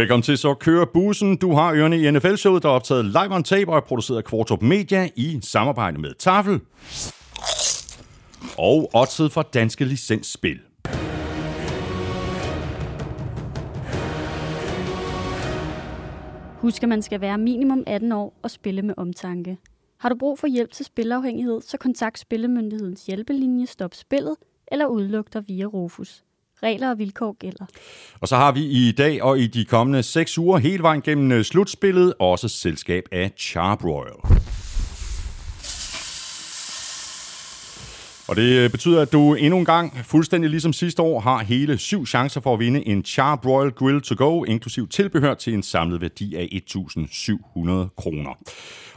Velkommen til Så kører bussen. Du har ørerne i NFL-showet, der er optaget live on tape og er produceret af Kvartrup Media i samarbejde med Tafel. Og oddset for Danske Licensspil. Husk, at man skal være minimum 18 år og spille med omtanke. Har du brug for hjælp til spilafhængighed, så kontakt Spillemyndighedens hjælpelinje Stop Spillet eller udluk dig via Rufus. Regler og vilkår gælder. Og så har vi i dag og i de kommende seks uger hele vejen gennem øh, slutspillet også selskab af Charbroil. Og det øh, betyder, at du endnu en gang, fuldstændig ligesom sidste år, har hele syv chancer for at vinde en Charbroil Grill to go, inklusiv tilbehør til en samlet værdi af 1.700 kroner.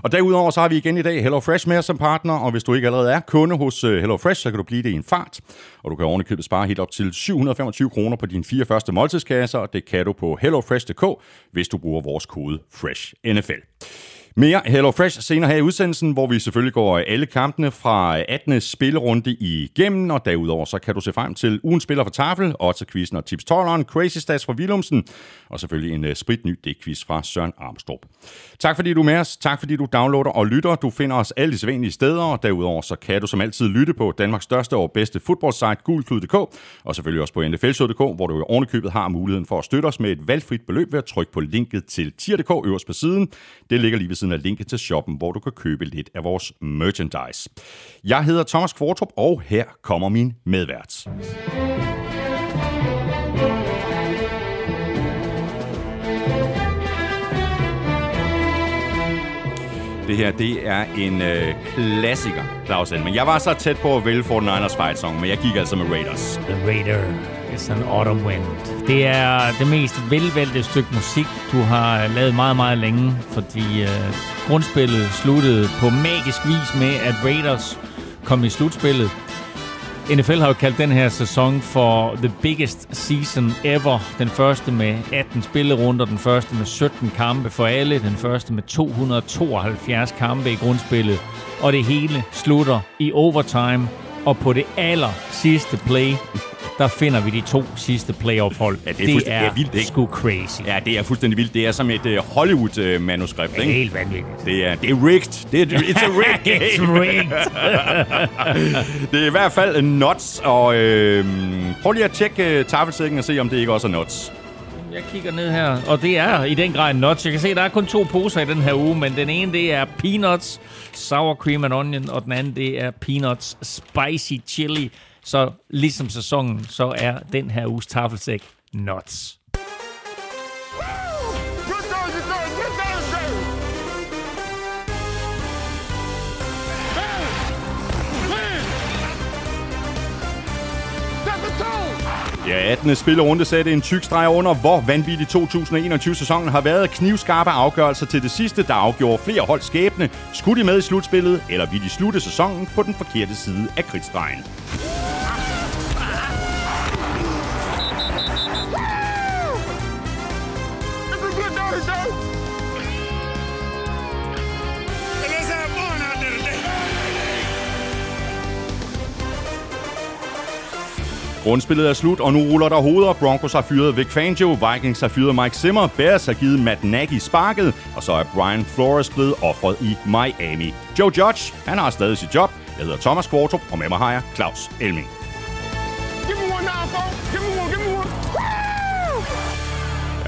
Og derudover så har vi igen i dag HelloFresh med som partner, og hvis du ikke allerede er kunde hos Hello HelloFresh, så kan du blive det i en fart. Og du kan ovenikøbet spare helt op til 725 kroner på dine fire første måltidskasser, og det kan du på hellofresh.dk, hvis du bruger vores kode FRESHNFL. Mere HelloFresh senere her i udsendelsen, hvor vi selvfølgelig går alle kampene fra 18. spillerunde igennem, og derudover så kan du se frem til ugen spiller for tafel, til quizzen og tips Crazy Stats fra Willumsen, og selvfølgelig en øh, spritny D-quiz fra Søren Armstrong. Tak fordi du er med os, tak fordi du downloader og lytter. Du finder os alle de sædvanlige steder, og derudover så kan du som altid lytte på Danmarks største og bedste fodboldsite, gulklud.dk, og selvfølgelig også på nflshow.dk, hvor du i ovenikøbet har muligheden for at støtte os med et valgfrit beløb ved at trykke på linket til tier.dk øverst på siden. Det ligger lige ved siden af linket til shoppen, hvor du kan købe lidt af vores merchandise. Jeg hedder Thomas Kvartrup, og her kommer min medvært. Det her, det er en øh, klassiker, Claus Men Jeg var så tæt på at vælge 49ers fight song, men jeg gik altså med Raiders. The Raider is an autumn wind. Det er det mest velvalgte stykke musik, du har øh, lavet meget, meget længe, fordi øh, grundspillet sluttede på magisk vis med, at Raiders kom i slutspillet. NFL har jo kaldt den her sæson for the biggest season ever. Den første med 18 spillerunder, den første med 17 kampe for alle, den første med 272 kampe i grundspillet. Og det hele slutter i overtime, og på det aller sidste play, der finder vi de to sidste playoff-hold. Ja, det er, det er, vildt, ikke? sgu crazy. Ja, det er fuldstændig vildt. Det er som et uh, Hollywood-manuskript, ikke? helt vanvittigt. Det er, det er rigged. Det er, it's a rigged game. it's rigged. det er i hvert fald nuts, og øh, prøv lige at tjekke uh, tafelsækken og se, om det ikke også er nuts. Jeg kigger ned her, og det er i den grad nuts. Jeg kan se, der er kun to poser i den her uge, men den ene, det er peanuts, sour cream and onion, og den anden, det er peanuts spicy chili. Så ligesom sæsonen, så er den her uges tafelsæk nuts. Ja, 18. spillerunde satte en tyk streg under, hvor vanvittig 2021-sæsonen har været. Knivskarpe afgørelser til det sidste, der afgjorde flere hold skæbne. Skulle de med i slutspillet, eller vil de slutte sæsonen på den forkerte side af kridtstregen? Grundspillet er slut, og nu ruller der hoveder. Broncos har fyret Vic Fangio, Vikings har fyret Mike Zimmer, Bears har givet Matt Nagy sparket, og så er Brian Flores blevet offret i Miami. Joe Judge, han har stadig sit job. Jeg hedder Thomas Kvartrup, og med mig har jeg Claus Elming.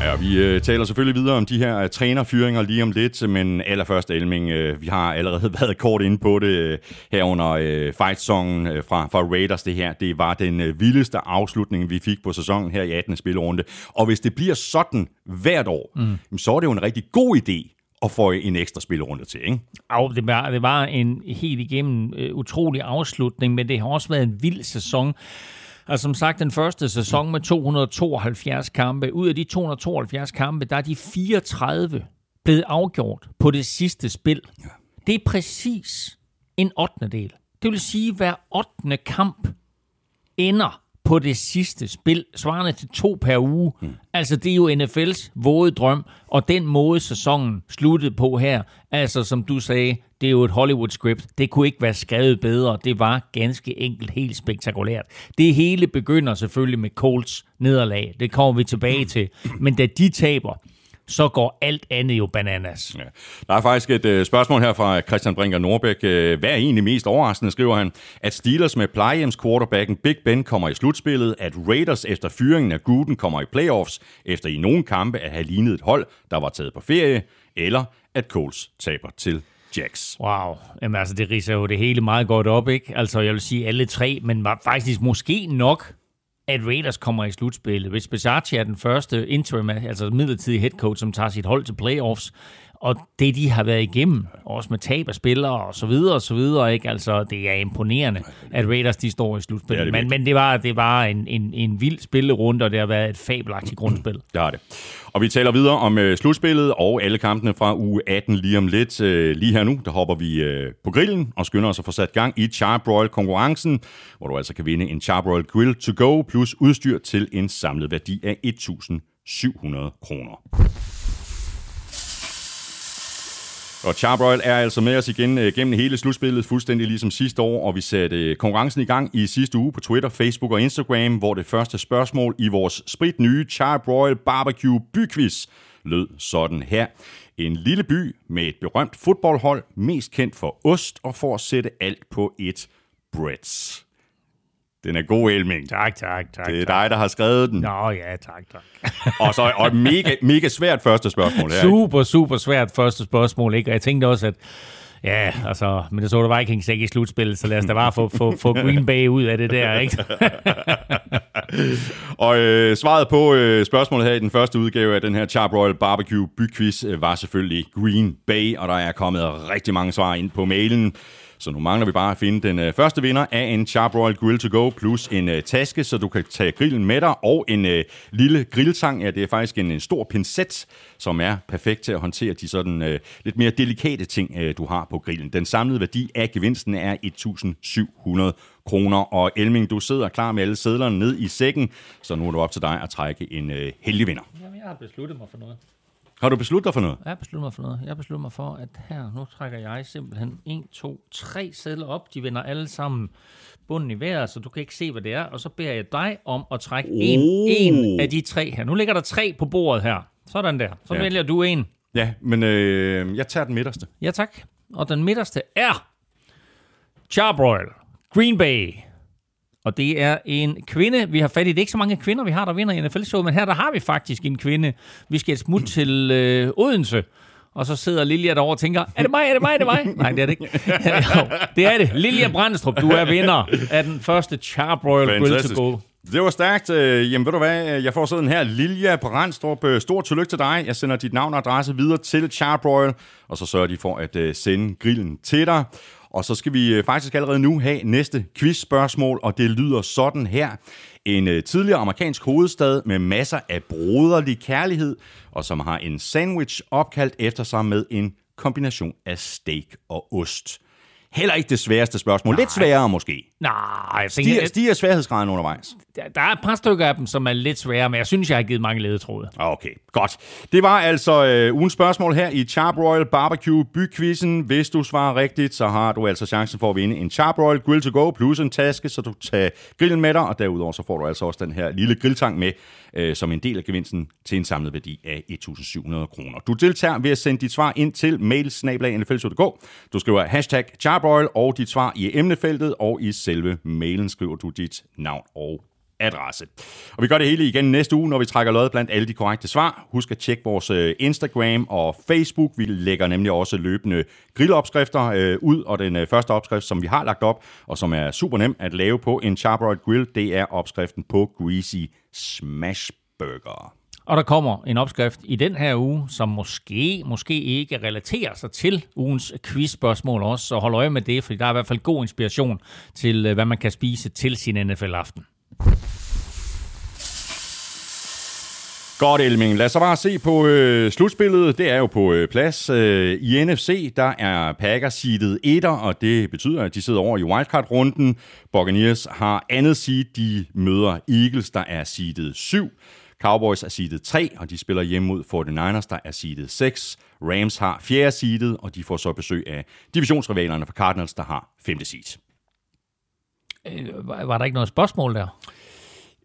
Ja, vi øh, taler selvfølgelig videre om de her øh, trænerfyringer lige om lidt, men allerførst Elming, øh, vi har allerede været kort inde på det øh, her under øh, fight-songen øh, fra, fra Raiders. Det her, det var den øh, vildeste afslutning, vi fik på sæsonen her i 18. spillerunde. Og hvis det bliver sådan hvert år, mm. så er det jo en rigtig god idé at få en ekstra spillerunde til, ikke? Ja, det var, det var en helt igennem øh, utrolig afslutning, men det har også været en vild sæson. Altså som sagt, den første sæson med 272 kampe. Ud af de 272 kampe, der er de 34 blevet afgjort på det sidste spil. Det er præcis en 8. del. Det vil sige, at hver 8. kamp ender på det sidste spil, svarende til to per uge. Mm. Altså, det er jo NFL's våde drøm, og den måde sæsonen sluttede på her, altså som du sagde, det er jo et Hollywood-script. Det kunne ikke være skrevet bedre. Det var ganske enkelt helt spektakulært. Det hele begynder selvfølgelig med Colts nederlag. Det kommer vi tilbage til. Men da de taber, så går alt andet jo bananas. Ja. Der er faktisk et uh, spørgsmål her fra Christian Brinker Norbæk. Uh, hvad er egentlig mest overraskende, skriver han? At Steelers med plejehjems quarterbacken Big Ben kommer i slutspillet, at Raiders efter fyringen af Gruden kommer i playoffs, efter i nogle kampe at have lignet et hold, der var taget på ferie, eller at Colts taber til Jacks. Wow. Jamen altså, det riser jo det hele meget godt op, ikke? Altså, jeg vil sige alle tre, men faktisk måske nok at Raiders kommer i slutspillet. Hvis Bisaccia er den første interim, altså midlertidig head coach, som tager sit hold til playoffs, og det, de har været igennem, også med tab af spillere og så videre og så videre, ikke? Altså, det er imponerende, at Raiders de står i slutspillet. Men, men det var, det var en, en, en vild spillerunde, og det har været et fabelagtigt grundspil. Det har det. Og vi taler videre om uh, slutspillet og alle kampene fra uge 18 lige om lidt. Uh, lige her nu, der hopper vi uh, på grillen og skynder os at få sat gang i Charbroil-konkurrencen, hvor du altså kan vinde en Charbroil Grill to go plus udstyr til en samlet værdi af 1.700 kroner. Og Charbroil er altså med os igen øh, gennem hele slutspillet, fuldstændig ligesom sidste år, og vi satte øh, konkurrencen i gang i sidste uge på Twitter, Facebook og Instagram, hvor det første spørgsmål i vores sprit nye Charbroil Barbecue Byquiz lød sådan her. En lille by med et berømt fodboldhold, mest kendt for ost og for at sætte alt på et breads. Den er god, Elming. Tak, tak, tak. Det er dig, der har skrevet den. Nå ja, tak, tak. og så og mega, mega svært første spørgsmål. Her, super, super svært første spørgsmål, ikke? Og jeg tænkte også, at Ja, altså, men det så du Vikings ikke i slutspillet, så lad os da bare få, få, få Green Bay ud af det der, ikke? og øh, svaret på øh, spørgsmålet her i den første udgave af den her Charbroil Barbecue Bygquiz øh, var selvfølgelig Green Bay, og der er kommet rigtig mange svar ind på mailen. Så nu mangler vi bare at finde den øh, første vinder af en Charbroil Grill to Go, plus en øh, taske, så du kan tage grillen med dig, og en øh, lille grilltang. Ja, det er faktisk en, en stor pincet, som er perfekt til at håndtere de sådan øh, lidt mere delikate ting, øh, du har på grillen. Den samlede værdi af gevinsten er 1.700 kroner. Og Elming, du sidder klar med alle sædlerne ned i sækken, så nu er det op til dig at trække en øh, heldig vinder. Jamen, jeg har besluttet mig for noget. Har du besluttet dig for noget? Jeg har besluttet mig for noget. Jeg har besluttet mig for, at her, nu trækker jeg simpelthen 1, 2, 3 sædler op. De vender alle sammen bunden i vejret, så du kan ikke se, hvad det er. Og så beder jeg dig om at trække oh. en, en af de tre her. Nu ligger der tre på bordet her. Sådan der. Så ja. vælger du en. Ja, men øh, jeg tager den midterste. Ja, tak. Og den midterste er Charbroil, Green Bay, og det er en kvinde, vi har fat i. Det er ikke så mange kvinder, vi har, der vinder i NFL-showet, men her der har vi faktisk en kvinde. Vi skal et smut til øh, Odense. Og så sidder Lilja derovre og tænker, er det mig, er det mig, er det mig? Nej, det er det ikke. jo, det er det. Lilja Brandstrup, du er vinder af den første Charbroil Grill to Go. Det var stærkt. Øh, jamen ved du hvad, jeg får sådan her. Lilja Brandstrup, øh, stort tillykke til dig. Jeg sender dit navn og adresse videre til Charbroil, og så sørger de for at øh, sende grillen til dig. Og så skal vi øh, faktisk allerede nu have næste quizspørgsmål, og det lyder sådan her. En øh, tidligere amerikansk hovedstad med masser af broderlig kærlighed, og som har en sandwich opkaldt efter sig med en kombination af steak og ost. Heller ikke det sværeste spørgsmål. Nej. Lidt sværere måske. Nej, jeg tænker... Stiger, stiger sværhedsgraden undervejs? Der, der er et par stykker af dem, som er lidt svære, men jeg synes, jeg har givet mange ledetråde. Okay, godt. Det var altså øh, ugens spørgsmål her i Charbroil Barbecue Bygquizzen. Hvis du svarer rigtigt, så har du altså chancen for at vinde en Charbroil Grill to Go plus en taske, så du tager grillen med dig, og derudover så får du altså også den her lille grilltang med, øh, som en del af gevinsten til en samlet værdi af 1.700 kroner. Du deltager ved at sende dit svar ind til mailsnablag.nfl.dk. Du skriver hashtag Charbroil og dit svar i emnefeltet, og i selve mailen skriver du dit navn og adresse. Og vi gør det hele igen næste uge, når vi trækker løjet blandt alle de korrekte svar. Husk at tjekke vores øh, Instagram og Facebook. Vi lægger nemlig også løbende grillopskrifter øh, ud, og den øh, første opskrift, som vi har lagt op, og som er super nem at lave på en Charbroiled Grill, det er opskriften på Greasy Smash Burger. Og der kommer en opskrift i den her uge, som måske, måske ikke relaterer sig til ugens quizspørgsmål også, så hold øje med det, for der er i hvert fald god inspiration til, øh, hvad man kan spise til sin NFL-aften. Godt, Elming. Lad os så bare se på øh, slutspillet. Det er jo på øh, plads. Øh, I NFC, der er Packers seedet etter, og det betyder, at de sidder over i wildcard-runden. Buccaneers har andet seed. De møder Eagles, der er seedet 7. Cowboys er seedet 3, og de spiller hjemme mod 49ers, der er seedet 6. Rams har fjerde seedet, og de får så besøg af divisionsrivalerne for Cardinals, der har femte seed. Øh, var der ikke noget spørgsmål der?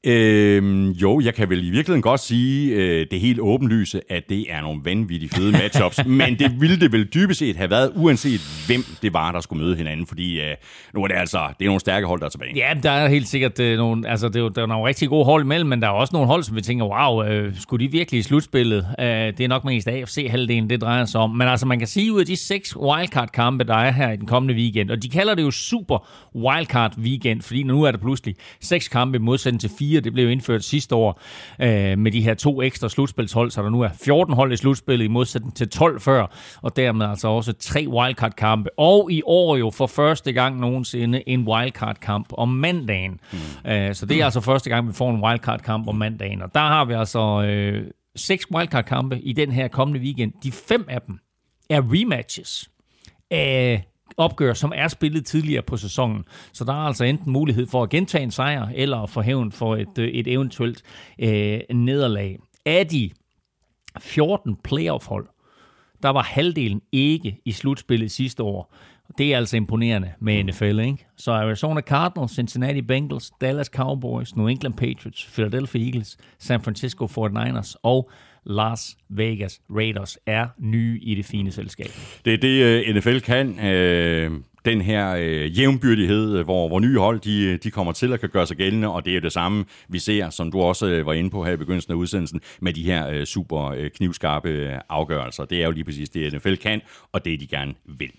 Øhm, jo, jeg kan vel i virkeligheden godt sige øh, det helt åbenlyse, at det er nogle vanvittige fede matchups, men det ville det vel dybest set have været, uanset hvem det var, der skulle møde hinanden, fordi øh, nu er det altså, det er nogle stærke hold, der er tilbage. Ja, der er helt sikkert øh, nogle, altså det er, der er nogle rigtig gode hold imellem, men der er også nogle hold, som vi tænker, wow, øh, skulle de virkelig i slutspillet? Øh, det er nok mest AFC-halvdelen, det drejer sig om, men altså man kan sige, ud af de seks wildcard-kampe, der er her i den kommende weekend, og de kalder det jo super wildcard-weekend, fordi nu er der pludselig seks kampe i modsætning til fire 4. Det blev indført sidste år øh, med de her to ekstra slutspilshold, så der nu er 14 hold i slutspillet i modsætning til 12 før, og dermed altså også tre wildcard-kampe. Og i år jo for første gang nogensinde en wildcard-kamp om mandagen. Mm. Øh, så det er altså første gang, vi får en wildcard-kamp om mandagen. Og der har vi altså øh, seks wildcard-kampe i den her kommende weekend. De fem af dem er rematches af opgør, som er spillet tidligere på sæsonen. Så der er altså enten mulighed for at gentage en sejr, eller få hævn for et, øh, et eventuelt øh, nederlag. Af de 14 playoff-hold, der var halvdelen ikke i slutspillet sidste år. Det er altså imponerende med NFL, ikke? Så Arizona Cardinals, Cincinnati Bengals, Dallas Cowboys, New England Patriots, Philadelphia Eagles, San Francisco 49ers og Las Vegas Raiders er nye i det fine selskab. Det er det, øh, NFL kan. Øh, den her øh, jævnbyrdighed, øh, hvor, hvor nye hold de, øh, de kommer til at kan gøre sig gældende, og det er jo det samme, vi ser, som du også øh, var inde på her i begyndelsen af udsendelsen, med de her øh, super øh, knivskarpe øh, afgørelser. Det er jo lige præcis det, NFL kan, og det de gerne vil.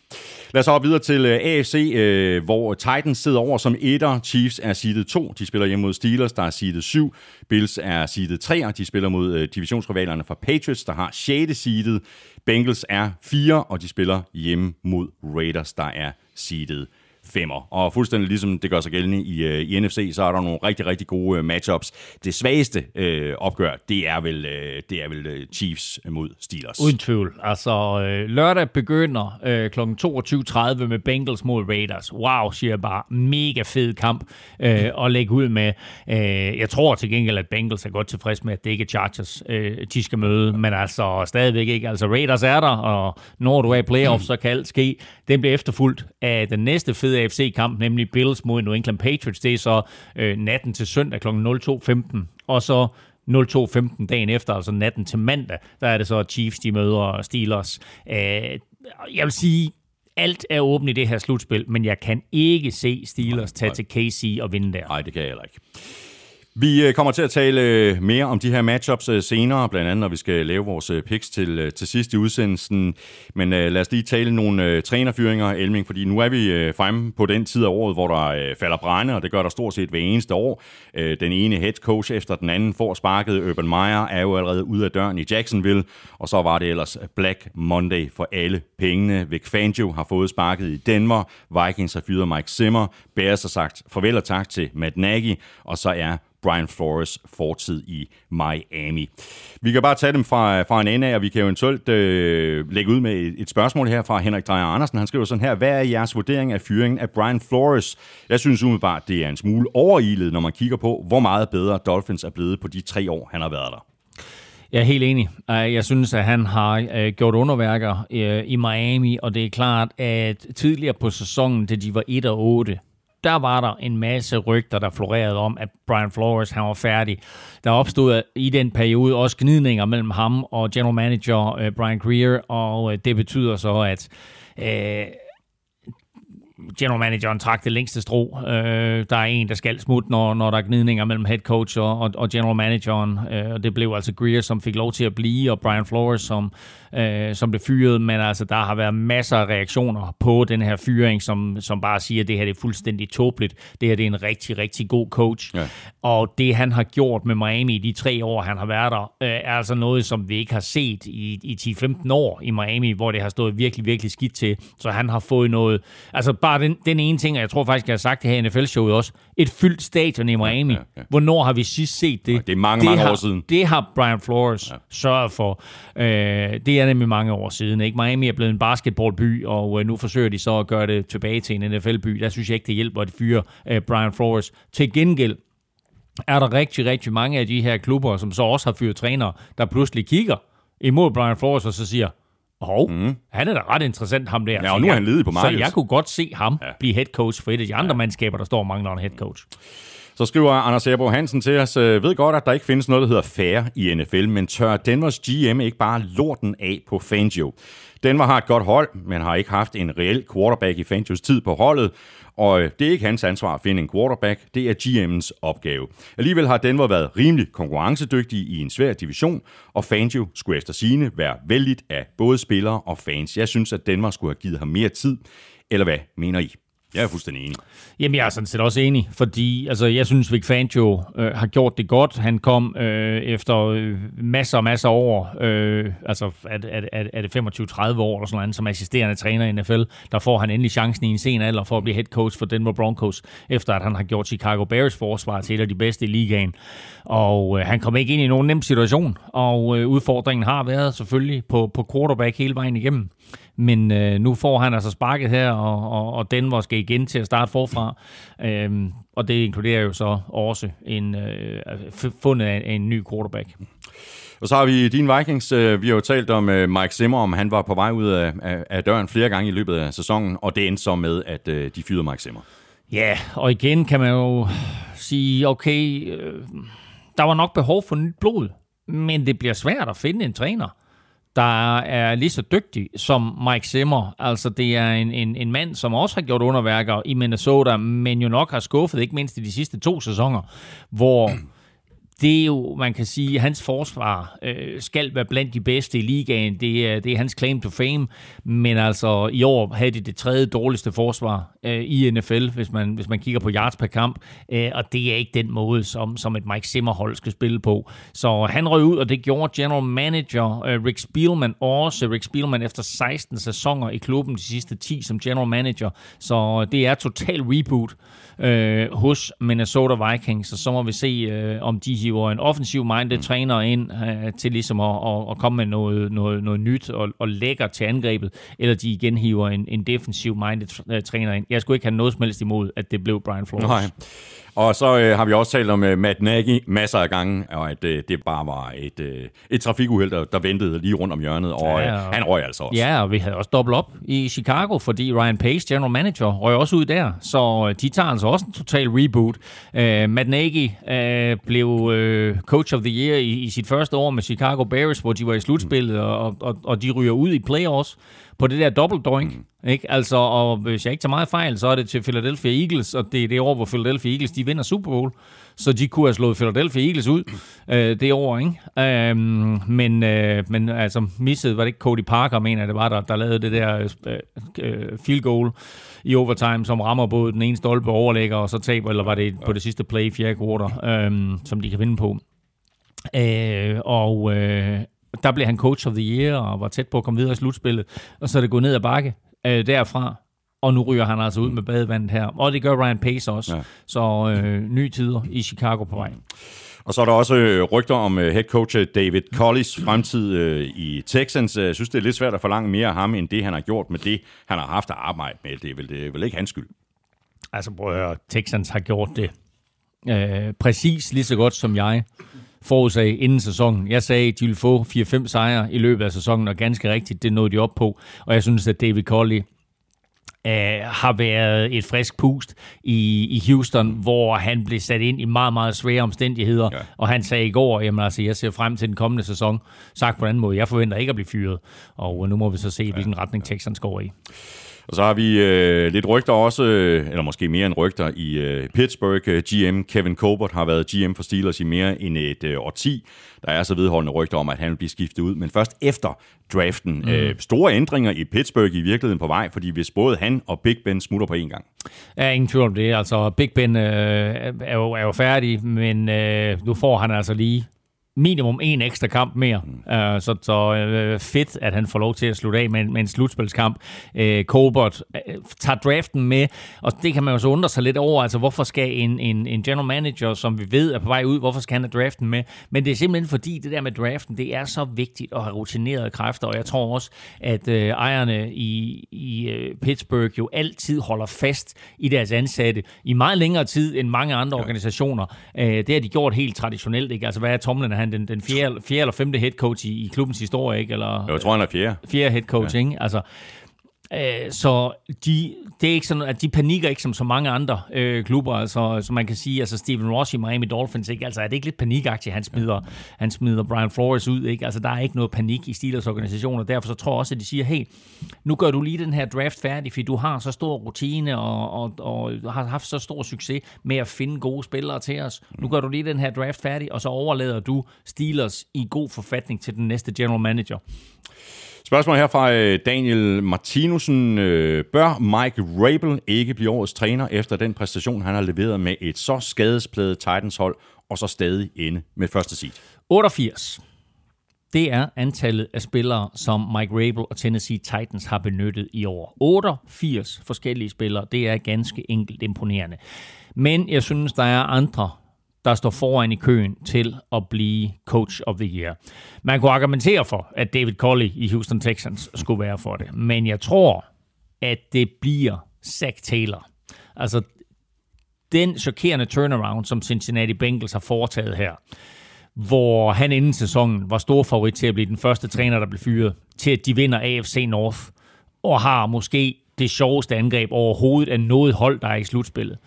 Lad os hoppe videre til øh, AFC, øh, hvor Titans sidder over som etter, Chiefs er seedet 2, de spiller hjemme mod Steelers, der er seedet 7, Bills er seedet 3, og de spiller mod øh, divisionsrivalerne fra Patriots, der har 6. seedet, Bengals er 4, og de spiller hjemme mod Raiders, der er seedet femmer. Og fuldstændig ligesom det gør sig gældende i, øh, i NFC, så er der nogle rigtig, rigtig gode øh, matchups. Det svageste øh, opgør, det er vel, øh, det er vel øh, Chiefs mod Steelers. Uden tvivl. Altså, øh, lørdag begynder øh, kl. 22.30 med Bengals mod Raiders. Wow, siger jeg bare. Mega fed kamp øh, at lægge ud med. Øh, jeg tror til gengæld, at Bengals er godt tilfreds med, at det ikke er Chargers, øh, de skal møde. Men altså, stadigvæk ikke. Altså, Raiders er der, og når du er i playoff, så kan alt ske. Den bliver efterfulgt af den næste fede AFC-kamp, nemlig Bills mod New England Patriots. Det er så øh, natten til søndag kl. 02.15, og så 02.15 dagen efter, altså natten til mandag, der er det så Chiefs, de møder Steelers. Øh, jeg vil sige, alt er åbent i det her slutspil, men jeg kan ikke se Steelers tage til KC og vinde der. Nej, det kan jeg heller ikke. Vi øh, kommer til at tale øh, mere om de her matchups øh, senere, blandt andet når vi skal lave vores picks til, til sidst i udsendelsen. Men lad os lige tale nogle trænerfyringer, Elming, fordi nu er vi fremme på den tid af året, hvor der falder brænde, og det gør der stort set hver eneste år. Den ene head coach efter den anden får sparket. Urban Meyer er jo allerede ude af døren i Jacksonville, og så var det ellers Black Monday for alle pengene. Vic Fangio har fået sparket i Denver, Vikings har fyret Mike Zimmer, Bears har sagt farvel og tak til Matt Nagy, og så er Brian Flores fortid i Miami. Vi kan bare tage dem fra, fra en ende af, og vi kan eventuelt øh, lægge ud med et, et spørgsmål her fra Henrik Drejer Andersen. Han skriver sådan her, hvad er jeres vurdering af fyringen af Brian Flores? Jeg synes umiddelbart, det er en smule overilet, når man kigger på, hvor meget bedre Dolphins er blevet på de tre år, han har været der. Jeg er helt enig. Øh, jeg synes, at han har øh, gjort underværker øh, i Miami, og det er klart, at tidligere på sæsonen, da de var 1-8, der var der en masse rygter, der florerede om, at Brian Flores han var færdig. Der opstod i den periode også gnidninger mellem ham og general manager øh, Brian Greer, og øh, det betyder så, at øh, general manageren trak det længste strå. Øh, der er en, der skal smutte, når, når der er gnidninger mellem head coach og, og, og general manageren. Øh, og det blev altså Greer, som fik lov til at blive, og Brian Flores, som, øh, som blev fyret. Men altså, der har været masser af reaktioner på den her fyring, som, som bare siger, at det her det er fuldstændig tåbeligt. Det her det er en rigtig, rigtig god coach. Ja. Og det, han har gjort med Miami i de tre år, han har været der, øh, er altså noget, som vi ikke har set i, i 10-15 år i Miami, hvor det har stået virkelig, virkelig skidt til. Så han har fået noget... Altså, bare den, den ene ting, og jeg tror faktisk, jeg har sagt det her i NFL-showet også, et fyldt stadion i Miami. Ja, ja, ja. Hvornår har vi sidst set det? det er mange, mange har, år siden. Det har Brian Flores ja. sørget for. Øh, det er nemlig mange år siden. Ikke? Miami er blevet en basketballby, og øh, nu forsøger de så at gøre det tilbage til en NFL-by. Der synes jeg ikke, det hjælper at fyre øh, Brian Flores. Til gengæld er der rigtig, rigtig mange af de her klubber, som så også har fyret trænere, der pludselig kigger imod Brian Flores og så siger, Hov, mm. han er da ret interessant, ham der. Ja, og nu er han ledig på markedet. Så jeg kunne godt se ham ja. blive head coach for et af de andre ja. mandskaber, der står og mangler en head coach. Så skriver Anders Erbo Hansen til os, øh, ved godt, at der ikke findes noget, der hedder fair i NFL, men tør Denvers GM ikke bare lorten af på Fangio? Denver har et godt hold, men har ikke haft en reel quarterback i Fangios tid på holdet, og øh, det er ikke hans ansvar at finde en quarterback, det er GM's opgave. Alligevel har Denver været rimelig konkurrencedygtig i en svær division, og Fangio skulle efter sine være vældigt af både spillere og fans. Jeg synes, at Denver skulle have givet ham mere tid, eller hvad mener I? Jeg er fuldstændig enig. Jamen, jeg er sådan set også enig, fordi altså, jeg synes, Vic Fangio øh, har gjort det godt. Han kom øh, efter øh, masser og masser af år, øh, altså er, er, er, er det 25-30 år eller sådan noget, som assisterende træner i NFL, der får han endelig chancen i en sen alder for at blive head coach for Denver Broncos, efter at han har gjort Chicago Bears forsvar til et af de bedste i ligaen. Og øh, han kom ikke ind i nogen nem situation, og øh, udfordringen har været selvfølgelig på, på quarterback hele vejen igennem. Men øh, nu får han altså sparket her, og, og, og Denver skal igen til at starte forfra. Øhm, og det inkluderer jo så også en øh, fundet af en ny quarterback. Og så har vi din Vikings. Øh, vi har jo talt om øh, Mike Zimmer, om han var på vej ud af, af, af døren flere gange i løbet af sæsonen, og det endte så med, at øh, de fyrede Mike Zimmer. Ja, og igen kan man jo sige, okay, der var nok behov for nyt blod, men det bliver svært at finde en træner, der er lige så dygtig som Mike Zimmer. Altså, det er en, en, en mand, som også har gjort underværker i Minnesota, men jo nok har skuffet, ikke mindst i de sidste to sæsoner, hvor det er jo, man kan sige, hans forsvar øh, skal være blandt de bedste i ligaen. Det er, det er hans claim to fame. Men altså, i år havde de det tredje dårligste forsvar øh, i NFL, hvis man, hvis man kigger på yards per kamp. Øh, og det er ikke den måde, som, som et Mike Zimmer-hold skal spille på. Så han røg ud, og det gjorde general manager øh, Rick Spielman også. Rick Spielman efter 16 sæsoner i klubben, de sidste 10 som general manager. Så det er total reboot øh, hos Minnesota Vikings. Og så må vi se, øh, om de hiver en offensiv-minded mm. træner ind øh, til ligesom at, at, at komme med noget, noget, noget nyt og, og lækker til angrebet, eller de igen hiver en, en defensiv-minded træner ind. Jeg skulle ikke have noget som helst imod, at det blev Brian Flores. Nej. Og så øh, har vi også talt om øh, Matt Nagy masser af gange, og at øh, det bare var et, øh, et trafikuheld, der, der ventede lige rundt om hjørnet, og ja, øh, han røg altså også. Ja, og vi havde også dobbelt op i Chicago, fordi Ryan Pace, general manager, røg også ud der, så øh, de tager altså også en total reboot. Øh, Matt Nagy øh, blev øh, coach of the year i, i sit første år med Chicago Bears, hvor de var i slutspillet, og, og, og de ryger ud i playoffs på det der dobbelt doink. Mm. Ikke? Altså, og hvis jeg ikke tager meget fejl, så er det til Philadelphia Eagles, og det er det år, hvor Philadelphia Eagles de vinder Super Bowl. Så de kunne have slået Philadelphia Eagles ud øh, det år, ikke? Øhm, men, øh, men altså missede, var det ikke Cody Parker, mener det var, der, der lavede det der øh, øh, field goal i overtime, som rammer både den ene stolpe overlægger, og så taber, eller var det på det sidste play i fjerde quarter, øh, som de kan vinde på. Øh, og øh, der blev han coach of the year og var tæt på at komme videre i slutspillet. Og så er det gået ned ad bakke øh, derfra. Og nu ryger han altså ud med badevandet her. Og det gør Ryan Pace også. Ja. Så øh, nye tider i Chicago på vej. Og så er der også øh, rygter om øh, head coach David Collis fremtid øh, i Texans. Jeg synes, det er lidt svært at forlange mere af ham, end det han har gjort med det, han har haft at arbejde med. Det er vel, det er vel ikke hans skyld. Altså prøv at høre, Texans har gjort det øh, præcis lige så godt som jeg forudsag inden sæsonen. Jeg sagde, at de ville få 4-5 sejre i løbet af sæsonen, og ganske rigtigt, det nåede de op på. Og jeg synes, at David Colley Uh, har været et frisk pust i, i Houston, hvor han blev sat ind i meget, meget svære omstændigheder. Ja. Og han sagde i går, jamen altså, jeg ser frem til den kommende sæson. Sagt på en anden måde, jeg forventer ikke at blive fyret. Og nu må vi så se, ja. hvilken retning Texans går i. Og så har vi øh, lidt rygter også, øh, eller måske mere end rygter, i øh, Pittsburgh. GM Kevin Colbert har været GM for Steelers i mere end et øh, årti. Der er så vedholdende rygter om, at han vil blive skiftet ud, men først efter draften. Mm. Øh, store ændringer i Pittsburgh i virkeligheden på vej, fordi hvis både han og Big Ben smutter på en gang. Ja, ingen tvivl om det. Altså, Big Ben øh, er, jo, er jo færdig, men øh, nu får han altså lige minimum en ekstra kamp mere. Mm. Uh, så så uh, fedt, at han får lov til at slutte af med, med en slutspilskamp. Uh, Colbert uh, tager draften med, og det kan man jo så undre sig lidt over. Altså, hvorfor skal en, en, en general manager, som vi ved er på vej ud, hvorfor skal han have draften med? Men det er simpelthen fordi, det der med draften, det er så vigtigt at have rutinerede kræfter, og jeg tror også, at uh, ejerne i, i uh, Pittsburgh jo altid holder fast i deres ansatte i meget længere tid end mange andre ja. organisationer. Uh, det har de gjort helt traditionelt. Ikke? Altså, hvad er Tomlin? Han den, den fjerde, fjerde eller femte head coach i, i klubbens historie, ikke? Eller, jeg tror, han er fjerde. Fjerde head coach, ja. ikke? Altså, Øh, så de, det er ikke sådan, at de panikker ikke som så mange andre øh, klubber, altså, som man kan sige, altså Steven Ross i Miami Dolphins, ikke? Altså er det ikke lidt panikagtigt, han smider, han smider Brian Flores ud, ikke? Altså der er ikke noget panik i Steelers organisationer, derfor så tror jeg også, at de siger, hey, nu gør du lige den her draft færdig, fordi du har så stor rutine og, og, og har haft så stor succes med at finde gode spillere til os. Nu gør du lige den her draft færdig, og så overlader du Steelers i god forfatning til den næste general manager. Spørgsmål her fra øh, Daniel Martinussen. Øh, Bør Mike Rabel ikke blive årets træner efter den præstation, han har leveret med et så skadespladet Titans-hold, og så stadig ende med første seed? 88. Det er antallet af spillere, som Mike Rabel og Tennessee Titans har benyttet i år. 88 forskellige spillere. Det er ganske enkelt imponerende. Men jeg synes, der er andre der står foran i køen til at blive coach of the year. Man kunne argumentere for, at David Colley i Houston Texans skulle være for det, men jeg tror, at det bliver Zach Taylor. Altså, den chokerende turnaround, som Cincinnati Bengals har foretaget her, hvor han inden sæsonen var stor favorit til at blive den første træner, der blev fyret, til at de vinder AFC North, og har måske det sjoveste angreb overhovedet af noget hold, der er i slutspillet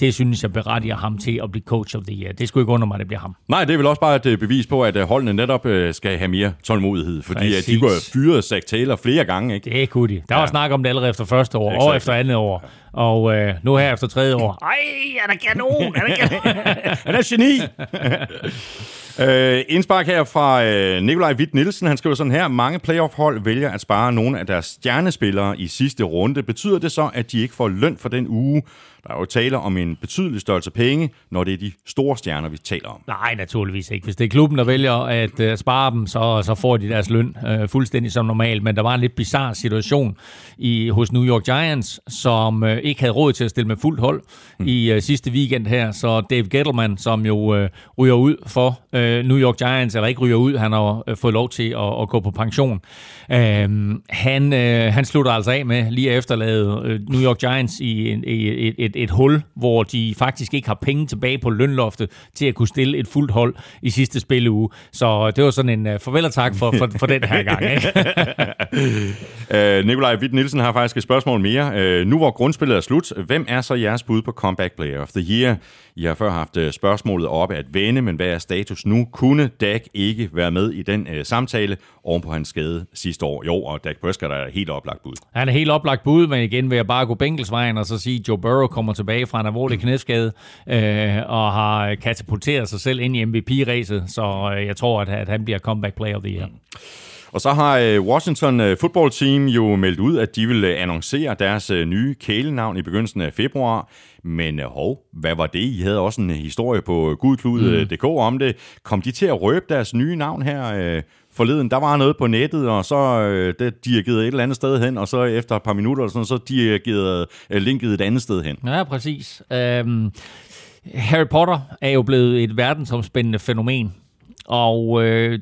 det synes jeg berettiger ham til at blive coach of the year. Det skulle ikke under mig, at det bliver ham. Nej, det er vel også bare et øh, bevis på, at øh, holdene netop øh, skal have mere tålmodighed, fordi Præcis. de kunne have fyret Zach Taylor flere gange. Ikke? Det kunne de. Der var ja. snak om det allerede efter første år, og efter andet år. Og øh, nu her efter tredje år, ej, han er kanon, han er kanon. han er geni. Øh, indspark her fra øh, Nikolaj Witt Nielsen. Han skriver sådan her. Mange playoff-hold vælger at spare nogle af deres stjernespillere i sidste runde. Betyder det så, at de ikke får løn for den uge, der er jo tale om en betydelig størrelse penge, når det er de store stjerner, vi taler om. Nej, naturligvis ikke. Hvis det er klubben, der vælger at uh, spare dem, så, så får de deres løn uh, fuldstændig som normalt. Men der var en lidt bizarre situation i, hos New York Giants, som uh, ikke havde råd til at stille med fuldt hold mm. i uh, sidste weekend her. Så Dave Gettleman, som jo uh, ryger ud for uh, New York Giants, eller ikke ryger ud, han har uh, fået lov til at, at gå på pension. Uh, han, uh, han slutter altså af med lige at efterlade uh, New York Giants i, en, i et, et et, hul, hvor de faktisk ikke har penge tilbage på lønloftet til at kunne stille et fuldt hold i sidste spilleuge. Så det var sådan en uh, farvel og tak for, for, for den her gang. Ikke? uh, Nikolaj Witt Nielsen har faktisk et spørgsmål mere. Uh, nu hvor grundspillet er slut, hvem er så jeres bud på Comeback Player of the Year? I har før haft spørgsmålet oppe at vende, men hvad er status nu? Kunne Dak ikke være med i den uh, samtale oven på hans skade sidste år? Jo, og Dak Prescott er helt oplagt bud. Han er helt oplagt bud, men igen vil jeg bare gå Bengelsvejen og så sige, Joe Burrow kommer tilbage fra en alvorlig mm. knæskade øh, og har katapulteret sig selv ind i MVP-ræset, så øh, jeg tror, at, at han bliver comeback player of the year. Mm. Og så har øh, Washington øh, Football Team jo meldt ud, at de vil øh, annoncere deres nye kælenavn i begyndelsen af februar. Men hov, hvad var det? I havde også en historie på gudklud.dk mm. om det. Kom de til at røbe deres nye navn her forleden, der var noget på nettet, og så øh, det dirigerede et eller andet sted hen, og så efter et par minutter, sådan, så dirigerede øh, linket et andet sted hen. Ja, præcis. Øhm, Harry Potter er jo blevet et verdensomspændende fænomen. Og øh,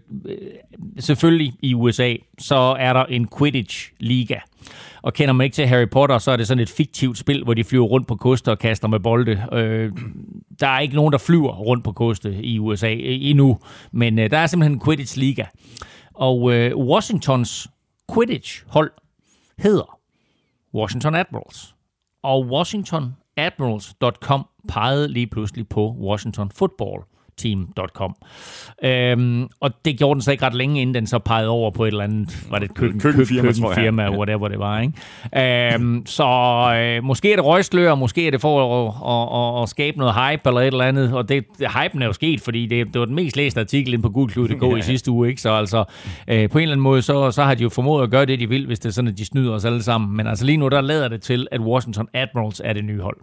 selvfølgelig i USA, så er der en Quidditch-liga. Og kender man ikke til Harry Potter, så er det sådan et fiktivt spil, hvor de flyver rundt på koster og kaster med bolde. Øh, der er ikke nogen, der flyver rundt på koste i USA øh, endnu, men øh, der er simpelthen en Quidditch-liga. Og øh, Washingtons Quidditch-hold hedder Washington Admirals. Og WashingtonAdmirals.com pegede lige pludselig på Washington Football team.com. Øhm, og det gjorde den så ikke ret længe, inden den så pegede over på et eller andet, var det et køkken, køkkenfirma, køkkenfirma ja. whatever det var. Ikke? Øhm, så øh, måske er det røgslør, måske er det for at, at, at, at skabe noget hype eller et eller andet, og det, hypen er jo sket, fordi det, det var den mest læste artikel inde på gulklud.dk ja. i sidste uge, ikke? så altså øh, på en eller anden måde, så, så har de jo formået at gøre det, de vil, hvis det er sådan, at de snyder os alle sammen, men altså lige nu, der lader det til, at Washington Admirals er det nye hold.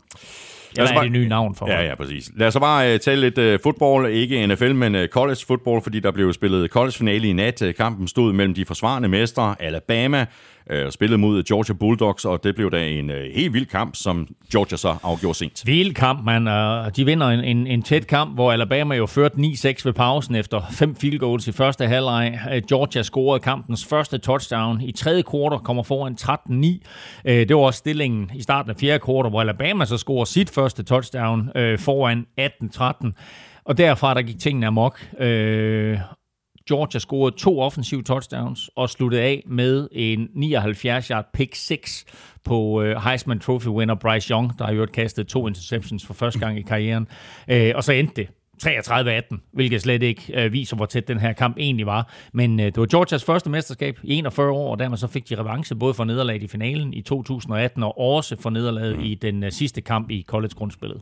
Eller er det nye navn for Ja, ja, præcis. Lad os så bare uh, tale lidt uh, fodbold, ikke NFL, men uh, college football, fordi der blev spillet college-finale i nat. Kampen stod mellem de forsvarende mestre, Alabama, uh, spillet mod Georgia Bulldogs, og det blev da en øh, helt vild kamp, som Georgia så afgjorde sent. Vild kamp, man. Uh, de vinder en, en, en tæt kamp, hvor Alabama jo førte 9-6 ved pausen efter fem field goals i første halvleg. Øh, Georgia scorede kampens første touchdown. I tredje kvartal kommer foran 13-9. Det var også stillingen i starten af fjerde kvartal, hvor Alabama så scorer sit første touchdown uh, foran 18-13. Og derfra der gik tingene amok. Uh, Georgia scorede to offensive touchdowns og sluttede af med en 79-yard pick 6 på øh, Heisman Trophy winner Bryce Young, der har jo kastet to interceptions for første gang i karrieren. Uh, og så endte det 33-18, hvilket slet ikke øh, viser, hvor tæt den her kamp egentlig var. Men øh, det var Georgias første mesterskab i 41 år, og dermed så fik de revanche både for nederlaget i finalen i 2018, og også for nederlaget mm. i den øh, sidste kamp i college-grundspillet.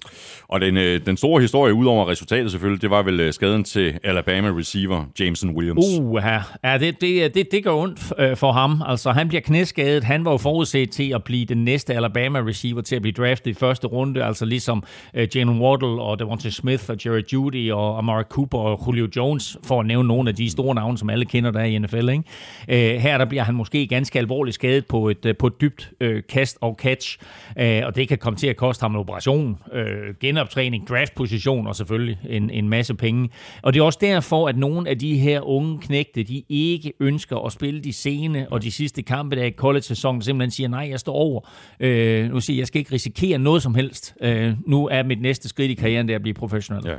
Og den, øh, den store historie, udover resultatet selvfølgelig, det var vel øh, skaden til Alabama receiver Jameson Williams. Uh, ja, ja det, det, det, det gør ondt øh, for ham. Altså, han bliver knæskadet. Han var jo forudset til at blive den næste Alabama receiver til at blive draftet i første runde, altså ligesom øh, Jalen Waddle og Devontae Smith og Jerry Judy Judy og Amari Cooper og Julio Jones, for at nævne nogle af de store navne, som alle kender der i NFL. Ikke? Øh, her der bliver han måske ganske alvorligt skadet på et, øh, på et dybt øh, kast og catch, øh, og det kan komme til at koste ham en operation, øh, genoptræning, draftposition og selvfølgelig en, en masse penge. Og det er også derfor, at nogle af de her unge knægte, de ikke ønsker at spille de sene og de sidste kampe der i college-sæsonen, simpelthen siger, nej, jeg står over. Øh, nu siger jeg, jeg skal ikke risikere noget som helst. Øh, nu er mit næste skridt i karrieren, det at blive professionel. Ja.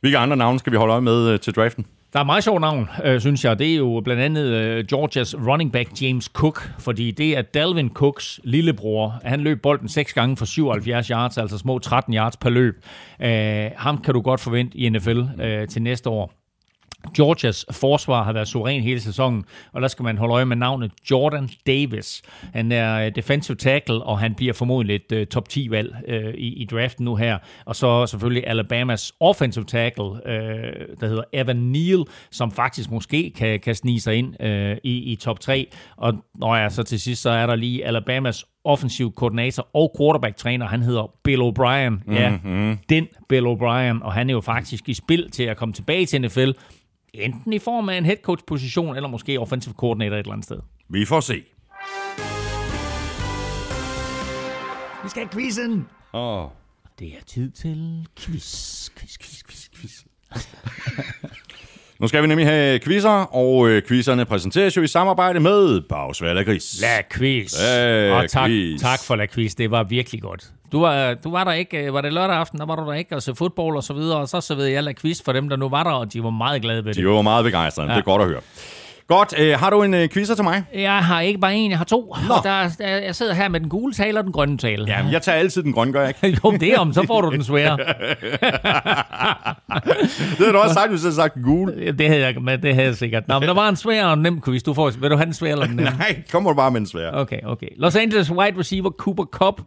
Hvilke andre navne skal vi holde øje med øh, til draften? Der er meget sjovt navn, øh, synes jeg. Det er jo blandt andet øh, Georgias running back James Cook, fordi det er Dalvin Cooks lillebror. Han løb bolden seks gange for 77 yards, altså små 13 yards per løb. Øh, ham kan du godt forvente i NFL øh, til næste år. Georgias forsvar har været suveræn hele sæsonen, og der skal man holde øje med navnet Jordan Davis. Han er øh, defensive tackle, og han bliver formodentlig et uh, top 10-valg uh, i, i draften nu her. Og så selvfølgelig Alabamas offensive tackle, uh, der hedder Evan Neal, som faktisk måske kan, kan snige sig ind uh, i, i top 3. Og når jeg så til sidst, så er der lige Alabamas offensiv koordinator og quarterback-træner. Han hedder Bill O'Brien. Mm-hmm. Ja, den Bill O'Brien, og han er jo faktisk i spil til at komme tilbage til NFL enten i form af en head coach position eller måske offensive coordinator et eller andet sted. Vi får se. Vi skal have quizzen. Åh. Oh. Det er tid til quiz, quiz, quiz, quiz, quiz. Nu skal vi nemlig have quizzer, og øh, quizzerne præsenteres jo i samarbejde med Bagsvær Gris. La quiz. La og tak, quiz. tak for la quiz, det var virkelig godt. Du var, du var der ikke, var det lørdag aften, der var du der ikke, og så fodbold og så videre, og så så ved jeg la quiz for dem, der nu var der, og de var meget glade ved det. De var meget begejstrede, ja. det er godt at høre. Godt, øh, har du en øh, quizzer til mig? Jeg har ikke bare en, jeg har to. Nå. Der, der, jeg sidder her med den gule tale og den grønne tale. Jamen, jeg tager altid den grønne, gør jeg ikke? jo, det er om, så får du den svære. det havde du også sagt, hvis jeg havde sagt den gule. Det havde jeg, men det havde jeg sikkert. Nå, men der var en svær og en nem quiz. Du får, vil du have den svære eller den nemme? Nej, kommer du bare med en svær. Okay, okay. Los Angeles wide receiver Cooper Cup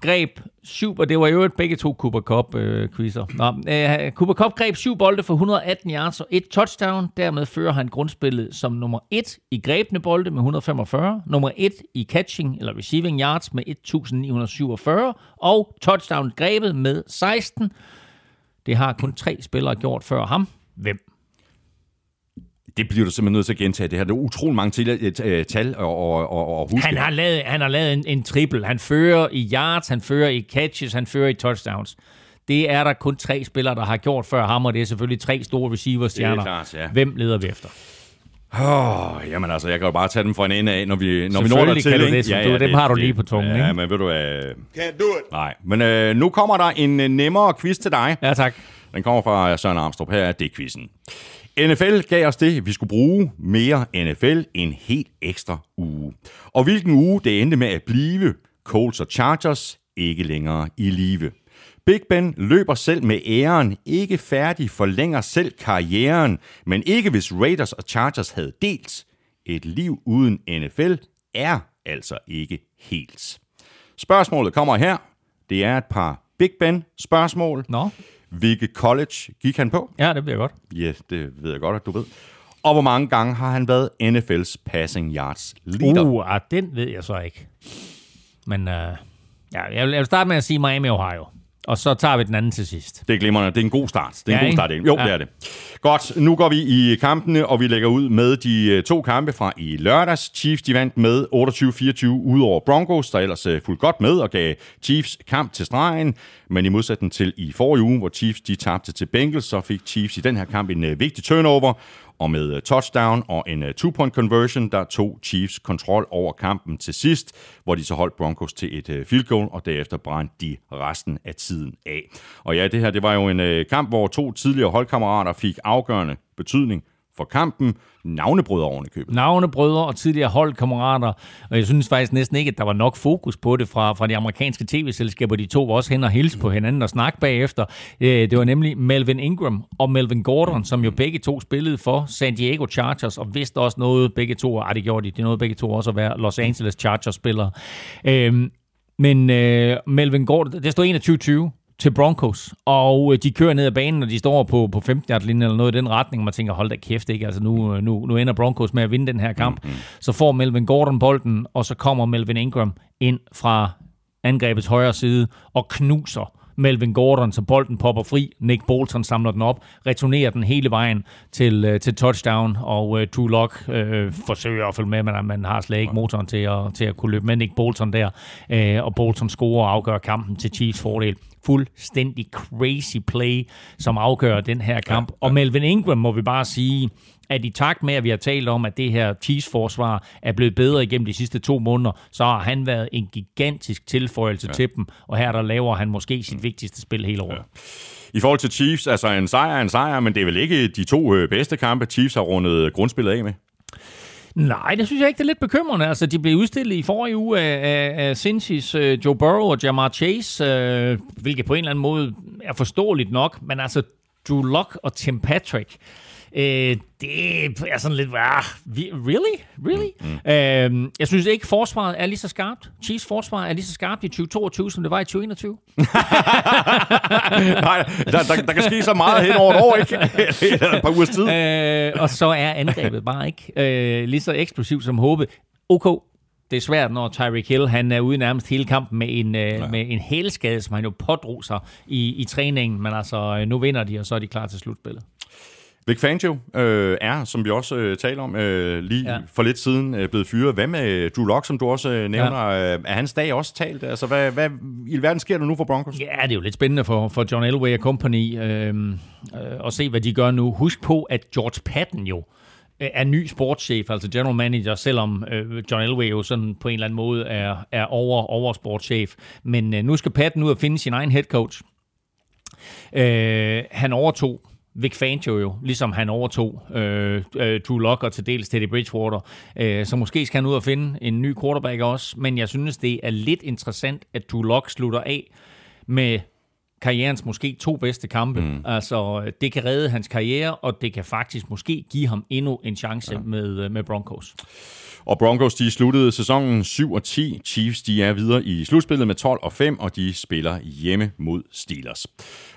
greb syv, og det var jo et begge to Cooper Cup øh, quizzer. Nå, øh, Cooper Cup greb syv bolde for 118 yards og et touchdown. Dermed fører han grundspillet som nummer et i grebne bolde med 145, nummer et i catching eller receiving yards med 1947 og touchdown grebet med 16. Det har kun tre spillere gjort før ham. Hvem? Det bliver du simpelthen nødt til at gentage. Det her det er utrolig mange til, uh, tal og, og, og, og huske. Han har lavet, han har lavet en, en triple. Han fører i yards, han fører i catches, han fører i touchdowns. Det er der kun tre spillere, der har gjort før ham, og det er selvfølgelig tre store receiver-stjerner. klart, ja. Hvem leder vi efter? Oh, jamen altså, jeg kan jo bare tage dem fra en ende af, når vi, når vi når der til. Kan du det, ja, ja, dem det, har du lige på tungen, ja, ikke? men ved du hvad... Can't do it. Nej, men øh, nu kommer der en øh, nemmere quiz til dig. Ja, tak. Den kommer fra Søren Armstrong. Her er det quizzen. NFL gav os det, vi skulle bruge mere NFL en helt ekstra uge. Og hvilken uge det endte med at blive, Colts og Chargers ikke længere i live. Big Ben løber selv med æren, ikke færdig, forlænger selv karrieren, men ikke hvis Raiders og Chargers havde delt. Et liv uden NFL er altså ikke helt. Spørgsmålet kommer her. Det er et par Big Ben spørgsmål. Nå. Hvilket college gik han på? Ja, det bliver godt. Ja, det ved jeg godt, at du ved. Og hvor mange gange har han været NFL's passing yards leader? Uh, ah, den ved jeg så ikke. Men uh, ja, jeg, vil, jeg vil starte med at sige Miami, Ohio. Og så tager vi den anden til sidst. Det er glimrende. Det er en god start. Det er en Ja, god ikke? start. Jo, Ja. det er det. Godt, nu går vi i kampene, og vi lægger ud med de øh, to kampe fra i lørdags. Chiefs de vandt med 28-24 ud over Broncos, der ellers øh, fulgte godt med og gav Chiefs kamp til stregen. Men i modsætning til i forrige uge, hvor Chiefs de tabte til Bengals, så fik Chiefs i den her kamp en øh, vigtig turnover. Og med øh, touchdown og en øh, two-point conversion, der tog Chiefs kontrol over kampen til sidst, hvor de så holdt Broncos til et øh, field goal, og derefter brændte de resten af tiden af. Og ja, det her det var jo en kamp, hvor to tidligere holdkammerater fik afgørende betydning for kampen. Navnebrødre oven i købet. Navnebrødre og tidligere holdkammerater, og jeg synes faktisk næsten ikke, at der var nok fokus på det fra, fra de amerikanske tv-selskaber. De to var også hen og hilse på hinanden og snakke bagefter. Øh, det var nemlig Melvin Ingram og Melvin Gordon, som jo begge to spillede for San Diego Chargers, og vidste også noget, begge to, ej det gjorde de, det nåede begge to også at være Los Angeles Chargers-spillere. Øhm, Men øh, Melvin Gordon, det står 21-20 til Broncos, og øh, de kører ned ad banen, og de står på, på 15 yard linjen eller noget i den retning, og man tænker, hold da kæft, ikke? Altså nu, øh, nu, nu ender Broncos med at vinde den her kamp. Mm-hmm. Så får Melvin Gordon bolden, og så kommer Melvin Ingram ind fra angrebets højre side og knuser Melvin Gordon, så bolden popper fri. Nick Bolton samler den op, returnerer den hele vejen til, øh, til touchdown, og øh, Drew Lock øh, forsøger at følge med, men man har slet ikke motoren til at, til at kunne løbe med Nick Bolton der, øh, og Bolton scorer og afgør kampen til Chiefs fordel. Fuldstændig crazy play, som afgør den her kamp. Ja, ja. Og Melvin Ingram må vi bare sige, at i takt med, at vi har talt om, at det her Chiefs-forsvar er blevet bedre igennem de sidste to måneder, så har han været en gigantisk tilføjelse ja. til dem, og her der laver han måske sit vigtigste spil hele året. Ja. I forhold til Chiefs, altså en sejr en sejr, men det er vel ikke de to øh, bedste kampe, Chiefs har rundet grundspillet af med? Nej, det synes jeg ikke, det er lidt bekymrende. Altså, de blev udstillet i forrige uge af, af, af Cincy's uh, Joe Burrow og Jamar Chase, uh, hvilket på en eller anden måde er forståeligt nok, men altså Drew Lock og Tim Patrick, Øh, det er sådan lidt, ah, really? Really? Mm. Øh, jeg synes ikke, forsvaret er lige så skarpt. Chiefs forsvar er lige så skarpt i 2022, som det var i 2021. Nej, der, der, der kan ske så meget hen over et år, ikke? Et par ugers tid. Øh, og så er angrebet bare ikke øh, lige så eksplosivt som håbet. OK, det er svært, når Tyreek Hill han er ude nærmest hele kampen med en, øh, ja. med en hælskade, som han jo pådrog sig i, i træningen. Men altså, nu vinder de, og så er de klar til slutspillet. Vic Fangio øh, er, som vi også øh, taler om øh, lige ja. for lidt siden, øh, blevet fyret. Hvad med Drew Lock, som du også øh, nævner? Ja. Er hans dag også talt? Altså, hvad, hvad i verden sker der nu for Broncos? Ja, det er jo lidt spændende for, for John Elway og company øh, øh, at se, hvad de gør nu. Husk på, at George Patton jo er ny sportschef, altså general manager, selvom øh, John Elway jo sådan på en eller anden måde er, er over, over sportschef. Men øh, nu skal Patton ud og finde sin egen head coach. Øh, han overtog Vic Fangio jo, ligesom han overtog øh, øh, Drew Lock og til dels Teddy Bridgewater. Øh, så måske skal han ud og finde en ny quarterback også, men jeg synes, det er lidt interessant, at Drew Lock slutter af med karrierens måske to bedste kampe. Mm. Altså, det kan redde hans karriere, og det kan faktisk måske give ham endnu en chance ja. med, med Broncos. Og Broncos, de sluttede sæsonen 7 og 10. Chiefs, de er videre i slutspillet med 12 og 5, og de spiller hjemme mod Steelers.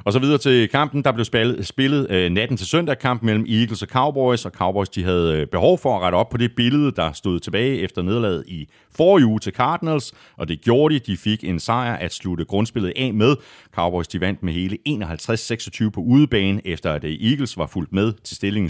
Og så videre til kampen, der blev spillet, spillet øh, natten til søndag, kamp mellem Eagles og Cowboys, og Cowboys, de havde øh, behov for at rette op på det billede, der stod tilbage efter nederlaget i forrige uge til Cardinals, og det gjorde de. De fik en sejr at slutte grundspillet af med. Cowboys, de vandt med hele 51-26 på udebane, efter at øh, Eagles var fuldt med til stillingen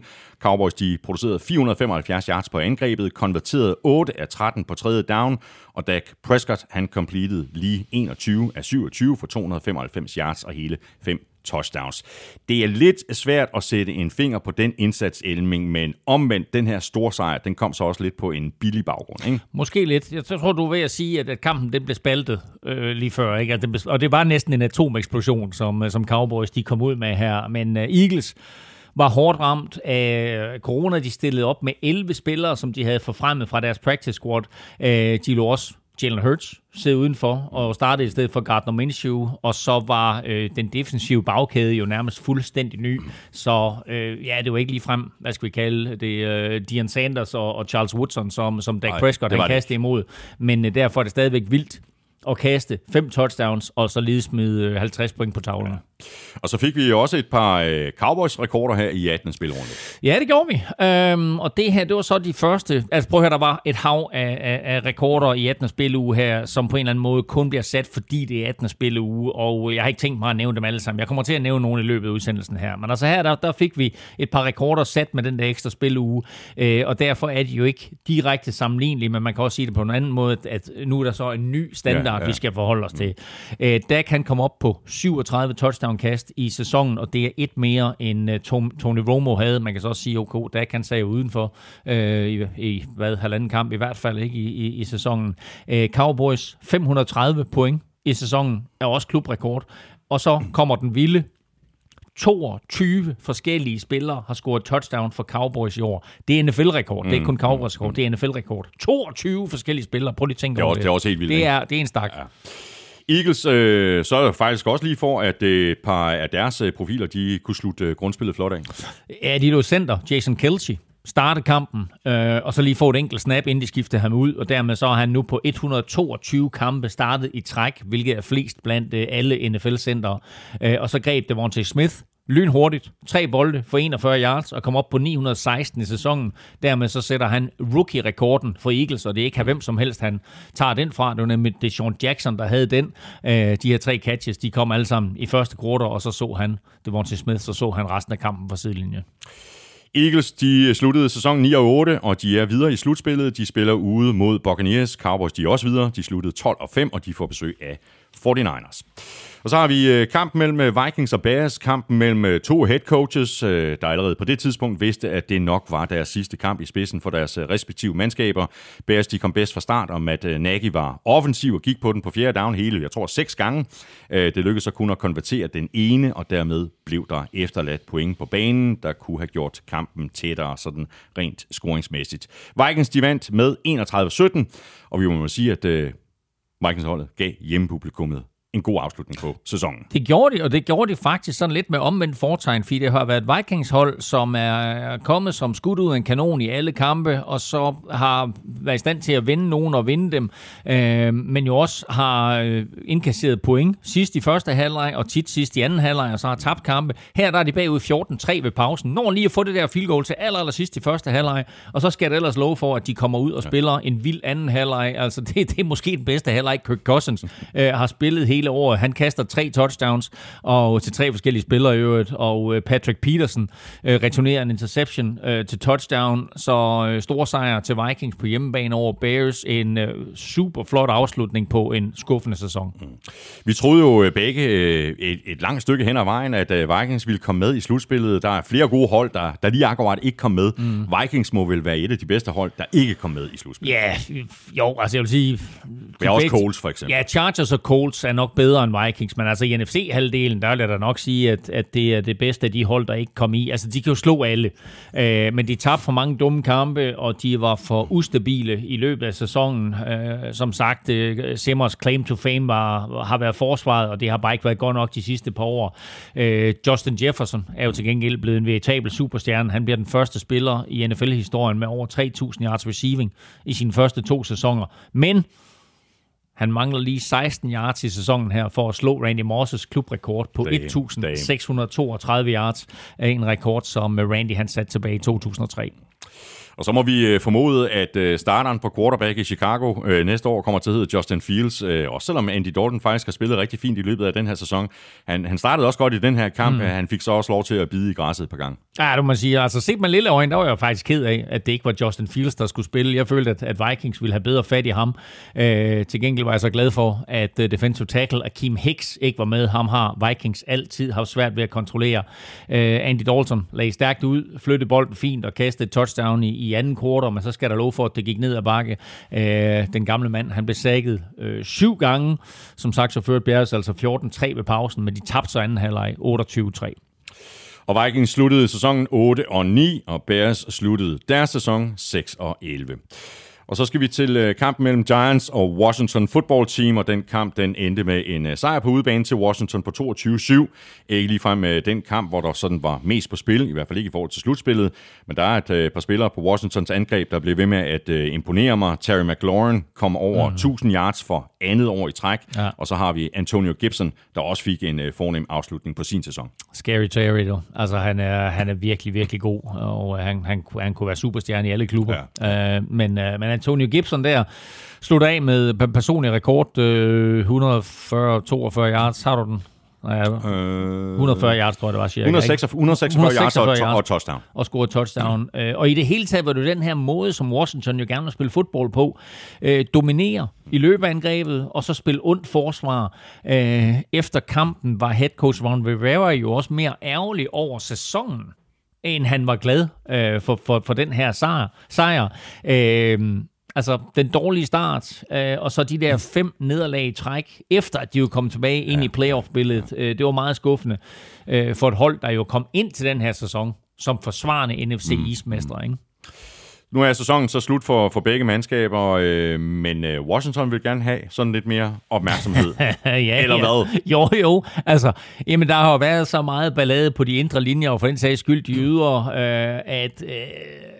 17-17. Cowboys, de producerede 475 yards på angrebet, konverterede 8 af 13 på tredje down, og Dak Prescott, han completed lige 21 af 27 for 295 yards og hele 5 touchdowns. Det er lidt svært at sætte en finger på den indsats, Elming, men omvendt, den her store sejr, den kom så også lidt på en billig baggrund, ikke? Måske lidt. Jeg tror, du er ved at sige, at kampen den blev spaltet øh, lige før, ikke? At den blev, og det var næsten en atomeksplosion, som, øh, som Cowboys de kom ud med her. Men uh, Eagles var hårdt ramt af øh, corona. De stillede op med 11 spillere, som de havde forfremmet fra deres practice squad. Uh, de lå også Jalen Hurts sidde udenfor og startede i stedet for Gardner Minshew, og så var øh, den defensive bagkæde jo nærmest fuldstændig ny. Så øh, ja, det var ikke lige frem, hvad skal vi kalde det, øh, Dion Sanders og, og Charles Woodson, som, som Dak Prescott han kastede imod. Men øh, derfor er det stadigvæk vildt at kaste fem touchdowns, og så lige smide 50 point på tavlen. Ja. Og så fik vi også et par øh, Cowboys-rekorder her i 18. spilrunde. Ja, det gjorde vi. Øhm, og det her, det var så de første... Altså prøv at høre, der var et hav af, af, af rekorder i 18. spilleuge her, som på en eller anden måde kun bliver sat, fordi det er 18. spilleuge. Og jeg har ikke tænkt mig at nævne dem alle sammen. Jeg kommer til at nævne nogle i løbet af udsendelsen her. Men altså her, der, der fik vi et par rekorder sat med den der ekstra spilleuge. Øh, og derfor er de jo ikke direkte sammenlignelige, men man kan også sige det på en anden måde, at nu er der så en ny standard, ja, ja. vi skal forholde os til. Øh, der kan komme op på 37 touchdown-kast i sæsonen, og det er et mere end uh, Tony Romo havde. Man kan så også sige, okay, der kan sige udenfor øh, i, i hvad, halvanden kamp, i hvert fald ikke i, i, i sæsonen. Øh, Cowboys 530 point i sæsonen er også klubrekord. Og så kommer den vilde 22 forskellige spillere har scoret touchdown for Cowboys i år. Det er NFL-rekord. Mm. Det er ikke kun Cowboys-rekord, mm. det er NFL-rekord. 22 forskellige spillere. Prøv lige at tænke det er over også, det. Det er også helt vildt. Det er, det er en stak. Ja. Eagles øh, så er faktisk også lige for, at øh, et par af deres øh, profiler, de kunne slutte øh, grundspillet flot af. Ja, de lå center, Jason Kelsey, starte kampen, øh, og så lige få et enkelt snap, inden de skifter ham ud, og dermed så er han nu på 122 kampe startet i træk, hvilket er flest blandt øh, alle NFL-centre. Øh, og så greb Devontae Smith lynhurtigt. Tre bolde for 41 yards og kom op på 916 i sæsonen. Dermed så sætter han rookie-rekorden for Eagles, og det er ikke hvem som helst, han tager den fra. Det var nemlig Deshaun Jackson, der havde den. Øh, de her tre catches, de kom alle sammen i første kvartal, og så så han Devontae Smith, så så han resten af kampen fra sidelinjen. Eagles de sluttede sæsonen 9 og 8, og de er videre i slutspillet. De spiller ude mod Buccaneers. Cowboys de er også videre. De sluttede 12 og 5, og de får besøg af 49ers. Og så har vi øh, kampen mellem øh, Vikings og Bears, kampen mellem øh, to head coaches, der allerede på det tidspunkt vidste, at det nok var deres sidste kamp i spidsen for deres respektive mandskaber. Bears de kom bedst fra start, om at Nagy var offensiv og gik på den på fjerde down hele, jeg tror, seks gange. Det lykkedes så kun at konvertere den ene, og dermed blev der efterladt point på banen, der kunne have gjort kampen tættere, sådan rent scoringsmæssigt. Vikings de vandt med 31-17, og vi må sige, at Vikings-holdet gav hjemmepublikummet en god afslutning på sæsonen. Det gjorde de, og det gjorde de faktisk sådan lidt med omvendt fortegn, fordi det har været et Vikings-hold, som er kommet som skudt ud af en kanon i alle kampe, og så har været i stand til at vinde nogen og vinde dem, øh, men jo også har øh, indkasseret point sidst i første halvleg, og tit sidst i anden halvleg, og så har tabt kampe. Her der er de bagud 14-3 ved pausen. Når lige at få det der field goal til aller, aller sidst i første halvleg, og så skal det ellers love for, at de kommer ud og spiller en vild anden halvleg. Altså det, det er måske den bedste halvleg, Kirk Cousins øh, har spillet hele hele året. Han kaster tre touchdowns og til tre forskellige spillere i øvrigt, og øh, Patrick Peterson øh, returnerer en interception øh, til touchdown, så øh, stor sejr til Vikings på hjemmebane over Bears. En øh, super flot afslutning på en skuffende sæson. Mm. Vi troede jo øh, begge øh, et, et langt stykke hen ad vejen, at øh, Vikings ville komme med i slutspillet. Der er flere gode hold, der, der lige akkurat ikke kom med. Mm. Vikings må vel være et af de bedste hold, der ikke kom med i slutspillet. Ja, yeah, jo, altså jeg vil sige... Er også Colts for eksempel. Ja, Chargers og Colts er nok bedre end Vikings, men altså i NFC-halvdelen, der vil jeg da nok sige, at, at det er det bedste af de hold, der ikke kom i. Altså, de kan jo slå alle, øh, men de tabte for mange dumme kampe, og de var for ustabile i løbet af sæsonen. Øh, som sagt, øh, Simmers claim to fame var, har været forsvaret, og det har bare ikke været godt nok de sidste par år. Øh, Justin Jefferson er jo til gengæld blevet en veritabel superstjerne. Han bliver den første spiller i NFL-historien med over 3.000 yards receiving i sine første to sæsoner. Men han mangler lige 16 yards i sæsonen her for at slå Randy Mosses klubrekord på 1.632 yards. En rekord, som Randy han satte tilbage i 2003. Og så må vi øh, formode, at øh, starteren på quarterback i Chicago øh, næste år kommer til at hedde Justin Fields. Også selvom Andy Dalton faktisk har spillet rigtig fint i løbet af den her sæson. Han, han startede også godt i den her kamp. Mm. Han fik så også lov til at bide i græsset et par gange. Ja, du må sige, altså set med lille øjne, der var jeg faktisk ked af, at det ikke var Justin Fields, der skulle spille. Jeg følte, at, at Vikings ville have bedre fat i ham. Øh, til gengæld var jeg så glad for, at uh, defensive tackle Akeem Hicks ikke var med. Ham har Vikings altid haft svært ved at kontrollere. Øh, Andy Dalton lagde stærkt ud, flyttede bolden fint og kastede et touchdown i, i anden kvartal, men så skal der lov for, at det gik ned ad bakke. Øh, den gamle mand, han blev sækket øh, syv gange. Som sagt, så førte Bears altså 14-3 ved pausen, men de tabte så anden halvleg 28-3. Og Vikings sluttede sæsonen 8 og 9, og Bears sluttede deres sæson 6 og 11. Og så skal vi til øh, kampen mellem Giants og Washington Football Team, og den kamp den endte med en øh, sejr på udebane til Washington på 22-7. Ikke ligefrem med den kamp, hvor der sådan var mest på spil, i hvert fald ikke i forhold til slutspillet, men der er et øh, par spillere på Washingtons angreb, der blev ved med at imponere mig. Terry McLaurin kom over mm. 1000 yards for andet år i træk, ja. og så har vi Antonio Gibson, der også fik en fornem afslutning på sin sæson. Scary Terry, du. Altså han er, han er virkelig, virkelig god, og han, han, han kunne være superstjerne i alle klubber. Ja. Uh, men, uh, men Antonio Gibson der slutter af med personlig rekord, øh, 140-42 yards. Har du den? Ja, 140 øh, yards, tror jeg, det var cirka. 146, 146 yards, og, og touchdown. Og score touchdown. Mm. Og i det hele taget var det den her måde, som Washington jo gerne vil spille fodbold på. Øh, dominere i løbeangrebet, og så spille ondt forsvar. Øh, efter kampen var head coach Ron Rivera jo også mere ærgerlig over sæsonen end han var glad øh, for, for, for den her sejr. sejr. Øh, altså den dårlige start, øh, og så de der fem nederlag i træk, efter at de jo kom tilbage ind ja. i playoff-billedet. Øh, det var meget skuffende øh, for et hold, der jo kom ind til den her sæson som forsvarende NFC mm. East-mestre. Ikke? Nu er sæsonen så slut for, for begge mandskaber, øh, men øh, Washington vil gerne have sådan lidt mere opmærksomhed. ja, Eller hvad? Jo, jo. Altså, jamen, der har jo været så meget ballade på de indre linjer, og for den sags skyld de ydre, øh, at, øh,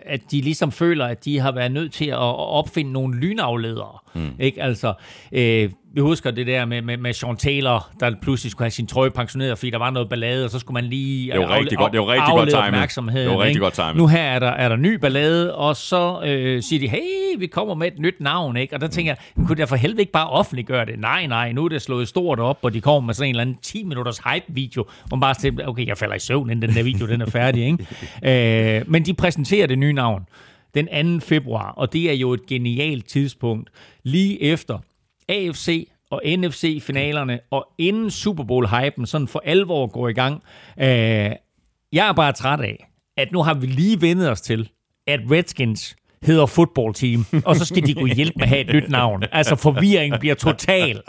at de ligesom føler, at de har været nødt til at opfinde nogle lynafledere. Mm. Ikke? Altså, øh, vi husker det der med, med, med Sean Taylor, der pludselig skulle have sin trøje pensioneret, fordi der var noget ballade, og så skulle man lige det var rigtig godt, det var rigtig godt opmærksomhed. Det var rigtig godt time. Nu her er der, er der ny ballade, og så øh, siger de, hey, vi kommer med et nyt navn, ikke? Og der tænker jeg, kunne der for helvede ikke bare offentliggøre det? Nej, nej, nu er det slået stort op, og de kommer med sådan en eller anden 10 minutters hype-video, hvor man bare siger, okay, jeg falder i søvn, inden den der video den er færdig, ikke? øh, men de præsenterer det nye navn den 2. februar, og det er jo et genialt tidspunkt, lige efter AFC og NFC-finalerne, og inden Super Bowl-hypen sådan for alvor går i gang. Øh, jeg er bare træt af, at nu har vi lige vendet os til, at Redskins hedder football team, og så skal de gå hjælpe med at have et nyt navn. Altså forvirringen bliver total.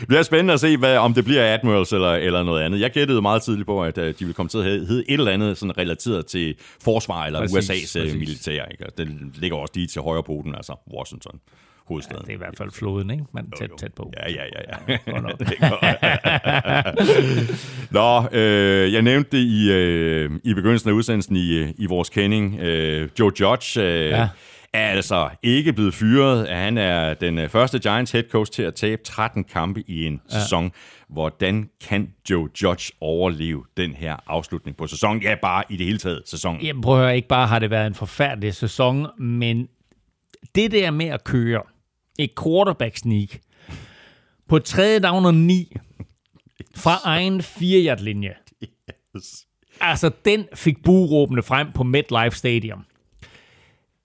det bliver spændende at se, hvad, om det bliver Admirals eller, eller noget andet. Jeg gættede meget tidligt på, at uh, de vil komme til at hedde et eller andet sådan relateret til forsvar eller præcis, USA's øh, præcis. militær. Ikke? Det ligger også lige til højre poten, altså Washington hovedstaden. Ja, det er i hvert fald floden, ikke? Man er tæt, tæt på. Ja, ja, ja. ja. Nå, øh, jeg nævnte det i, øh, i begyndelsen af udsendelsen i, i vores kending. Øh, Joe Judge øh, ja. er altså ikke blevet fyret. Han er den øh, første Giants head coach til at tabe 13 kampe i en ja. sæson. Hvordan kan Joe Judge overleve den her afslutning på sæsonen? Ja, bare i det hele taget sæsonen. Jamen prøv at høre, ikke bare har det været en forfærdelig sæson, men det der med at køre et quarterback sneak på tredje down og ni fra egen 4 linje yes. Altså, den fik buråbende frem på MetLife Stadium.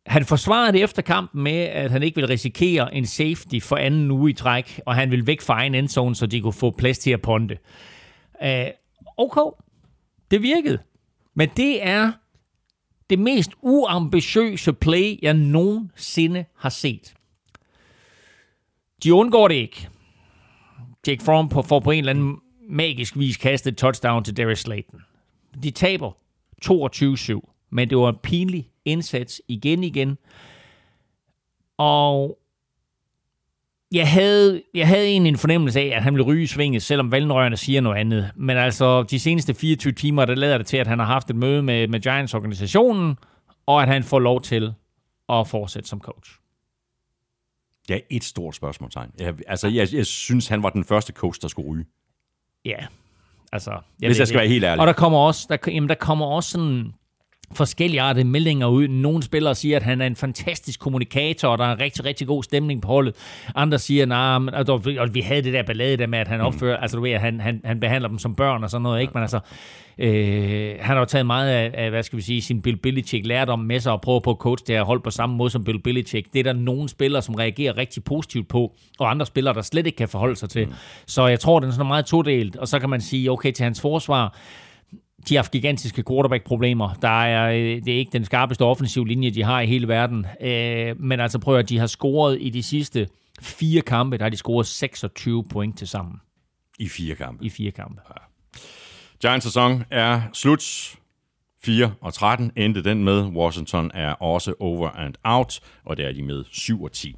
Han forsvarede det efter kampen med, at han ikke ville risikere en safety for anden uge i træk, og han ville væk fra egen endzone, så de kunne få plads til at ponde. Uh, okay, det virkede. Men det er det mest uambitiøse play, jeg nogensinde har set. De undgår det ikke. Jake Fromm får på en eller anden magisk vis kastet touchdown til Darius Slayton. De taber 22-7, men det var en pinlig indsats igen igen. Og jeg havde, jeg havde egentlig en fornemmelse af, at han ville ryge i svinget, selvom valgnøjerne siger noget andet. Men altså, de seneste 24 timer, der lader det til, at han har haft et møde med, med Giants-organisationen, og at han får lov til at fortsætte som coach. Ja, et stort spørgsmålstegn. Jeg, altså, jeg, jeg synes, han var den første coach, der skulle ryge. Ja, altså... Jeg Hvis jeg skal være helt ærlig. Og der kommer også, der, jamen, der kommer også sådan forskellige arter meldinger ud. Nogle spillere siger, at han er en fantastisk kommunikator, og der er en rigtig, rigtig god stemning på holdet. Andre siger, nah, men, og vi havde det der ballade der med, at han mm. opfører, mm. altså du ved, at han, han, han behandler dem som børn og sådan noget, ikke? Men altså, øh, han har jo taget meget af, af, hvad skal vi sige, sin Bill Belichick lærdom med sig og prøver på at coach det her hold på samme måde som Bill Belichick. Det er der nogle spillere, som reagerer rigtig positivt på, og andre spillere, der slet ikke kan forholde sig til. Mm. Så jeg tror, den er sådan meget todelt, og så kan man sige, okay, til hans forsvar, de har haft gigantiske quarterback-problemer. Der er, øh, det er ikke den skarpeste offensiv linje, de har i hele verden. Øh, men altså prøv at de har scoret i de sidste fire kampe, der har de scoret 26 point til sammen. I fire kampe? I fire kampe. Ja. Giants sæson er slut. 4 og 13 endte den med. Washington er også over and out, og der er de med 7 og 10.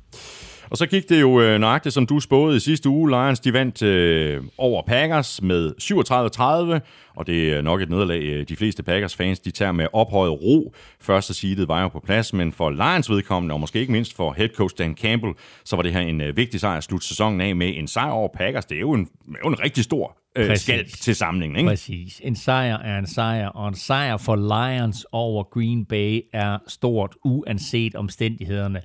Og så gik det jo øh, nøjagtigt, som du spåede i sidste uge. Lions de vandt øh, over Packers med 37-30, og det er nok et nederlag, øh, de fleste Packers-fans de tager med ophøjet ro. Første seedet var jo på plads, men for Lions vedkommende, og måske ikke mindst for head coach Dan Campbell, så var det her en øh, vigtig sejr at slutte sæsonen af med en sejr over Packers. Det er jo en, jo en rigtig stor øh, skald til samlingen. Ikke? Præcis. En sejr er en sejr, og en sejr for Lions over Green Bay er stort, uanset omstændighederne.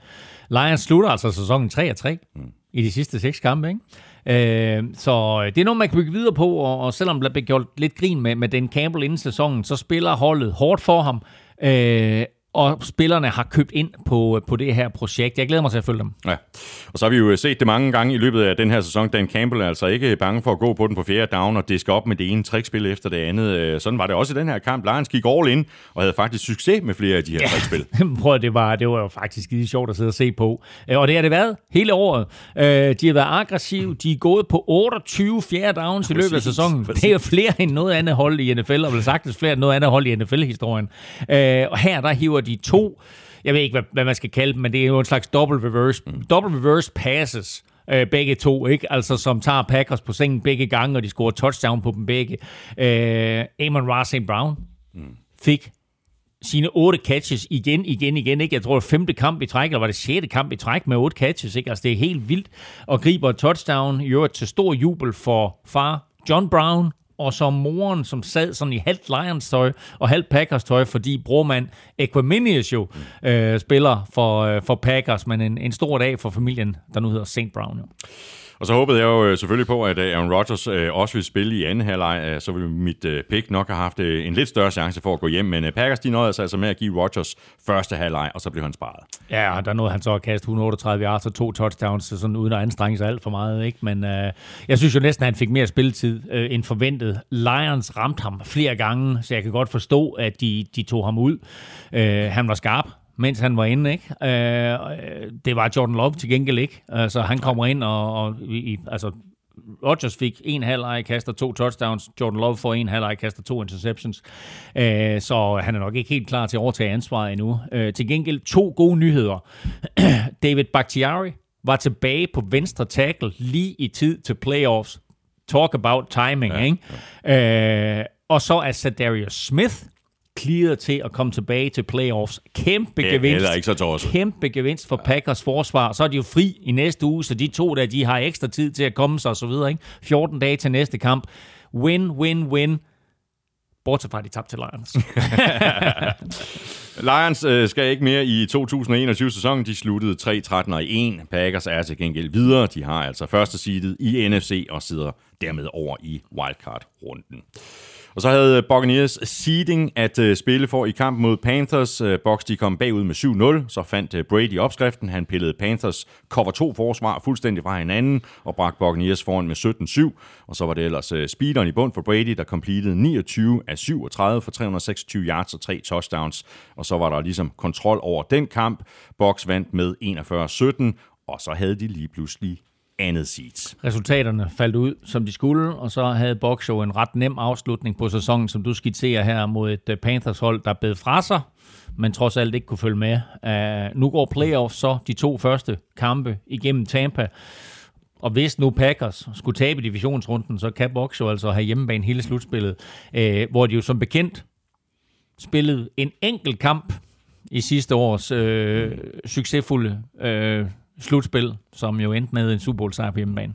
Lions slutter altså sæsonen 3-3 mm. i de sidste seks kampe, ikke? Øh, så det er noget, man kan bygge videre på, og, og selvom der blev gjort lidt grin med, med den Campbell inden sæsonen, så spiller holdet hårdt for ham. Øh, og spillerne har købt ind på, på det her projekt. Jeg glæder mig til at følge dem. Ja, og så har vi jo set det mange gange i løbet af den her sæson. Dan Campbell er altså ikke bange for at gå på den på fjerde down og diske op med det ene trickspil efter det andet. Øh, sådan var det også i den her kamp. Lions gik all in og havde faktisk succes med flere af de her ja. trickspil. Prøv det var, det var jo faktisk skide sjovt at sidde og se på. Øh, og det har det været hele året. Øh, de har været aggressive. De er gået på 28 fjerde downs i løbet af sæsonen. Præcis. Det er jo flere end noget andet hold i NFL, og vel sagtens flere end noget andet hold i NFL-historien. Og her der hiver de to, jeg ved ikke, hvad, hvad man skal kalde dem, men det er jo en slags double reverse, mm. double reverse passes, øh, begge to, ikke? Altså, som tager Packers på sengen begge gange, og de scorer touchdown på dem begge. Øh, Amon Ross St. Brown mm. fik sine otte catches igen, igen, igen. Ikke? Jeg tror, det femte kamp i træk, eller var det sjette kamp i træk med otte catches. Ikke? Altså, det er helt vildt. Og griber touchdown, i øvrigt til stor jubel for far John Brown, og så moren, som sad sådan i halvt Lions tøj og halvt Packers tøj, fordi brormand Equiminius jo øh, spiller for, øh, for Packers, men en, en stor dag for familien, der nu hedder St. Brown. Jo. Og så håbede jeg jo øh, selvfølgelig på, at øh, Aaron Rodgers øh, også ville spille i anden halvleg. Så ville mit pick nok have haft en lidt større chance for at gå hjem. Men Packers de nåede altså med at give Rodgers første halvleg, og så blev han sparet. Ja, og der nåede han så at kaste 138 yards og to touchdowns, sådan uden at anstrenge sig alt for meget. Ikke? Men øh, jeg synes jo næsten, at han fik mere spilletid øh, end forventet. Lions ramte ham flere gange, så jeg kan godt forstå, at de, de tog ham ud. Øh, han var skarp, mens han var inde. Ikke? Øh, det var Jordan Love til gengæld ikke. Altså, han kommer ind og, og i, altså, Rodgers fik en halvleg, kaster to touchdowns. Jordan Love får en halvleg, kaster to interceptions. Øh, så han er nok ikke helt klar til at overtage ansvaret endnu. Øh, til gengæld to gode nyheder. David Bakhtiari var tilbage på venstre tackle lige i tid til playoffs. Talk about timing, ja, ikke? Ja. Øh, og så er Sadarius Smith clearet til at komme tilbage til playoffs. Kæmpe ja, gevinst. Ikke så Kæmpe gevinst for Packers forsvar. Så er de jo fri i næste uge, så de to der, de har ekstra tid til at komme sig og så videre. Ikke? 14 dage til næste kamp. Win, win, win. Bortset fra, at de tabte til Lions. Lions øh, skal ikke mere i 2021-sæsonen. De sluttede 3-13 og 1. Packers er til gengæld videre. De har altså første seedet i NFC og sidder dermed over i wildcard-runden. Og så havde Buccaneers seeding at øh, spille for i kamp mod Panthers. Øh, uh, Bucks de kom bagud med 7-0, så fandt øh, Brady opskriften. Han pillede Panthers cover 2 forsvar fuldstændig fra hinanden og bragte Buccaneers foran med 17-7. Og så var det ellers speederen i bund for Brady, der completed 29 af 37 for 326 yards og tre touchdowns. Og så var der ligesom kontrol over den kamp. Bucks vandt med 41-17, og så havde de lige pludselig andet seeds. Resultaterne faldt ud, som de skulle, og så havde Box jo en ret nem afslutning på sæsonen, som du skitserer her mod et øh, Panthers-hold, der bed fra sig, men trods alt ikke kunne følge med. Uh, nu går playoffs så de to første kampe igennem Tampa, og hvis nu Packers skulle tabe divisionsrunden, så kan Box jo altså have hjemmebane hele slutspillet, uh, hvor de jo som bekendt spillede en enkelt kamp i sidste års uh, succesfulde uh, slutspil, som jo endte med en Super Bowl sejr på hjemmebane.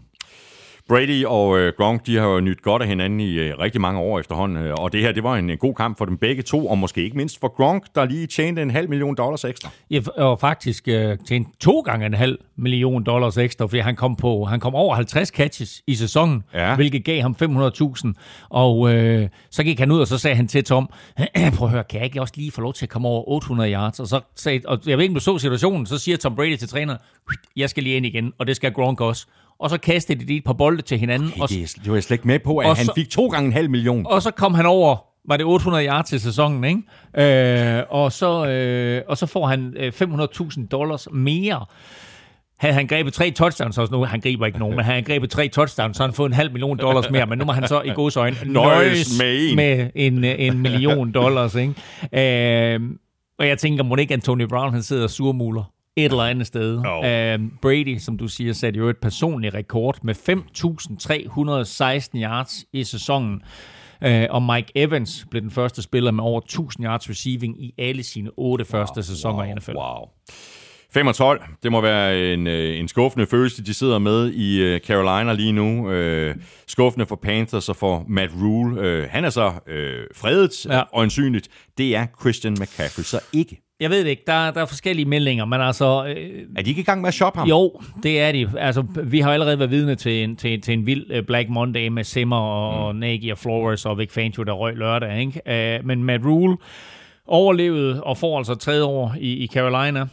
Brady og øh, Gronk, de har jo nyt godt af hinanden i øh, rigtig mange år efterhånden, øh, og det her, det var en, en god kamp for dem begge to, og måske ikke mindst for Gronk, der lige tjente en halv million dollars ekstra. Ja, og faktisk øh, tjente to gange en halv million dollars ekstra, fordi han kom på, han kom over 50 catches i sæsonen, ja. hvilket gav ham 500.000, og øh, så gik han ud, og så sagde han til Tom, prøv at høre, kan jeg ikke også lige få lov til at komme over 800 yards? Og så sagde, og jeg ved ikke, om du så situationen, så siger Tom Brady til træner, jeg skal lige ind igen, og det skal Gronk også og så kastede de et par bolde til hinanden. Okay, og, det, det var jeg slet ikke med på, at han så, fik to gange en halv million. Og så kom han over, var det 800 yards til sæsonen, ikke? Øh, og, så, øh, og så får han 500.000 øh, dollars mere. havde han grebet tre touchdowns, så nu han griber ikke nogen, men havde han grebet tre touchdowns, så han fået en halv million dollars mere, men nu må han så i gods øjne nøjes med en, med en, en million dollars. Ikke? Øh, og jeg tænker, må ikke Antonio Brown, han sidder og surmuler et eller andet sted. Oh. Uh, Brady, som du siger, satte jo et personligt rekord med 5.316 yards i sæsonen. Uh, og Mike Evans blev den første spiller med over 1000 yards receiving i alle sine otte wow, første sæsoner wow, i NFL. Wow. 5 og 12, det må være en, øh, en skuffende følelse, de sidder med i øh, Carolina lige nu. Uh, skuffende for Panthers og for Matt Rule. Han er så uh, fredet ja. og ansynligt. Det er Christian McCaffrey så ikke. Jeg ved det ikke. Der, der er forskellige meldinger, men altså... Øh, er de ikke i gang med at shoppe ham? Jo, det er de. Altså, vi har allerede været vidne til en, til, til en vild uh, Black Monday med Simmer og mm. Nagy og Flores og Vic Fangio, der røg lørdag. Ikke? Uh, men Matt Rule overlevede og får altså tredje år i, i Carolina.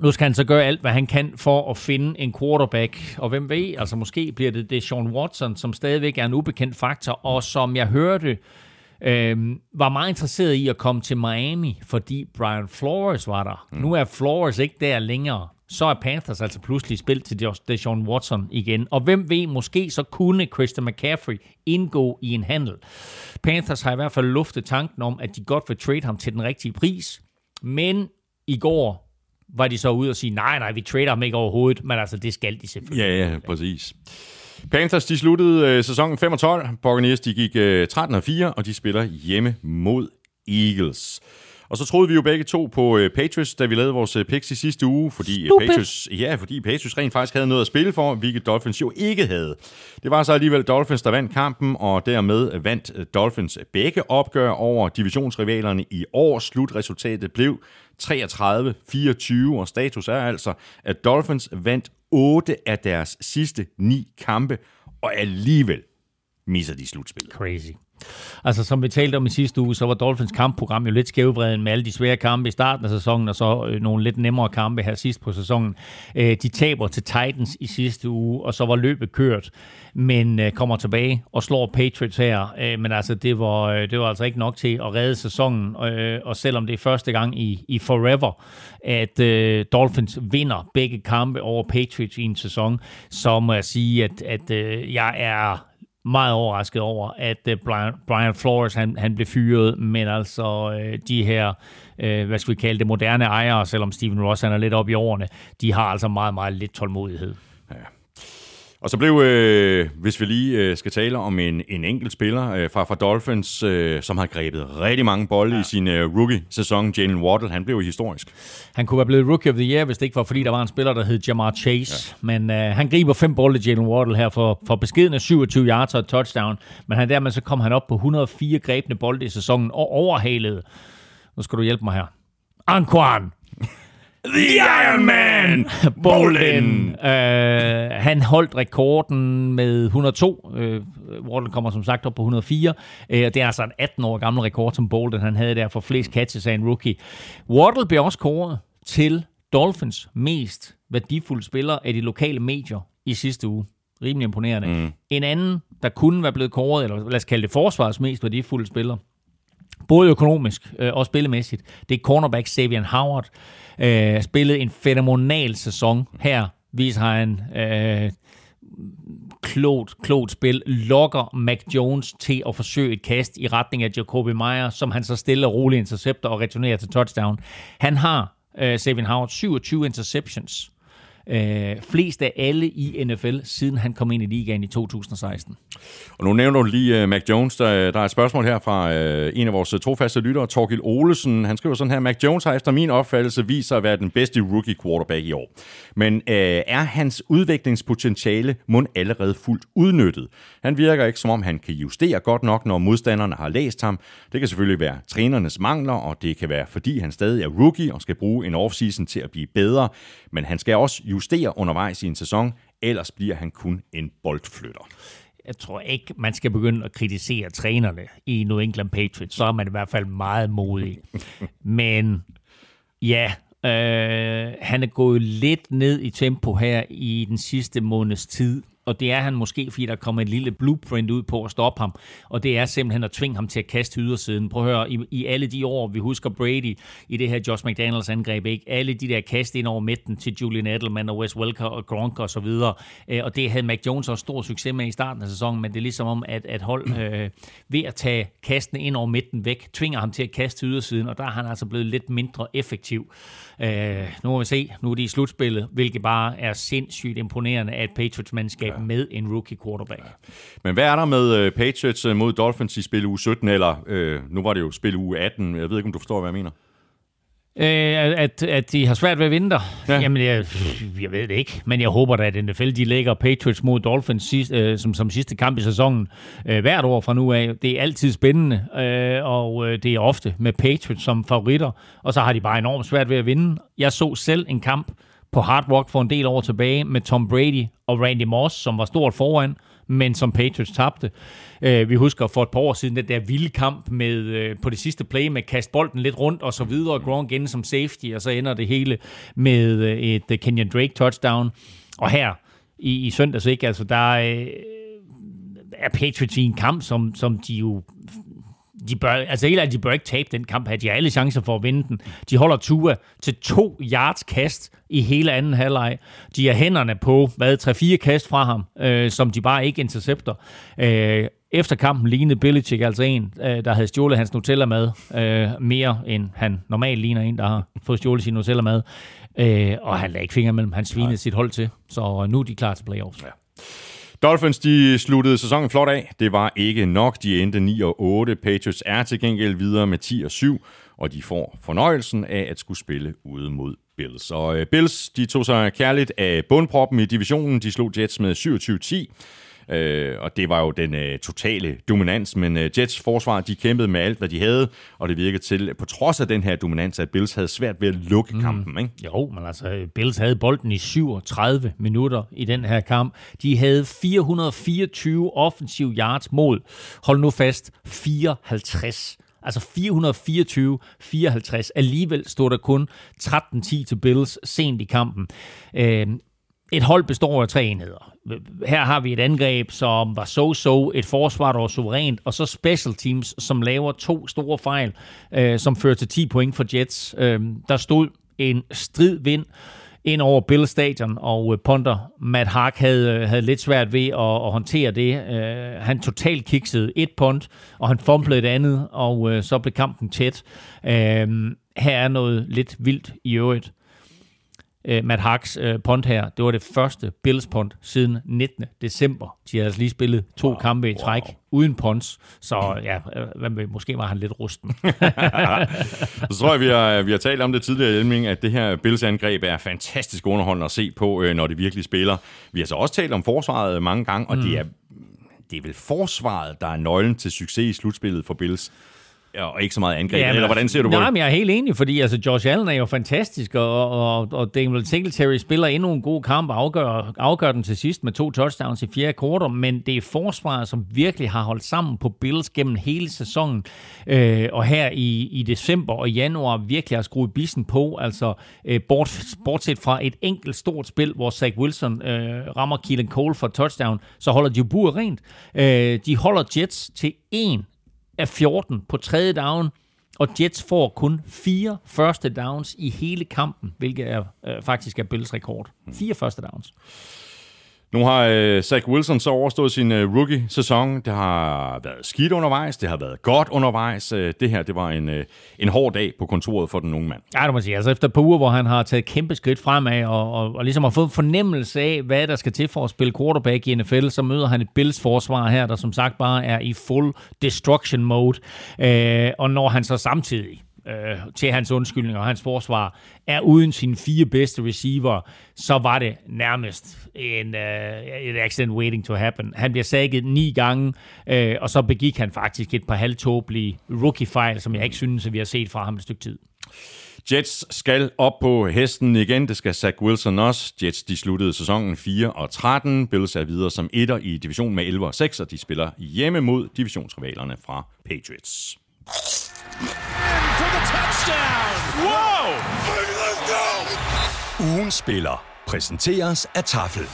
Nu skal han så gøre alt, hvad han kan for at finde en quarterback. Og hvem ved, altså måske bliver det det Sean Watson, som stadigvæk er en ubekendt faktor, og som jeg hørte øh, var meget interesseret i at komme til Miami, fordi Brian Flores var der. Mm. Nu er Flores ikke der længere. Så er Panthers altså pludselig spillet til Deshaun Watson igen. Og hvem ved, måske så kunne Christian McCaffrey indgå i en handel. Panthers har i hvert fald luftet tanken om, at de godt vil trade ham til den rigtige pris. Men i går var de så ude og sige, nej, nej, vi trader ham ikke overhovedet, men altså, det skal de selvfølgelig. Ja, ja, præcis. Panthers de sluttede øh, sæsonen 5 12. Buccaneers de gik øh, 13 og 4, og de spiller hjemme mod Eagles. Og så troede vi jo begge to på øh, Patriots, da vi lavede vores øh, picks i sidste uge, fordi øh, Patriots, ja, fordi Patriots rent faktisk havde noget at spille for, hvilket Dolphins jo ikke havde. Det var så alligevel Dolphins, der vandt kampen, og dermed vandt øh, Dolphins begge opgør over divisionsrivalerne i år. Slutresultatet blev 33-24, og status er altså, at Dolphins vandt 8 af deres sidste 9 kampe, og alligevel misser de slutspillet. Crazy. Altså, som vi talte om i sidste uge, så var Dolphins kampprogram jo lidt skævvreden med alle de svære kampe i starten af sæsonen, og så øh, nogle lidt nemmere kampe her sidst på sæsonen. Øh, de taber til Titans i sidste uge, og så var løbet kørt, men øh, kommer tilbage og slår Patriots her. Øh, men altså, det var, øh, det var altså ikke nok til at redde sæsonen, øh, og selvom det er første gang i, i forever, at øh, Dolphins vinder begge kampe over Patriots i en sæson, så må jeg sige, at, at øh, jeg er meget overrasket over, at øh, Brian, Brian Flores han, han blev fyret, men altså øh, de her, øh, hvad skal vi kalde det, moderne ejere, selvom Steven Ross han er lidt op i årene, de har altså meget, meget lidt tålmodighed. Ja. Og så blev, øh, hvis vi lige øh, skal tale om en, en enkelt spiller øh, fra, fra Dolphins, øh, som har grebet rigtig mange bolde ja. i sin øh, rookie-sæson, Jalen Waddle, han blev historisk. Han kunne være blevet rookie of the year, hvis det ikke var, fordi der var en spiller, der hed Jamar Chase. Ja. Men øh, han griber fem bolde, Jalen Waddle, her for, for beskidende 27 yards og et touchdown. Men han, dermed så kom han op på 104 grebne bolde i sæsonen og overhalede. Nu skal du hjælpe mig her. Anquan The Iron Man! Bolden! Uh, han holdt rekorden med 102. Uh, Walden kommer som sagt op på 104. Uh, det er altså en 18 år gammel rekord, som Bolden han havde der for flest catches af en rookie. Waddle blev også kåret til Dolphins mest værdifulde spiller af de lokale medier i sidste uge. Rimelig imponerende. Mm. En anden, der kunne være blevet kåret, eller lad os kalde det forsvars mest værdifulde spiller, både økonomisk øh, og spillemæssigt, det er cornerback Xavier Howard. Øh, spillet en fænomenal sæson. Her viser han øh, klogt, klogt spil, lokker Mac Jones til at forsøge et kast i retning af Jacoby Meyer, som han så stille og roligt intercepter og returnerer til touchdown. Han har, øh, Savin Howard, 27 interceptions øh, flest af alle i NFL, siden han kom ind i ligaen i 2016. Og nu nævner du lige uh, Mac Jones. Der, der er et spørgsmål her fra uh, en af vores øh, trofaste lyttere, Torgil Olesen. Han skriver sådan her, Mac Jones har efter min opfattelse vist sig at være den bedste rookie quarterback i år. Men uh, er hans udviklingspotentiale mund allerede fuldt udnyttet? Han virker ikke, som om han kan justere godt nok, når modstanderne har læst ham. Det kan selvfølgelig være trænernes mangler, og det kan være, fordi han stadig er rookie og skal bruge en offseason til at blive bedre. Men han skal også justere undervejs i en sæson, ellers bliver han kun en boldflytter. Jeg tror ikke, man skal begynde at kritisere trænerne i New England Patriots. Så er man i hvert fald meget modig. Men ja, øh, han er gået lidt ned i tempo her i den sidste måneds tid og det er han måske, fordi der kommer et lille blueprint ud på at stoppe ham, og det er simpelthen at tvinge ham til at kaste ydersiden. Prøv at høre, i, i alle de år, vi husker Brady i det her Josh McDaniels angreb, ikke? alle de der kast ind over midten til Julian Edelman og Wes Welker og Gronk og så videre, øh, og det havde Mac Jones også stor succes med i starten af sæsonen, men det er ligesom om, at, at hold øh, ved at tage kastene ind over midten væk, tvinger ham til at kaste ydersiden, og der er han altså blevet lidt mindre effektiv. Øh, nu må vi se, nu er de i slutspillet, hvilket bare er sindssygt imponerende af et Patriots-mandskab ja. med en rookie quarterback. Ja. Men hvad er der med uh, Patriots uh, mod Dolphins i spil uge 17, eller uh, nu var det jo spil uge 18, jeg ved ikke, om du forstår, hvad jeg mener? Øh, at, at de har svært ved at vinde ja. Jamen, jeg, jeg ved det ikke. Men jeg håber da, at NFL de lægger Patriots mod Dolphins sidst, øh, som, som sidste kamp i sæsonen øh, hvert år fra nu af. Det er altid spændende, øh, og øh, det er ofte med Patriots som favoritter. Og så har de bare enormt svært ved at vinde. Jeg så selv en kamp på Hard Rock for en del år tilbage med Tom Brady og Randy Moss, som var stort foran men som Patriots tabte. Øh, vi husker for et par år siden den der vilde kamp med øh, på det sidste play med kast bolden lidt rundt og så videre, og Gronk igen som safety, og så ender det hele med øh, et uh, Kenyon Drake touchdown. Og her i, i søndags, ikke? Altså, der øh, er Patriots i en kamp, som, som de jo de bør, altså helt de bør ikke tabe den kamp her. De har alle chancer for at vinde den. De holder Tua til to yards kast i hele anden halvleg. De har hænderne på, hvad, 3-4 kast fra ham, øh, som de bare ikke intercepter. Øh, efter kampen lignede Belichick altså en, øh, der havde stjålet hans Nutella-mad øh, mere end han normalt ligner en, der har fået stjålet sin Nutella-mad. Øh, og han lagde ikke fingre mellem, han svinede Nej. sit hold til. Så nu er de klar til playoffs. Ja. Dolphins de sluttede sæsonen flot af. Det var ikke nok. De endte 9 og 8. Patriots er til gengæld videre med 10 og 7, og de får fornøjelsen af at skulle spille ude mod Bills. Og øh, Bills de tog sig kærligt af bundproppen i divisionen. De slog Jets med 27-10. Øh, og det var jo den øh, totale dominans, men øh, Jets forsvar, de kæmpede med alt, hvad de havde, og det virkede til, på trods af den her dominans, at Bills havde svært ved at lukke mm. kampen. Ikke? Jo, men altså, Bills havde bolden i 37 minutter i den her kamp. De havde 424 offensiv yards mod, hold nu fast, 54 Altså 424-54. Alligevel stod der kun 13-10 til Bills sent i kampen. Øh, et hold består af tre enheder. Her har vi et angreb, som var so-so, et forsvar, der var suverænt, og så special teams, som laver to store fejl, øh, som fører til 10 point for Jets. Øh, der stod en strid vind ind over Bill Stadion, og øh, punter Matt Hark havde, øh, havde lidt svært ved at, at håndtere det. Øh, han totalt kiksede et punt, og han fumblede et andet, og øh, så blev kampen tæt. Øh, her er noget lidt vildt i øvrigt øh, Matt Hacks øh, punt her, det var det første Bills punt siden 19. december. De havde altså lige spillet to wow, kampe i træk wow. uden punts, så ja, øh, måske var han lidt rusten. så tror jeg, vi har, vi har talt om det tidligere, Elming, at det her Bills angreb er fantastisk underholdende at se på, øh, når de virkelig spiller. Vi har så også talt om forsvaret mange gange, og mm. det er det er vel forsvaret, der er nøglen til succes i slutspillet for Bills og ikke så meget angreb, ja, men, eller hvordan ser du på nej, det? men jeg er helt enig, fordi altså, Josh Allen er jo fantastisk, og, og, og Daniel Singletary spiller endnu en god kamp og afgør, afgør den til sidst med to touchdowns i fjerde kvartal, men det er forsvaret, som virkelig har holdt sammen på Bills gennem hele sæsonen, øh, og her i, i december og januar virkelig har skruet bissen på, altså øh, bort, bortset fra et enkelt stort spil, hvor Zach Wilson øh, rammer Keelan Cole for touchdown, så holder de jo buret rent. Øh, de holder Jets til en af 14 på tredje down, og Jets får kun fire første downs i hele kampen, hvilket er øh, faktisk er Bills rekord. Fire første downs. Nu har øh, Zach Wilson så overstået sin øh, rookie-sæson. Det har været skidt undervejs, det har været godt undervejs. Øh, det her, det var en, øh, en hård dag på kontoret for den unge mand. Ja, det må sige. Altså efter et par uger, hvor han har taget kæmpe skridt fremad, og, og, og ligesom har fået fornemmelse af, hvad der skal til for at spille quarterback i NFL, så møder han et Bills forsvar her, der som sagt bare er i full destruction mode. Øh, og når han så samtidig øh, til hans undskyldning og hans forsvar, er uden sine fire bedste receiver, så var det nærmest en, øh, et accident waiting to happen. Han bliver sækket ni gange, øh, og så begik han faktisk et par halvtåbelige rookie-fejl, som jeg ikke synes, at vi har set fra ham et stykke tid. Jets skal op på hesten igen. Det skal Zach Wilson også. Jets de sluttede sæsonen 4 og 13. Bills er videre som etter i division med 11 og 6, og de spiller hjemme mod divisionsrivalerne fra Patriots. Wow! Ugen spiller præsenteres af Tafel.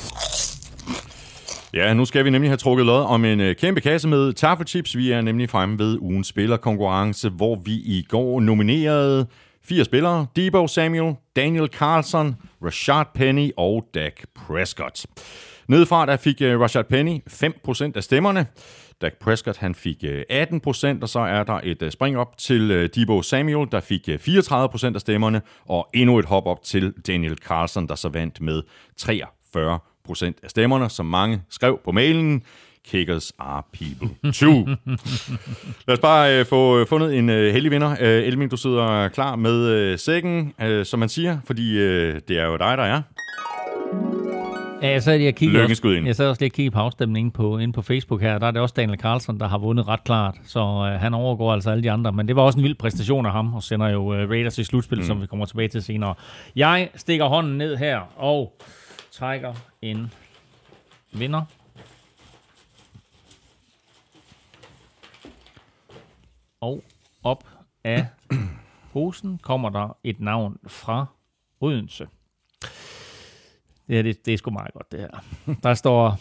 Ja, nu skal vi nemlig have trukket lod om en øh, kæmpe kasse med taffelchips. Vi er nemlig fremme ved ugens spillerkonkurrence, hvor vi i går nominerede fire spillere. Debo Samuel, Daniel Carlson, Rashad Penny og Dak Prescott. Nedefra der fik øh, Rashad Penny 5% af stemmerne. Dak Prescott han fik uh, 18%, og så er der et uh, spring op til uh, Debo Samuel, der fik uh, 34% af stemmerne, og endnu et hop op til Daniel Carlson, der så vandt med 43 procent af stemmerne, som mange skrev på mailen. Kickers are people too. Lad os bare øh, få fundet en øh, heldig vinder. Øh, Elming, du sidder klar med øh, sækken, øh, som man siger, fordi øh, det er jo dig, der er. Ja, jeg sad lige og kiggede også, ind. jeg sad også lige og kiggede på afstemningen på, inde på Facebook her. Der er det også Daniel Carlson, der har vundet ret klart. Så øh, han overgår altså alle de andre. Men det var også en vild præstation af ham, og sender jo øh, Raiders i slutspil, mm. som vi kommer tilbage til senere. Jeg stikker hånden ned her og trækker en vinder. Og op af posen kommer der et navn fra Odense. Det, her, det, det er sgu meget godt, det her. Der står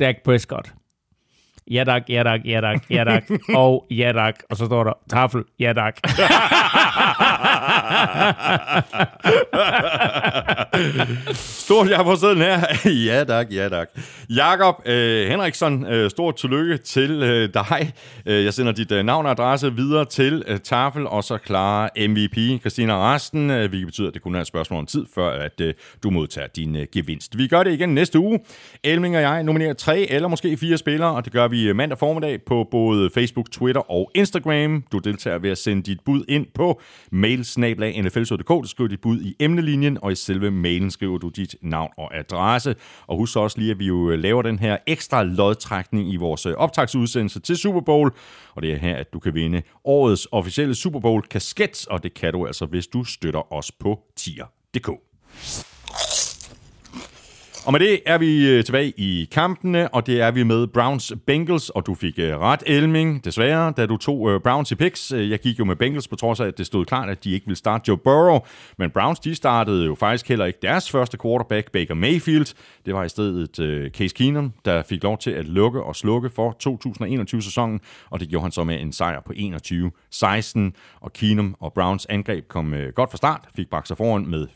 Dak Prescott. Ja tak, ja tak, ja tak, ja tak, og ja tak. Og så står der tafel, ja tak. Stort jeg på siden her. ja tak, ja tak. Jakob øh, Henriksson, øh, stort tillykke til øh, dig. Øh, jeg sender dit øh, navn og adresse videre til øh, Tafel, og så klarer MVP Christina Resten, øh, hvilket betyder, at det kun er et spørgsmål om tid, før at øh, du modtager din øh, gevinst. Vi gør det igen næste uge. Elming og jeg nominerer tre eller måske fire spillere, og det gør vi øh, mandag formiddag på både Facebook, Twitter og Instagram. Du deltager ved at sende dit bud ind på mailsnablag.nfl.dk. så skriver dit bud i emnelinjen, og i selve mailen skriver du dit navn og adresse. Og husk også lige, at vi jo øh, laver den her ekstra lodtrækning i vores øh, optagsudsendelse til Super Bowl. Og det er her, at du kan vinde årets officielle Super Bowl kasket, og det kan du altså, hvis du støtter os på tier.dk. Og med det er vi øh, tilbage i kampene, og det er vi med Browns Bengals, og du fik øh, ret, Elming, desværre, da du tog øh, Browns i picks. Jeg gik jo med Bengals på trods af, at det stod klart, at de ikke ville starte Joe Burrow, men Browns, de startede jo faktisk heller ikke deres første quarterback, Baker Mayfield. Det var i stedet Case Keenum, der fik lov til at lukke og slukke for 2021-sæsonen, og det gjorde han så med en sejr på 21-16, og Keenum og Browns angreb kom godt fra start, fik bakset foran med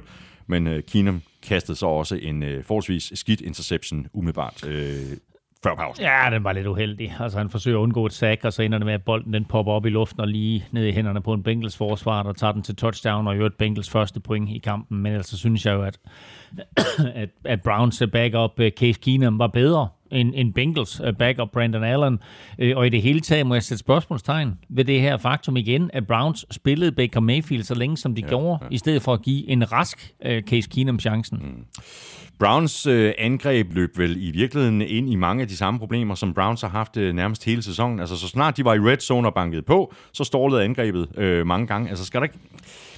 14-0, men øh, Keenum kastede så også en øh, forholdsvis skidt interception umiddelbart øh, før pausen. Ja, den var lidt uheldig. Altså, han forsøger at undgå et sack, og så ender det med, at bolden den popper op i luften og lige ned i hænderne på en Bengals forsvar, der tager den til touchdown og gjort Bengals første point i kampen. Men altså synes jeg jo, at, at, at Browns backup øh, Case Keenum var bedre en, en Bengals uh, backup Brandon Allen. Uh, og i det hele taget må jeg sætte spørgsmålstegn ved det her faktum igen, at Browns spillede Baker Mayfield så længe, som de ja, gjorde, ja. i stedet for at give en rask uh, Case Keenum chancen. Mm. Browns øh, angreb løb vel i virkeligheden ind i mange af de samme problemer, som Browns har haft øh, nærmest hele sæsonen. Altså så snart de var i red zone og bankede på, så stålede angrebet øh, mange gange. Altså skal der ikke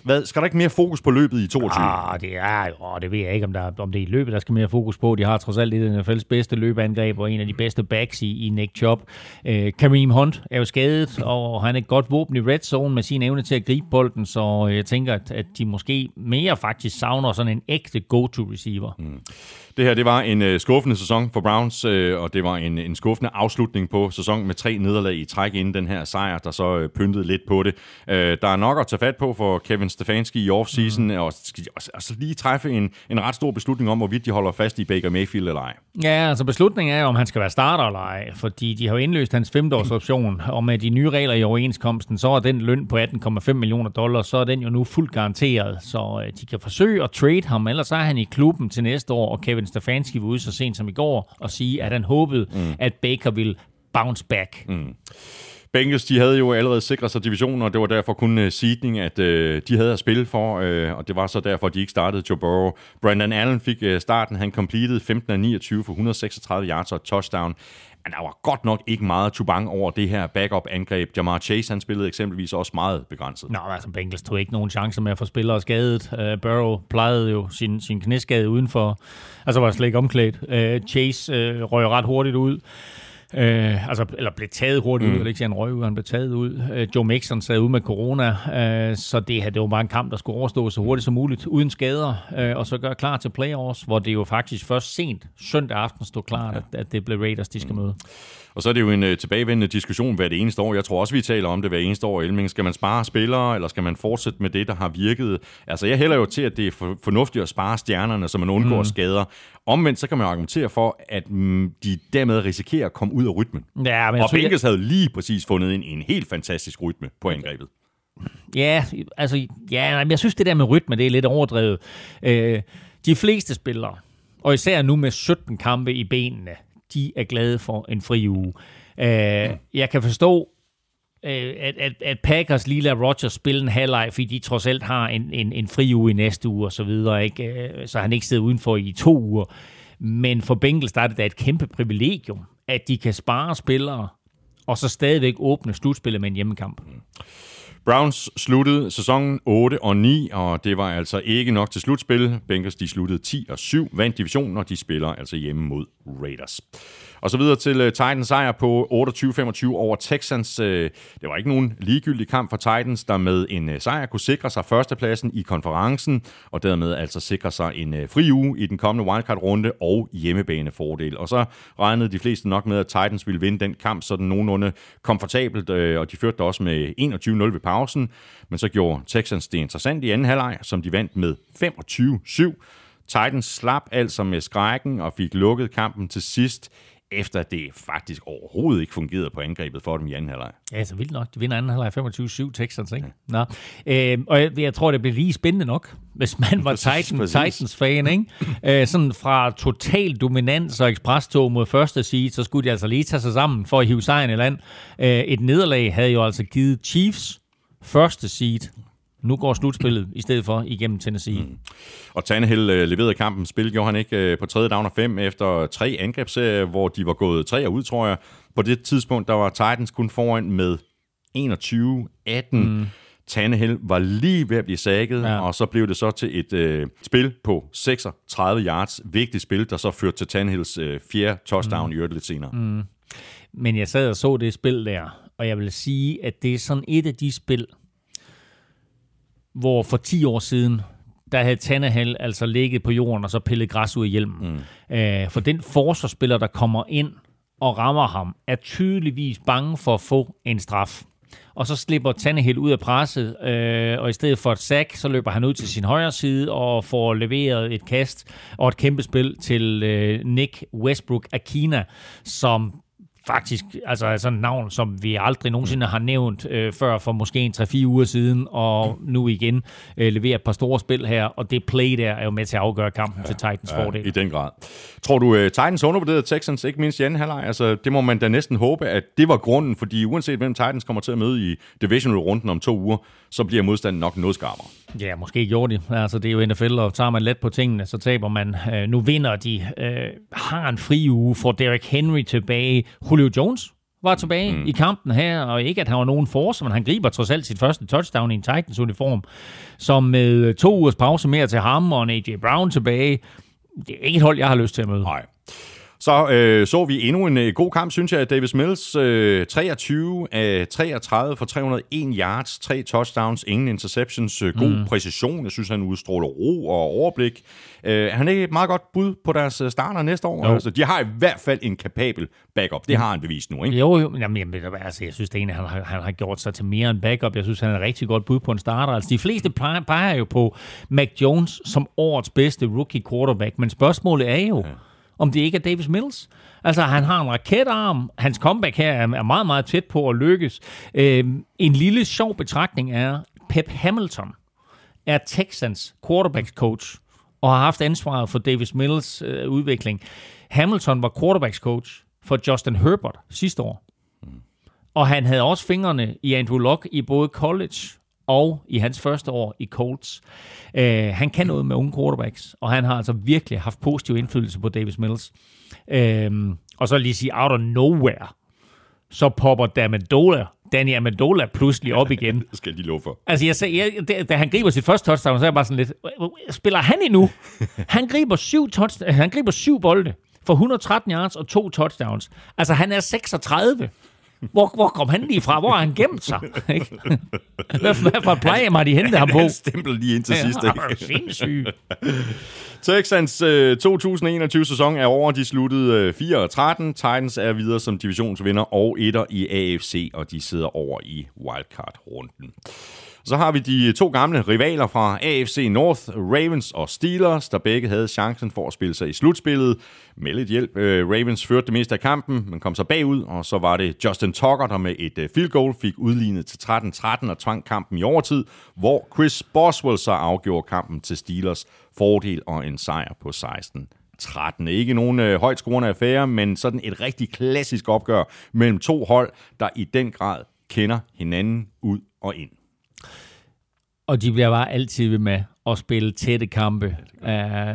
hvad, skal der ikke mere fokus på løbet i 22? Ah, det er jo, det ved jeg ikke, om, der, om det er i løbet, der skal mere fokus på. De har trods alt et af NFL's bedste løbeangreb, og en af de bedste backs i, i Nick Chubb. Øh, Kareem Hunt er jo skadet, og han er et godt våben i red zone med sin evne til at gribe bolden, så jeg tænker, at, at de måske mere faktisk savner sådan en ægte go-to-receiver. Mm. Det her, det var en øh, skuffende sæson for Browns, øh, og det var en, en skuffende afslutning på sæsonen med tre nederlag i træk inden den her sejr, der så øh, pyntede lidt på det. Øh, der er nok at tage fat på for Kevin Stefanski i offseason, mm. og skal altså lige træffe en, en ret stor beslutning om, hvorvidt de holder fast i Baker Mayfield eller ej. Ja, altså beslutningen er om han skal være starter eller ej, fordi de har jo indløst hans femteårsoption, og med de nye regler i overenskomsten, så er den løn på 18,5 millioner dollars, så er den jo nu fuldt garanteret, så øh, de kan forsøge at trade ham, ellers er han i klubben til næste år, og Kevin Stefanski var ude så sent som i går og sige, at han håbede, mm. at Baker vil bounce back. Mm. Bengals, de havde jo allerede sikret sig divisionen, og det var derfor kun uh, seedning, at uh, de havde at spille for, uh, og det var så derfor, at de ikke startede Joe Burrow. Brandon Allen fik uh, starten, han completed 15 af 29 for 136 yards og touchdown. Men der var godt nok ikke meget tubang over det her backup-angreb. Jamar Chase, han spillede eksempelvis også meget begrænset. Nå, altså Bengals tog ikke nogen chance med at få spillere skadet. Uh, Burrow plejede jo sin, sin knæskade udenfor, altså var slet ikke omklædt. Uh, Chase uh, røg ret hurtigt ud. Øh, altså, eller blev taget hurtigt mm. ud, ikke han røg ud, han blev taget ud. Øh, Joe Mixon sad ud med corona, øh, så det, her, det var bare en kamp, der skulle overstå så hurtigt som muligt, uden skader, øh, og så gøre klar til playoffs, hvor det jo faktisk først sent søndag aften stod klart, ja. at, at det blev Raiders, de skal mm. Og så er det jo en uh, tilbagevendende diskussion hver det eneste år. Jeg tror også, vi taler om det hver eneste år. Elming, skal man spare spillere, eller skal man fortsætte med det, der har virket? Altså, jeg hælder jo til, at det er for, fornuftigt at spare stjernerne, så man undgår mm. skader. Omvendt, så kan man argumentere for, at mm, de dermed risikerer at komme ud af rytmen. Ja, men og Bengals jeg... havde lige præcis fundet en, en helt fantastisk rytme på angrebet. Ja, altså, ja, jeg synes, det der med rytme, det er lidt overdrevet. Øh, de fleste spillere, og især nu med 17 kampe i benene, de er glade for en fri uge. Øh, jeg kan forstå, øh, at, at, at Packers lige lader Rodgers spille en halvleg, fordi de trods alt har en, en, en fri uge i næste uge og så videre, ikke? Øh, så han ikke sidder udenfor i to uger. Men for Bengals der er det da et kæmpe privilegium, at de kan spare spillere, og så stadigvæk åbne slutspillet med en hjemmekamp. Browns sluttede sæsonen 8 og 9, og det var altså ikke nok til slutspil. Bengals de sluttede 10 og 7, vandt divisionen, og de spiller altså hjemme mod Raiders. Og så videre til uh, Titans sejr på 28-25 over Texans. Uh, det var ikke nogen ligegyldig kamp for Titans, der med en uh, sejr kunne sikre sig førstepladsen i konferencen, og dermed altså sikre sig en uh, fri uge i den kommende wildcard-runde og hjemmebanefordel. Og så regnede de fleste nok med, at Titans ville vinde den kamp sådan nogenlunde komfortabelt, uh, og de førte også med 21-0 ved pausen. Men så gjorde Texans det interessant i anden halvleg, som de vandt med 25-7. Titans slap altså med skrækken og fik lukket kampen til sidst efter det faktisk overhovedet ikke fungerede på angrebet for dem i anden halvleg. Ja, så vildt nok. De vinder anden halvleg 25-7 Texans, ikke? Ja. Nå. Øh, og jeg, jeg tror, det bliver lige spændende nok, hvis man var Titan, Titans-fan, ikke? Øh, sådan fra total dominans og ekspresstog mod første seed, så skulle de altså lige tage sig sammen for at hive sejren i land. Øh, et nederlag havde jo altså givet Chiefs første seed nu går slutspillet i stedet for igennem Tennessee. Mm. Og Tannehill øh, leverede kampen. Spil gjorde han ikke øh, på tredje down og fem efter tre angrebsserier, hvor de var gået tre ud, tror jeg. På det tidspunkt, der var Titans kun foran med 21-18. Mm. Tannehill var lige ved at blive sækket, ja. og så blev det så til et øh, spil på 36 yards. Vigtigt spil, der så førte til Tannehills øh, fjerde touchdown mm. i øvrigt lidt senere. Mm. Men jeg sad og så det spil der, og jeg vil sige, at det er sådan et af de spil, hvor for 10 år siden, der havde Tannehill altså ligget på jorden og så pillet græs ud af hjelmen. Mm. Æh, for den forsvarsspiller, der kommer ind og rammer ham, er tydeligvis bange for at få en straf. Og så slipper Tannehill ud af presset, øh, og i stedet for et sack, så løber han ud til sin højre side og får leveret et kast og et kæmpe spil til øh, Nick Westbrook Akina, som faktisk altså sådan et navn, som vi aldrig nogensinde har nævnt øh, før for måske en 3-4 uger siden, og nu igen øh, leverer et par store spil her, og det play der er jo med til at afgøre kampen ja, til Titans ja, fordel. i den grad. Tror du, uh, Titans undervurderede Texans, ikke mindst i anden halvleg? Altså, det må man da næsten håbe, at det var grunden, fordi uanset hvem Titans kommer til at møde i divisional-runden om to uger, så bliver modstanden nok noget skarpere. Ja, måske gjorde de. Altså, det er jo NFL, og tager man let på tingene, så taber man. Øh, nu vinder de. Øh, har en fri uge, får Derrick Henry tilbage. Julio Jones var tilbage mm. i kampen her, og ikke at han var nogen force, men han griber trods alt sit første touchdown i en Titans-uniform, som med to ugers pause mere til ham og en A.J. Brown tilbage. Det er ikke et hold, jeg har lyst til at møde. Nej. Så øh, så vi endnu en øh, god kamp, synes jeg. Davis Mills, øh, 23 af 33 for 301 yards, tre touchdowns, ingen interceptions, øh, god mm. præcision. Jeg synes, han udstråler ro og overblik. Øh, han er et meget godt bud på deres øh, starter næste år. Altså, de har i hvert fald en kapabel backup. Det har han bevist nu, ikke? Jo, jo. Jamen, jamen, altså, jeg synes, det ene, han har, han har gjort sig til mere end backup. Jeg synes, han er et rigtig godt bud på en starter. Altså, de fleste peger, peger jo på Mac Jones som årets bedste rookie quarterback, men spørgsmålet er jo, ja om det ikke er Davis Mills. Altså, han har en raketarm. Hans comeback her er meget, meget tæt på at lykkes. Øh, en lille sjov betragtning er, Pep Hamilton er Texans quarterbacks coach og har haft ansvaret for Davis Mills øh, udvikling. Hamilton var quarterbacks coach for Justin Herbert sidste år. Og han havde også fingrene i Andrew Luck i både college og i hans første år i Colts. Uh, han kan noget med unge quarterbacks, og han har altså virkelig haft positiv indflydelse på Davis Mills. Uh, og så lige sige, out of nowhere, så popper Damendola, Danny Amendola pludselig op igen. det skal de love for. Altså, jeg, sagde, jeg, da, da han griber sit første touchdown, så er jeg bare sådan lidt, spiller han endnu? han griber syv, touch, han griber syv bolde, for 113 yards og to touchdowns. Altså, han er 36. Hvor, hvor kom han lige fra? Hvor har han gemt sig? Ikke? Hvad, hvad for et plejehjem har de hentet ham på? Han stempel lige ind til sidst. Ikke? sindssygt. Texans øh, 2021-sæson er over. De sluttede øh, 4 og 13. Titans er videre som divisionsvinder og etter i AFC, og de sidder over i wildcard-runden. Så har vi de to gamle rivaler fra AFC North, Ravens og Steelers, der begge havde chancen for at spille sig i slutspillet. Med lidt hjælp. øh, Ravens førte det meste af kampen, men kom så bagud, og så var det Justin Tucker, der med et øh, field goal fik udlignet til 13-13 og tvang kampen i overtid, hvor Chris Boswell så afgjorde kampen til Steelers fordel og en sejr på 16 13. Ikke nogen øh, højt scorende affære, men sådan et rigtig klassisk opgør mellem to hold, der i den grad kender hinanden ud og ind. Og de bliver bare altid ved med at spille tætte kampe. Uh,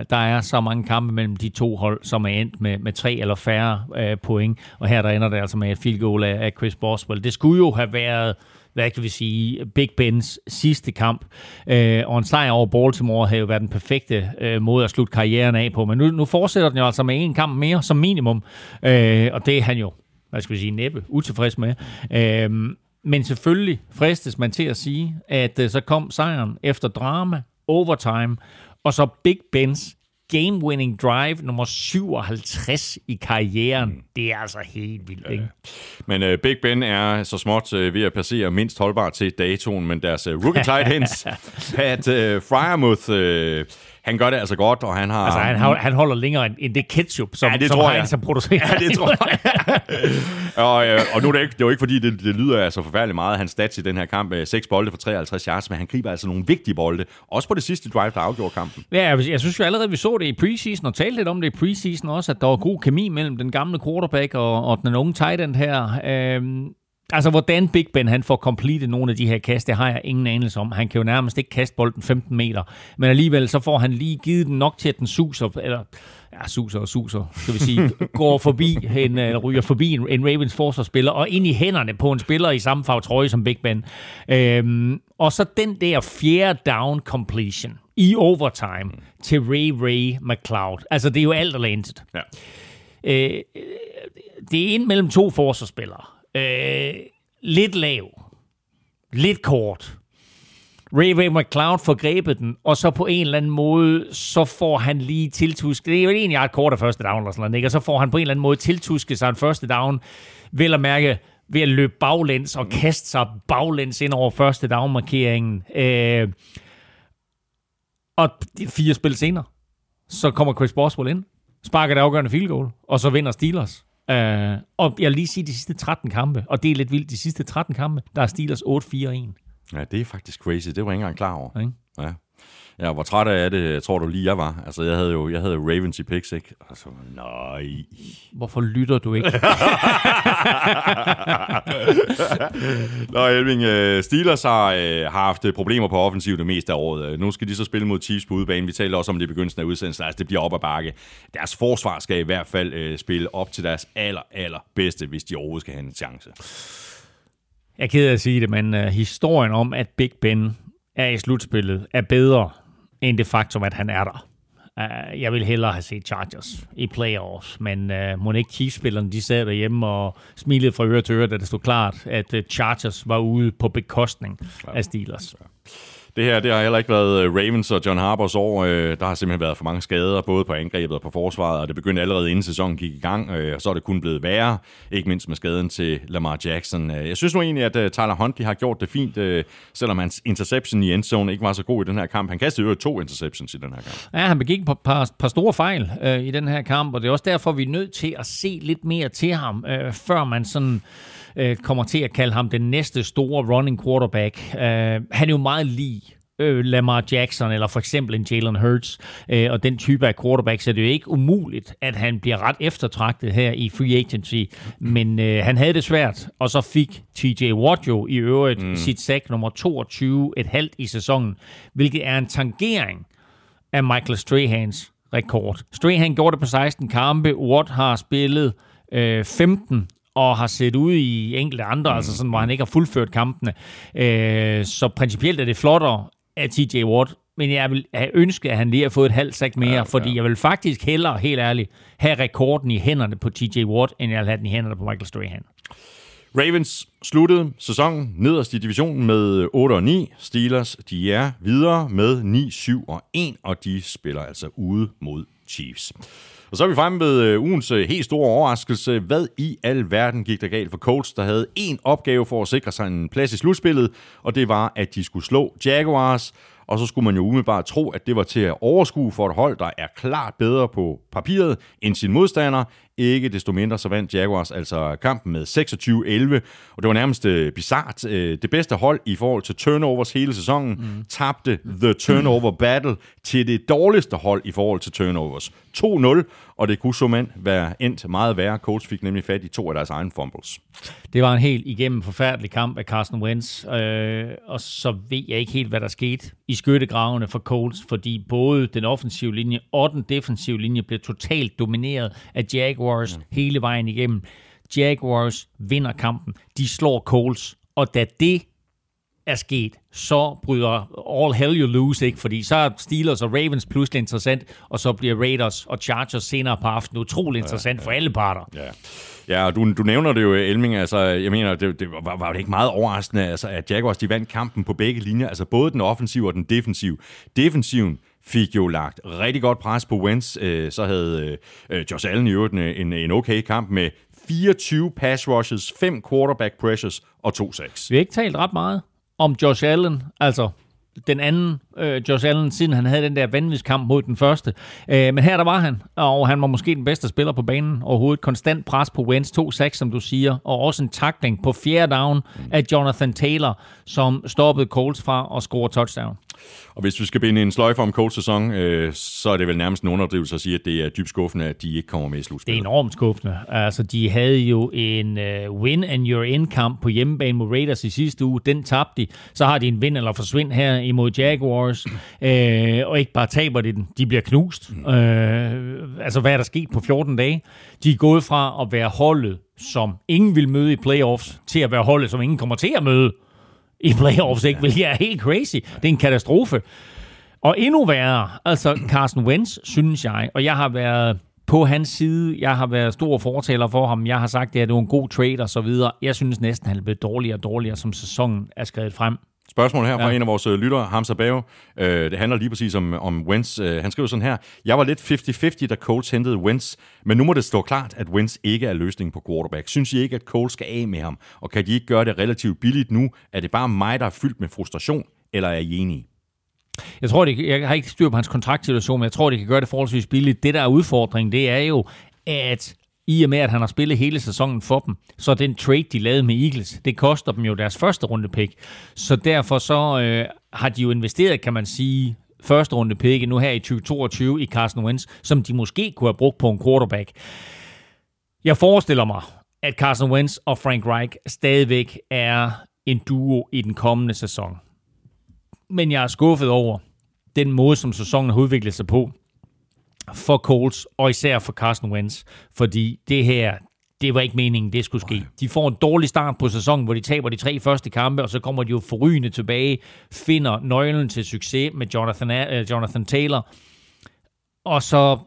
der er så mange kampe mellem de to hold, som er endt med, med tre eller færre uh, point. Og her der ender det altså med et field goal af, af Chris Boswell. Det skulle jo have været hvad kan vi sige, Big Bens sidste kamp. Øh, og en sejr over Baltimore havde jo været den perfekte øh, måde at slutte karrieren af på. Men nu, nu fortsætter den jo altså med en kamp mere som minimum. Øh, og det er han jo, hvad skal vi sige, næppe utilfreds med. Øh, men selvfølgelig fristes man til at sige, at øh, så kom sejren efter drama, overtime, og så Big Bens game-winning drive nummer 57 i karrieren. Det er altså helt vildt, ikke? Men uh, Big Ben er så småt uh, ved at passere mindst holdbar til datoen, men deres uh, rookie tight ends, Pat uh, Fryermuth, uh, han gør det altså godt, og han har... Altså, han, har- han holder længere end, end det ketchup, som, Ja, det som tror jeg. Heinz har produceret. Ja, det tror jeg. og, øh, og nu er det, ikke, det er jo ikke, fordi det, det lyder altså forfærdeligt meget, hans stats i den her kamp. øh, Seks bolde for 53 yards, men han griber altså nogle vigtige bolde. Også på det sidste drive, der afgjorde kampen. Ja, jeg, jeg synes jo allerede, vi så det i preseason, og talte lidt om det i preseason også, at der var god kemi mellem den gamle quarterback og, og den unge tight end her. Øhm, altså, hvordan Big Ben han får completed nogle af de her kast, det har jeg ingen anelse om. Han kan jo nærmest ikke kaste bolden 15 meter, men alligevel så får han lige givet den nok til, at den suser, eller ja, suser og suser, skal vi sige, går forbi en, eller ryger forbi en, en Ravens forsvarsspiller, og ind i hænderne på en spiller i samme farve trøje som Big Ben. Øhm, og så den der fjerde down completion i overtime til Ray Ray McLeod. Altså, det er jo alt eller intet. Ja. Øh, det er ind mellem to forsvarsspillere. Øh, lidt lav. Lidt kort. Ray Ray McCloud får grebet den, og så på en eller anden måde, så får han lige tiltusket. Det er jo egentlig ret kort af første down, eller sådan noget, ikke? og så får han på en eller anden måde tiltusket sig en første down, vel at mærke ved at løbe baglæns og kaste sig baglæns ind over første down-markeringen. Øh, og fire spil senere, så kommer Chris Boswell ind, sparker det afgørende field goal, og så vinder Steelers. Uh, og jeg vil lige sige de sidste 13 kampe, og det er lidt vildt, de sidste 13 kampe, der er Steelers 8-4-1. Ja, det er faktisk crazy. Det var jeg ikke engang klar over. Ikke? Ja. Ja, hvor træt af det, tror du lige, jeg var. Altså, jeg havde jo jeg havde jo Ravens i picks, ikke? Altså, nej. Hvorfor lytter du ikke? Nå, Elving, øh, Steelers har, øh, har haft problemer på offensiv det meste af året. Øh, Nu skal de så spille mod Chiefs på udebane. Vi talte også om det i begyndelsen af udsendelsen. Altså, det bliver op ad bakke. Deres forsvar skal i hvert fald øh, spille op til deres aller, aller bedste, hvis de overhovedet skal have en chance. Jeg er ked af at sige det, men uh, historien om, at Big Ben er i slutspillet, er bedre end det faktum, at han er der. Uh, jeg vil hellere have set Chargers i playoffs, men uh, må ikke Chiefs-spillerne, de sad derhjemme og smilede fra øre til øre, da det stod klart, at uh, Chargers var ude på bekostning af Steelers. Det her, det har heller ikke været øh, Ravens og John Harbors år. Øh, der har simpelthen været for mange skader, både på angrebet og på forsvaret, og det begyndte allerede inden sæsonen gik i gang, øh, og så er det kun blevet værre, ikke mindst med skaden til Lamar Jackson. Jeg synes nu egentlig, at Tyler Huntley har gjort det fint, selvom hans interception i endzone ikke var så god i den her kamp. Han kastede jo to interceptions i den her kamp. Ja, han begik et par, par, par store fejl øh, i den her kamp, og det er også derfor, vi er nødt til at se lidt mere til ham, øh, før man sådan øh, kommer til at kalde ham den næste store running quarterback. Øh, han er jo meget lige øh, Lamar Jackson, eller for eksempel en Jalen Hurts, øh, og den type af quarterback, så det er jo ikke umuligt, at han bliver ret eftertragtet her i free agency, men øh, han havde det svært, og så fik TJ Watt jo i øvrigt mm. sit sack nummer 22, et halvt i sæsonen, hvilket er en tangering af Michael Strahans rekord. Strahan gjorde det på 16 kampe, Watt har spillet øh, 15 og har set ud i enkelte andre, mm. altså sådan, hvor han ikke har fuldført kampene. Øh, så principielt er det flottere af TJ Watt men jeg vil have ønsket, at han lige har fået et halvt sack mere, ja, fordi ja. jeg vil faktisk hellere, helt ærligt, have rekorden i hænderne på TJ Watt, end jeg vil have den i hænderne på Michael Strahan. Ravens sluttede sæsonen nederst i divisionen med 8 og 9. Steelers, de er videre med 9, 7 og 1, og de spiller altså ude mod Chiefs. Og så er vi fremme ved øh, ugens øh, helt store overraskelse. Hvad i al verden gik der galt for Colts, der havde en opgave for at sikre sig en plads i slutspillet, og det var, at de skulle slå Jaguars og så skulle man jo umiddelbart tro, at det var til at overskue for et hold, der er klart bedre på papiret end sin modstander. Ikke desto mindre så vandt Jaguars altså kampen med 26-11, og det var nærmest uh, bizart. Uh, det bedste hold i forhold til turnovers hele sæsonen mm. tabte The Turnover Battle til det dårligste hold i forhold til turnovers. 2-0, og det kunne så mand være endt meget værre. Colts fik nemlig fat i to af deres egne fumbles. Det var en helt igennem forfærdelig kamp af Carson Wentz, øh, og så ved jeg ikke helt, hvad der skete i skyttegravene for Colts, fordi både den offensive linje og den defensive linje blev totalt domineret af Jaguars mm. hele vejen igennem. Jaguars vinder kampen. De slår Colts, og da det er sket, så bryder all hell you lose, ikke? Fordi så er Steelers og Ravens pludselig interessant, og så bliver Raiders og Chargers senere på aftenen utrolig interessant ja, ja. for alle parter. Ja. Ja, og du, du nævner det jo, Elming, altså, jeg mener, det, det var, var det ikke meget overraskende, altså, at Jaguars, de vandt kampen på begge linjer, altså både den offensive og den defensive. Defensiven fik jo lagt rigtig godt pres på Wentz, øh, så havde øh, Josh Allen i øvrigt en, en okay kamp med 24 pass rushes, 5 quarterback pressures og 2 sacks. Vi har ikke talt ret meget om Josh Allen, altså den anden øh, Josh Allen, siden han havde den der vanvidskamp mod den første. Øh, men her der var han, og han var måske den bedste spiller på banen overhovedet. Konstant pres på Wentz, 2-6, som du siger, og også en takling på fjerde down af Jonathan Taylor, som stoppede Coles fra at score touchdown. Og hvis vi skal binde en sløjfe om Colts sæson, øh, så er det vel nærmest en underdrivelse at sige, at det er dybt skuffende, at de ikke kommer med i slutspillet. Det er enormt skuffende. Altså, de havde jo en uh, win and you're in kamp på hjemmebane mod Raiders i sidste uge. Den tabte de. Så har de en win eller forsvind her imod Jaguars. Uh, og ikke bare taber de den, de bliver knust. Mm. Uh, altså, hvad er der sket på 14 dage? De er gået fra at være holdet, som ingen vil møde i playoffs, til at være holdet, som ingen kommer til at møde i playoffs, ikke? Hvilket er helt crazy. Det er en katastrofe. Og endnu værre, altså Carson Wentz, synes jeg, og jeg har været på hans side, jeg har været stor fortaler for ham, jeg har sagt, at det er en god trade og så videre. Jeg synes næsten, han er blevet dårligere og dårligere, som sæsonen er skrevet frem. Spørgsmål her fra ja. en af vores øh, lyttere, Hamza Bave. Øh, det handler lige præcis om, om Wentz. Øh, han skriver sådan her. Jeg var lidt 50-50, da Colts hentede Wentz, men nu må det stå klart, at Wentz ikke er løsningen på quarterback. Synes I ikke, at Colts skal af med ham? Og kan de ikke gøre det relativt billigt nu? Er det bare mig, der er fyldt med frustration, eller er I enige? Jeg tror, det, jeg har ikke styr på hans kontraktsituation, men jeg tror, det kan gøre det forholdsvis billigt. Det, der er udfordringen, det er jo, at i og med, at han har spillet hele sæsonen for dem, så den trade, de lavede med Eagles, det koster dem jo deres første runde pick. Så derfor så øh, har de jo investeret, kan man sige, første runde pick nu her i 2022 i Carson Wentz, som de måske kunne have brugt på en quarterback. Jeg forestiller mig, at Carson Wentz og Frank Reich stadigvæk er en duo i den kommende sæson. Men jeg er skuffet over den måde, som sæsonen har udviklet sig på for Colts, og især for Carson Wentz, fordi det her, det var ikke meningen, det skulle ske. De får en dårlig start på sæsonen, hvor de taber de tre første kampe, og så kommer de jo forrygende tilbage, finder nøglen til succes med Jonathan, uh, Jonathan Taylor, og så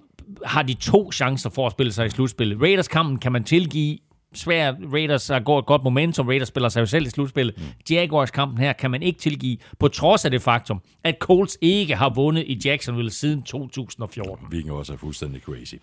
har de to chancer for at spille sig i slutspillet. Raiders-kampen kan man tilgive svær. Raiders har gået godt momentum. Raiders spiller sig jo selv i slutspillet. Mm. Jaguars-kampen her kan man ikke tilgive, på trods af det faktum, at Colts ikke har vundet i Jacksonville siden 2014. Hvilket også er fuldstændig crazy.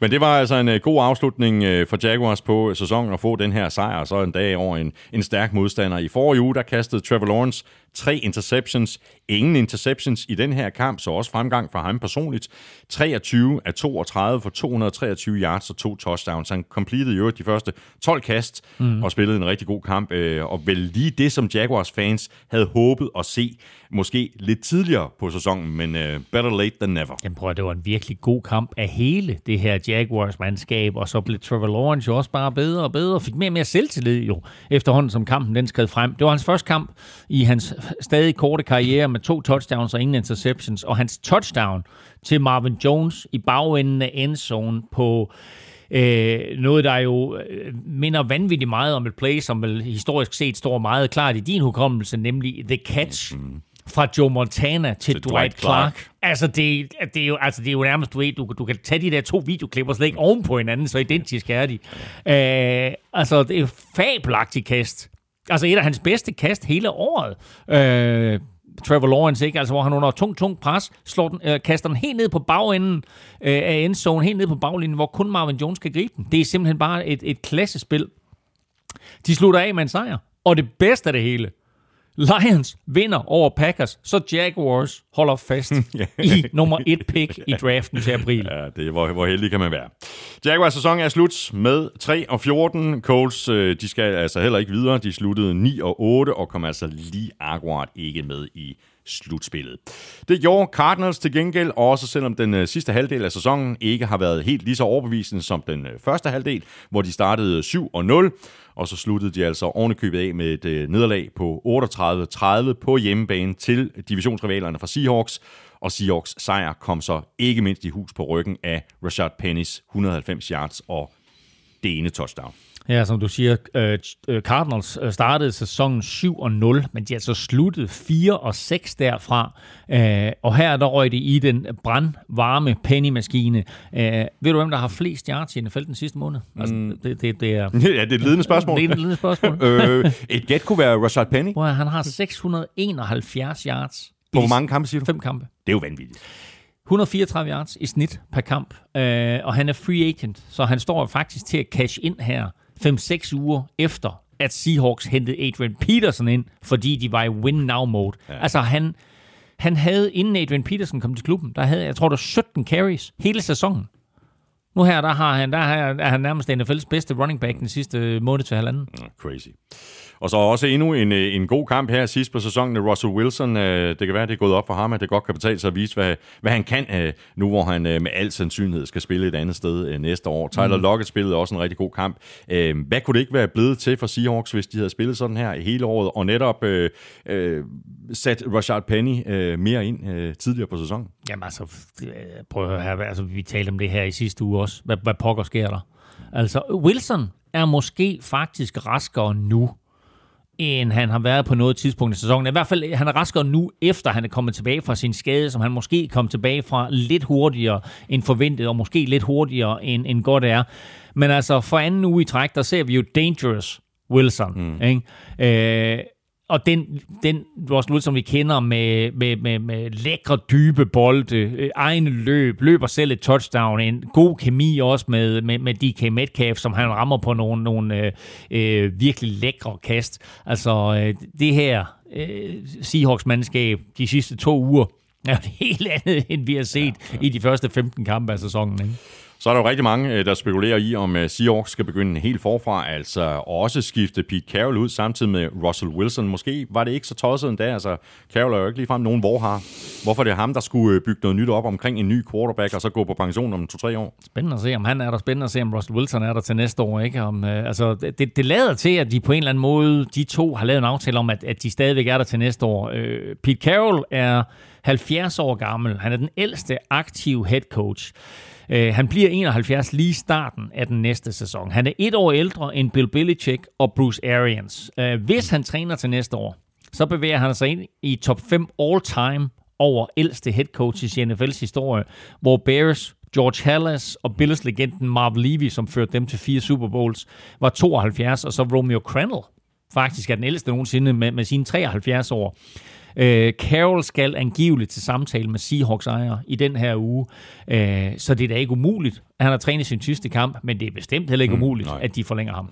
Men det var altså en uh, god afslutning uh, for Jaguars på sæsonen at få den her sejr, så en dag over en, en stærk modstander. I forrige uge, der kastede Trevor Lawrence tre interceptions. Ingen interceptions i den her kamp, så også fremgang for ham personligt. 23 af 32 for 223 yards og to touchdowns. Han completed jo de første 12 kast mm. og spillede en rigtig god kamp. Øh, og vel lige det, som Jaguars fans havde håbet at se måske lidt tidligere på sæsonen, men uh, better late than never. Jamen prøv, det var en virkelig god kamp af hele det her Jaguars-mandskab, og så blev Trevor Lawrence jo også bare bedre og bedre, og fik mere og mere selvtillid jo, efterhånden som kampen den skred frem. Det var hans første kamp i hans stadig korte karriere med to touchdowns og ingen interceptions, og hans touchdown til Marvin Jones i bagenden af endzone på øh, noget, der jo øh, minder vanvittigt meget om et play, som vel historisk set står meget klart i din hukommelse, nemlig The Catch. Mm fra Joe Montana til, Til Dwight, Dwight Clark. Clark. Altså, det, det, er jo, altså, det er jo nærmest, du, ved, du, du kan tage de der to videoklipper og lægge oven på hinanden, så identisk er de. Øh, altså, det er fabelagtigt kast. Altså, et af hans bedste kast hele året. Øh, Trevor Lawrence, ikke? Altså, hvor han under tung, tung pres slår den, øh, kaster den helt ned på bagenden øh, af endzone, helt ned på baglinjen, hvor kun Marvin Jones kan gribe den. Det er simpelthen bare et, et klassespil. De slutter af med en sejr. Og det bedste af det hele, Lions vinder over Packers, så Jaguars holder fast i nummer et pick i draften til april. Ja, det er, hvor, hvor heldig kan man være. Jaguars sæson er slut med 3 og 14. Colts, øh, de skal altså heller ikke videre. De sluttede 9 og 8 og kom altså lige akkurat ikke med i slutspillet. Det gjorde Cardinals til gengæld, også selvom den øh, sidste halvdel af sæsonen ikke har været helt lige så overbevisende som den øh, første halvdel, hvor de startede 7-0, og så sluttede de altså ovenikøbet af med et øh, nederlag på 38-30 på hjemmebane til divisionsrivalerne fra Seahawks, og Seahawks sejr kom så ikke mindst i hus på ryggen af Rashad Pennys 190 yards og det ene touchdown. Ja, som du siger, øh, øh, Cardinals øh, startede sæsonen 7 og 0, men de altså sluttede 4 og 6 derfra. Øh, og her der røg de i den brandvarme pennymaskine. Øh, ved du, hvem der har flest yards i NFL den sidste måned? Altså, Mm. det, det, det er... ja, det er et ledende spørgsmål. Det er et lille spørgsmål. øh, et gæt kunne være Rashad Penny. Hvor han har 671 yards. På i hvor mange kampe siger du? Fem kampe. Det er jo vanvittigt. 134 yards i snit per kamp, øh, og han er free agent, så han står faktisk til at cash ind her 5-6 uger efter, at Seahawks hentede Adrian Peterson ind, fordi de var i win-now-mode. Ja. Altså han, han havde, inden Adrian Peterson kom til klubben, der havde, jeg tror, der 17 carries hele sæsonen. Nu her, der, har han, der er han nærmest NFL's bedste running back den sidste måned til halvanden. Ja, Crazy. Og så også endnu en, øh, en god kamp her sidst på sæsonen. Russell Wilson, øh, det kan være, det er gået op for ham, at det godt kan betale sig at vise, hvad, hvad han kan, øh, nu hvor han med al sandsynlighed skal spille et andet sted næste år. Tyler mm. Lockett spillede også en rigtig god kamp. Hvad kunne det ikke være blevet til for Seahawks, hvis de havde spillet sådan her hele året, og netop øh, øh, sat Rashad Penny øh, mere ind øh, tidligere på sæsonen? Jamen altså, prøv at høre altså, vi talte om det her i sidste uge også. Hvad, hvad pokker sker der? Altså, Wilson er måske faktisk raskere nu, end han har været på noget tidspunkt i sæsonen. I hvert fald, han er raskere nu, efter han er kommet tilbage fra sin skade, som han måske kom tilbage fra lidt hurtigere end forventet, og måske lidt hurtigere end, end godt er. Men altså, for anden uge i træk, der ser vi jo Dangerous Wilson. Mm. Ikke? Øh, og den, den Russell Wilson, vi kender med, med, med, med lækre, dybe bolde, øh, egne løb, løber selv et touchdown, en god kemi også med, med, med DK Metcalf, som han rammer på nogle, nogle øh, øh, virkelig lækre kast. Altså, øh, det her øh, Seahawks-mandskab de sidste to uger er jo helt andet, end vi har set ja, ja. i de første 15 kampe af sæsonen. Ikke? Så er der jo rigtig mange, øh, der spekulerer i, om øh, Seahawks skal begynde helt forfra, altså også skifte Pete Carroll ud samtidig med Russell Wilson. Måske var det ikke så tosset endda, altså Carroll er jo ikke ligefrem nogen vorhar. Hvorfor det er ham, der skulle øh, bygge noget nyt op omkring en ny quarterback, og så gå på pension om to-tre år? Spændende at se, om han er der. Spændende at se, om Russell Wilson er der til næste år. Ikke? Om, øh, altså, det, det lader til, at de på en eller anden måde, de to har lavet en aftale om, at, at de stadigvæk er der til næste år. Øh, Pete Carroll er 70 år gammel. Han er den ældste aktive head coach. Øh, han bliver 71 lige i starten af den næste sæson. Han er et år ældre end Bill Belichick og Bruce Arians. Øh, hvis han træner til næste år, så bevæger han sig ind i top 5 all-time over ældste head coaches i NFL's historie, hvor Bears, George Halas og Bills legenden Marv Levy, som førte dem til fire Super Bowls, var 72, og så Romeo Crennel faktisk er den ældste nogensinde med, med sine 73 år. Øh, Carroll skal angiveligt til samtale med Seahawks ejer i den her uge, øh, så det er da ikke umuligt. Han har trænet sin sidste kamp, men det er bestemt heller ikke mm, umuligt, nej. at de forlænger ham.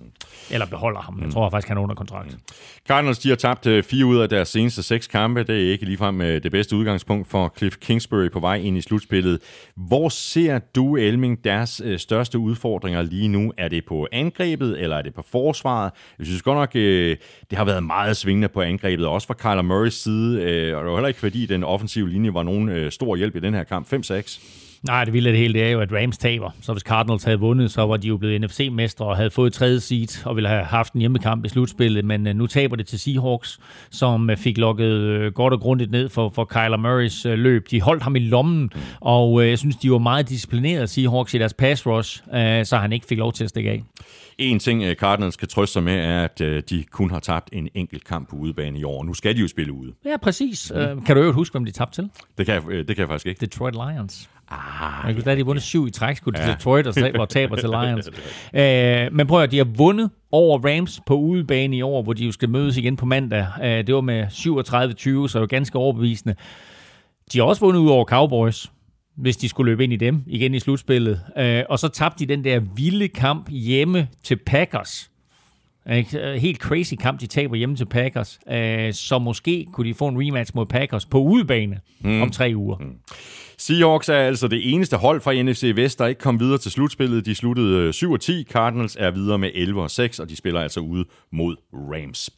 Eller beholder ham. Jeg tror faktisk, han er under kontrakt. Mm. Cardinals de har tabt øh, fire ud af deres seneste seks kampe. Det er ikke ligefrem øh, det bedste udgangspunkt for Cliff Kingsbury på vej ind i slutspillet. Hvor ser du, Elming, deres øh, største udfordringer lige nu? Er det på angrebet, eller er det på forsvaret? Jeg synes godt nok, det har været meget svingende på angrebet, også fra Kyler Murrays side. Og det var heller ikke fordi, den offensive linje var nogen stor hjælp i den her kamp. 5-6. Nej, det vilde af det hele, det er jo, at Rams taber. Så hvis Cardinals havde vundet, så var de jo blevet NFC-mestre og havde fået tredje seed og ville have haft en hjemmekamp i slutspillet. Men uh, nu taber det til Seahawks, som uh, fik lukket uh, godt og grundigt ned for, for Kyler Murrays løb. De holdt ham i lommen, og jeg synes, de var meget disciplinerede, Seahawks, i deres pass rush, så han ikke fik lov til at stikke af. En ting, Cardinals kan trøste sig med, er, at de kun har tabt en enkelt kamp på udebane i år. Nu skal de jo spille ude. Ja, præcis. Mm. Kan du jo huske, hvem de tabte til? Det kan, det kan jeg faktisk ikke. Detroit Lions. Ah, jeg kunne da de vundet syv i træk, skulle ja. Detroit og taber til Lions. uh, men prøv at de har vundet over Rams på udebane i år, hvor de jo skal mødes igen på mandag. Uh, det var med 37-20, så jo ganske overbevisende. De har også vundet ud over Cowboys, hvis de skulle løbe ind i dem igen i slutspillet. Uh, og så tabte de den der vilde kamp hjemme til Packers. Helt crazy kamp, de taber hjemme til Packers. Så måske kunne de få en rematch mod Packers på udebane mm. om tre uger. Mm. Seahawks er altså det eneste hold fra NFC Vest, der ikke kom videre til slutspillet. De sluttede øh, 7-10. Cardinals er videre med 11 6, og de spiller altså ude mod Rams.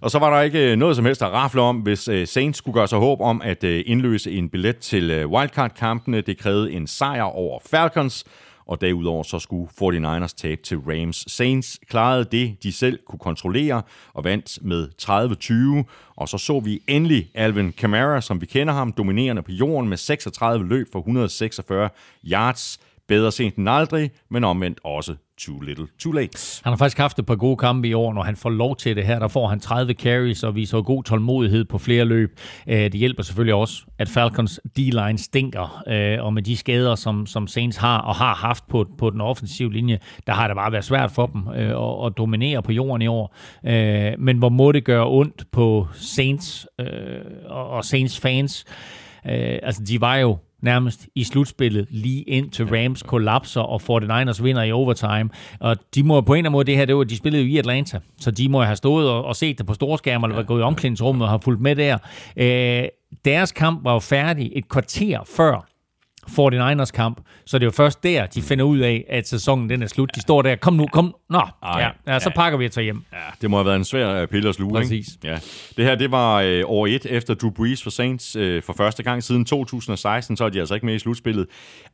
Og så var der ikke øh, noget som helst at rafle om, hvis øh, Saints skulle gøre sig håb om at indløse en billet til wildcard-kampene. Det krævede en sejr over Falcons, og derudover så skulle 49ers tabe til Rams. Saints klarede det, de selv kunne kontrollere, og vandt med 30-20. Og så så vi endelig Alvin Kamara, som vi kender ham, dominerende på jorden med 36 løb for 146 yards. Bedre sent end aldrig, men omvendt også too little, too late. Han har faktisk haft et par gode kampe i år, når han får lov til det her. Der får han 30 carries og viser god tålmodighed på flere løb. Øh, det hjælper selvfølgelig også, at Falcons D-line stinker, øh, og med de skader, som, som Saints har og har haft på, på den offensive linje, der har det bare været svært for dem øh, at, at dominere på jorden i år. Men hvor må det gøre ondt på Saints og Saints fans? Altså, de var jo nærmest i slutspillet, lige ind til Rams kollapser, og 49ers vinder i overtime. Og de må på en eller anden måde, det her, det var, de spillede jo i Atlanta, så de må have stået og, og set det på storskærm, eller været gået i omklædningsrummet og har fulgt med der. Øh, deres kamp var jo færdig et kvarter før 49ers kamp, så det er jo først der, de finder ud af, at sæsonen den er slut. De står der, kom nu, kom, nå, Ej, ja, ja, så pakker vi og tager hjem. Ja, det må have været en svær uh, pille at sluge, Præcis. Ikke? Ja. Det her, det var uh, år et efter Drew Brees for Saints uh, for første gang siden 2016, så er de altså ikke med i slutspillet.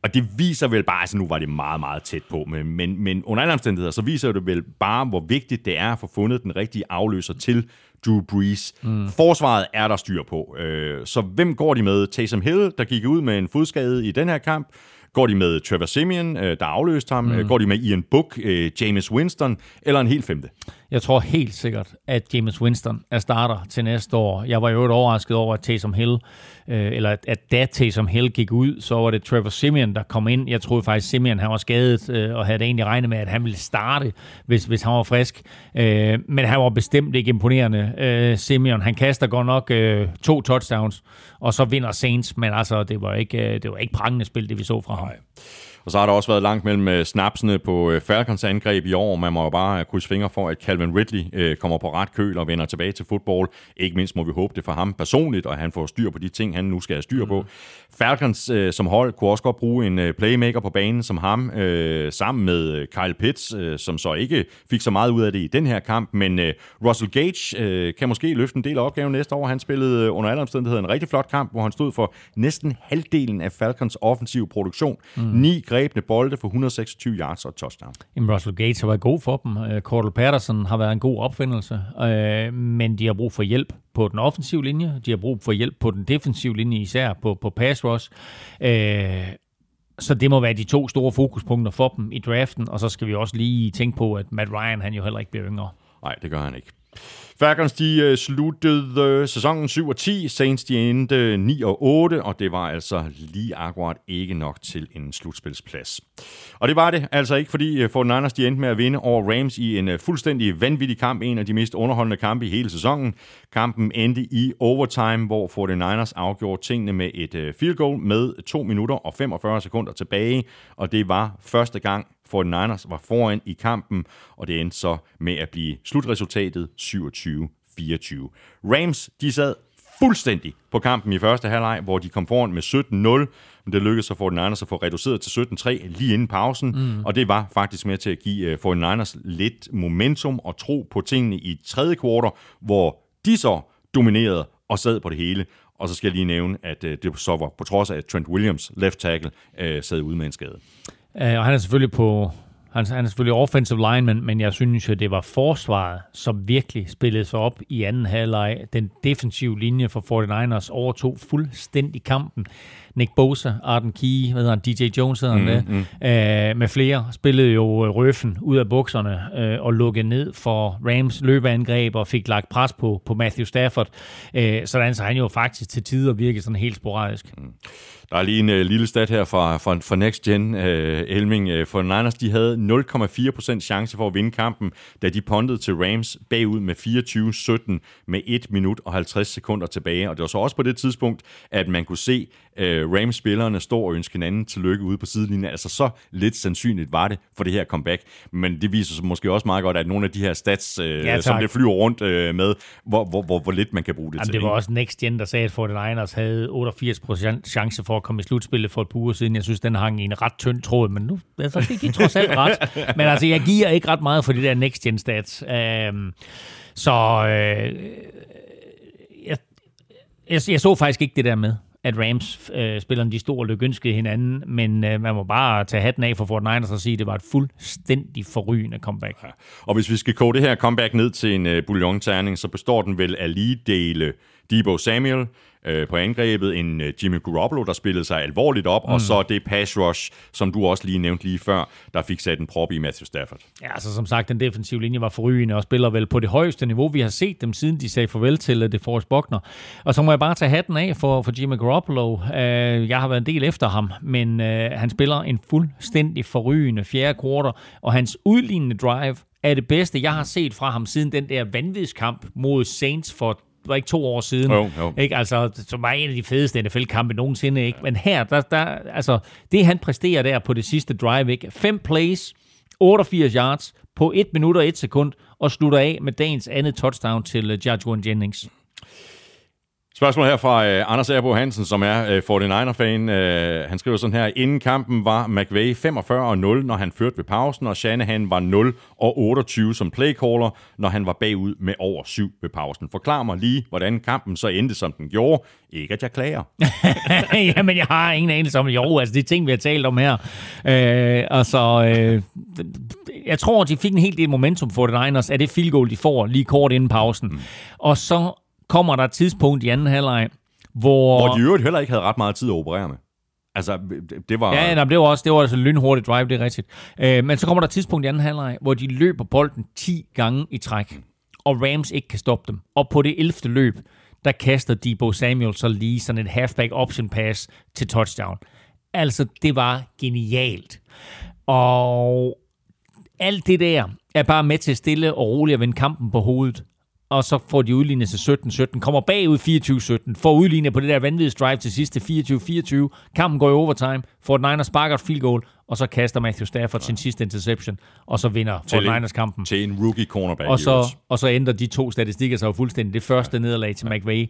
Og det viser vel bare, altså nu var det meget, meget tæt på, men, men, men under alle omstændigheder, så viser det vel bare, hvor vigtigt det er at få fundet den rigtige afløser til Drew Brees. Mm. Forsvaret er der styr på. Øh, så hvem går de med? Taysom Hill, der gik ud med en fodskade i den her kamp. Går de med Trevor Simeon, øh, der afløste ham? Mm. Går de med Ian Book, øh, James Winston, eller en helt femte? Jeg tror helt sikkert, at James Winston er starter til næste år. Jeg var jo overrasket over, at Taysom Hill, øh, eller at da Taysom Hill gik ud, så var det Trevor Simeon, der kom ind. Jeg troede faktisk, Simeon han var skadet, øh, og havde egentlig regnet med, at han ville starte, hvis, hvis han var frisk. Øh, men han var bestemt ikke imponerende. Øh, Simeon, han kaster godt nok øh, to touchdowns, og så vinder Saints, men altså, det var ikke, øh, det var ikke prangende spil, det vi så fra ham. Nej. Og så har der også været langt mellem øh, snapsene på øh, Falcons angreb i år. Man må jo bare krydse fingre for, at Calvin Ridley øh, kommer på ret køl og vender tilbage til fodbold. Ikke mindst må vi håbe det for ham personligt, og han får styr på de ting, han nu skal have styr på. Mm. Falcons som hold kunne også godt bruge en playmaker på banen som ham, sammen med Kyle Pitts, som så ikke fik så meget ud af det i den her kamp. Men Russell Gage kan måske løfte en del af opgaven næste år. Han spillede under alle omstændigheder en rigtig flot kamp, hvor han stod for næsten halvdelen af Falcons offensiv produktion. Mm. Ni grebne bolde for 126 yards og touchdown. Jamen, Russell Gates har været god for dem. Uh, Cordell Patterson har været en god opfindelse, uh, men de har brug for hjælp på den offensive linje. De har brug for hjælp på den defensive linje, især på, på pass rush. Uh, så det må være de to store fokuspunkter for dem i draften, og så skal vi også lige tænke på, at Matt Ryan han jo heller ikke bliver yngre. Nej, det gør han ikke. Falcons de øh, sluttede øh, sæsonen 7 og 10, Saints de endte øh, 9 og 8, og det var altså lige akkurat ikke nok til en slutspilsplads. Og det var det altså ikke, fordi 49ers de endte med at vinde over Rams i en fuldstændig vanvittig kamp, en af de mest underholdende kampe i hele sæsonen. Kampen endte i overtime, hvor 49ers afgjorde tingene med et field goal med 2 minutter og 45 sekunder tilbage, og det var første gang 49ers var foran i kampen, og det endte så med at blive slutresultatet 27-24. Rams, de sad fuldstændig på kampen i første halvleg, hvor de kom foran med 17-0, men det lykkedes så for 49ers at få reduceret til 17-3 lige inden pausen, mm. og det var faktisk med til at give 49ers øh, lidt momentum og tro på tingene i tredje kvartal, hvor de så dominerede og sad på det hele. Og så skal jeg lige nævne, at øh, det så var på trods af, at Trent Williams, left tackle, øh, sad ude med en skade. Uh, og han er selvfølgelig på han, han er selvfølgelig offensive lineman, men jeg synes jo, det var forsvaret, som virkelig spillede sig op i anden halvleg. Den defensive linje for 49ers overtog fuldstændig kampen. Nick Bosa, Arden Key, hvad hedder han, DJ Jones hedder han mm, mm. Øh, med flere, spillede jo øh, røffen ud af bukserne øh, og lukkede ned for Rams løbeangreb og fik lagt pres på, på Matthew Stafford. Øh, sådan så han jo faktisk til tider virkede sådan helt sporadisk. Mm. Der er lige en uh, lille stat her fra, fra, fra Next Gen, uh, Elming. Uh, for Niners, de havde 0,4% chance for at vinde kampen, da de pondede til Rams bagud med 24-17 med 1 minut og 50 sekunder tilbage. Og det var så også på det tidspunkt, at man kunne se uh, Rams-spillerne stå og ønske hinanden tillykke ude på sidelinjen. Altså så lidt sandsynligt var det for det her comeback. Men det viser sig måske også meget godt, at nogle af de her stats, uh, ja, som det flyver rundt uh, med, hvor, hvor, hvor, hvor lidt man kan bruge det Jamen, til. Det var også Next Gen, der sagde, at 49ers havde 88% chance for at komme i slutspillet for et par uger siden. Jeg synes, den hang i en ret tynd tråd, men nu altså, det gik trods alt ret. Men altså, jeg giver ikke ret meget for de der next gen stats. Um, så øh, jeg, jeg, jeg så faktisk ikke det der med at Rams-spillerne øh, de stod og lykønskede hinanden, men øh, man må bare tage hatten af for Fort Niners og sige, at det var et fuldstændig forrygende comeback. Ja. Og hvis vi skal koge det her comeback ned til en øh, bouillon-terning, så består den vel af lige dele Debo Samuel, øh, på angrebet, en øh, Jimmy Garoppolo, der spillede sig alvorligt op, mm. og så det pass rush, som du også lige nævnte lige før, der fik sat en prop i Matthew Stafford. Ja, altså som sagt, den defensive linje var forrygende og spiller vel på det højeste niveau, vi har set dem, siden de sagde farvel til uh, DeForest Buckner. Og så må jeg bare tage hatten af for, for Jimmy Garoppolo. Uh, jeg har været en del efter ham, men uh, han spiller en fuldstændig forrygende fjerde quarter, og hans udlignende drive er det bedste, jeg har set fra ham siden den der vanvidskamp mod Saints for var ikke to år siden. Jo, jo. Ikke? Altså, som var en af de fedeste NFL-kampe nogensinde. Ikke? Men her, der, der, altså, det han præsterer der på det sidste drive, ikke? fem plays, 88 yards på 1 minut og 1 sekund, og slutter af med dagens andet touchdown til uh, Joshua Jennings. Spørgsmål her fra uh, Anders Erbo Hansen, som er uh, 49er-fan. Uh, han skriver sådan her, inden kampen var McVay 45 og 0, når han førte ved pausen, og Shanahan var 0 og 28 som playcaller, når han var bagud med over 7 ved pausen. Forklar mig lige, hvordan kampen så endte, som den gjorde. Ikke, at jeg klager. Jamen, jeg har ingen anelse om, jo, altså det ting, vi har talt om her. Uh, altså, uh, jeg tror, de fik en helt del momentum for det Niners af det field goal, de får lige kort inden pausen. Mm. Og så kommer der et tidspunkt i anden halvleg, hvor... Hvor de i øvrigt heller ikke havde ret meget tid at operere med. Altså, det var... Ja, nej, det var også det var altså lynhurtigt drive, det er rigtigt. Øh, men så kommer der et tidspunkt i anden halvleg, hvor de løber bolden 10 gange i træk, og Rams ikke kan stoppe dem. Og på det 11. løb, der kaster Debo Samuel så lige sådan en halfback option pass til touchdown. Altså, det var genialt. Og alt det der er bare med til stille og roligt at vende kampen på hovedet og så får de udlignet til 17-17, kommer bagud 24-17, får udlignet på det der vanvittige drive til sidste 24-24, kampen går i overtime, får Niners sparker et field goal, og så kaster Matthew Stafford ja. sin sidste interception, og så vinder Fort Niners kampen. Til en rookie cornerback. Og så, og så ændrer de to statistikker sig jo fuldstændig. Det første ja. nederlag til ja. McVay,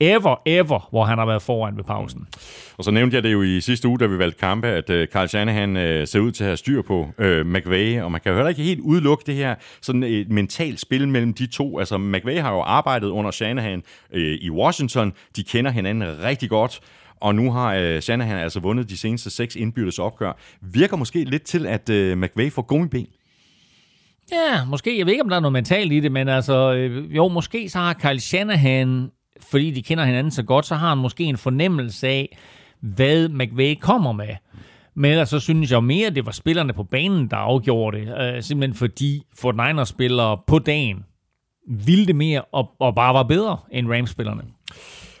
ever, ever, hvor han har været foran ved pausen. Og så nævnte jeg det jo i sidste uge, da vi valgte kampe, at uh, Carl Shanahan uh, ser ud til at have styr på uh, McVay, og man kan jo heller ikke helt udelukke det her sådan et mentalt spil mellem de to. Altså McVay har jo arbejdet under Shanahan uh, i Washington, de kender hinanden rigtig godt, og nu har uh, Shanahan altså vundet de seneste seks indbyrdes opgør. Virker måske lidt til, at uh, McVay får gummiben. Ja, måske. Jeg ved ikke, om der er noget mentalt i det, men altså, øh, jo, måske så har Kyle Shanahan fordi de kender hinanden så godt, så har han måske en fornemmelse af, hvad McVay kommer med. Men ellers så synes jeg mere, at det var spillerne på banen, der afgjorde det. Øh, simpelthen fordi Fort Niners spillere på dagen ville det mere og, og bare var bedre end Rams-spillerne.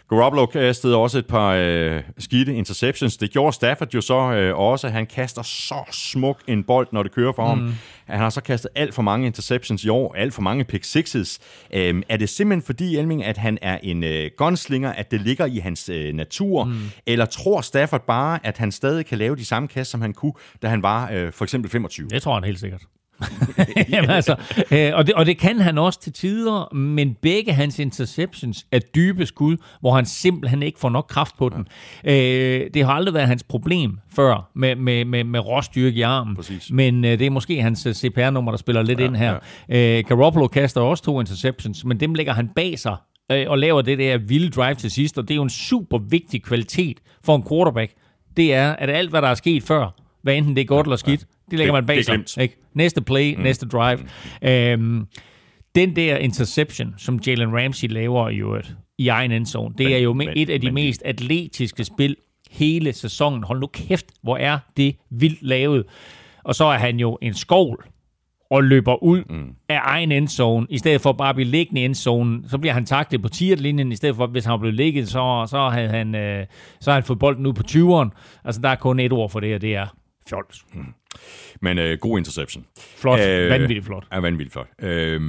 Garoppolo kastede også et par øh, skidte interceptions. Det gjorde Stafford jo så øh, også. Han kaster så smuk en bold, når det kører for mm. ham. Han har så kastet alt for mange interceptions i år, alt for mange pick sixes. Øhm, er det simpelthen fordi, Elming, at han er en øh, gunslinger, at det ligger i hans øh, natur? Mm. Eller tror Stafford bare, at han stadig kan lave de samme kast, som han kunne, da han var øh, for eksempel 25? Det tror han helt sikkert. Jamen altså, øh, og, det, og det kan han også til tider, men begge hans interceptions er dybe skud, hvor han simpelthen ikke får nok kraft på den. Ja. Øh, det har aldrig været hans problem før med, med, med, med råstyrke i armen, Præcis. men øh, det er måske hans øh, CPR-nummer, der spiller lidt ja, ind her. Ja. Øh, Garoppolo kaster også to interceptions, men dem lægger han bag sig øh, og laver det der vilde drive til sidst, og det er jo en super vigtig kvalitet for en quarterback. Det er, at alt, hvad der er sket før, hvad enten det er godt ja, eller skidt, ja. Det lægger man bag sig. Ikke? Næste play, mm. næste drive. Mm. Øhm, den der interception, som Jalen Ramsey laver i øvrigt, i egen endzone, det men, er jo men, et af de men, mest atletiske spil hele sæsonen. Hold nu kæft, hvor er det vildt lavet. Og så er han jo en skovl og løber ud mm. af egen endzone, i stedet for bare at blive liggende i endzonen. Så bliver han taklet på tierlinjen, i stedet for, hvis han var blevet ligget, så, så havde han, øh, så havde han fået bolden ud på 20'eren. Altså, der er kun et ord for det, og det er fjols. Mm. Men øh, god interception. Flot. Øh, vanvittigt flot. Ja, vanvittigt flot. Øh,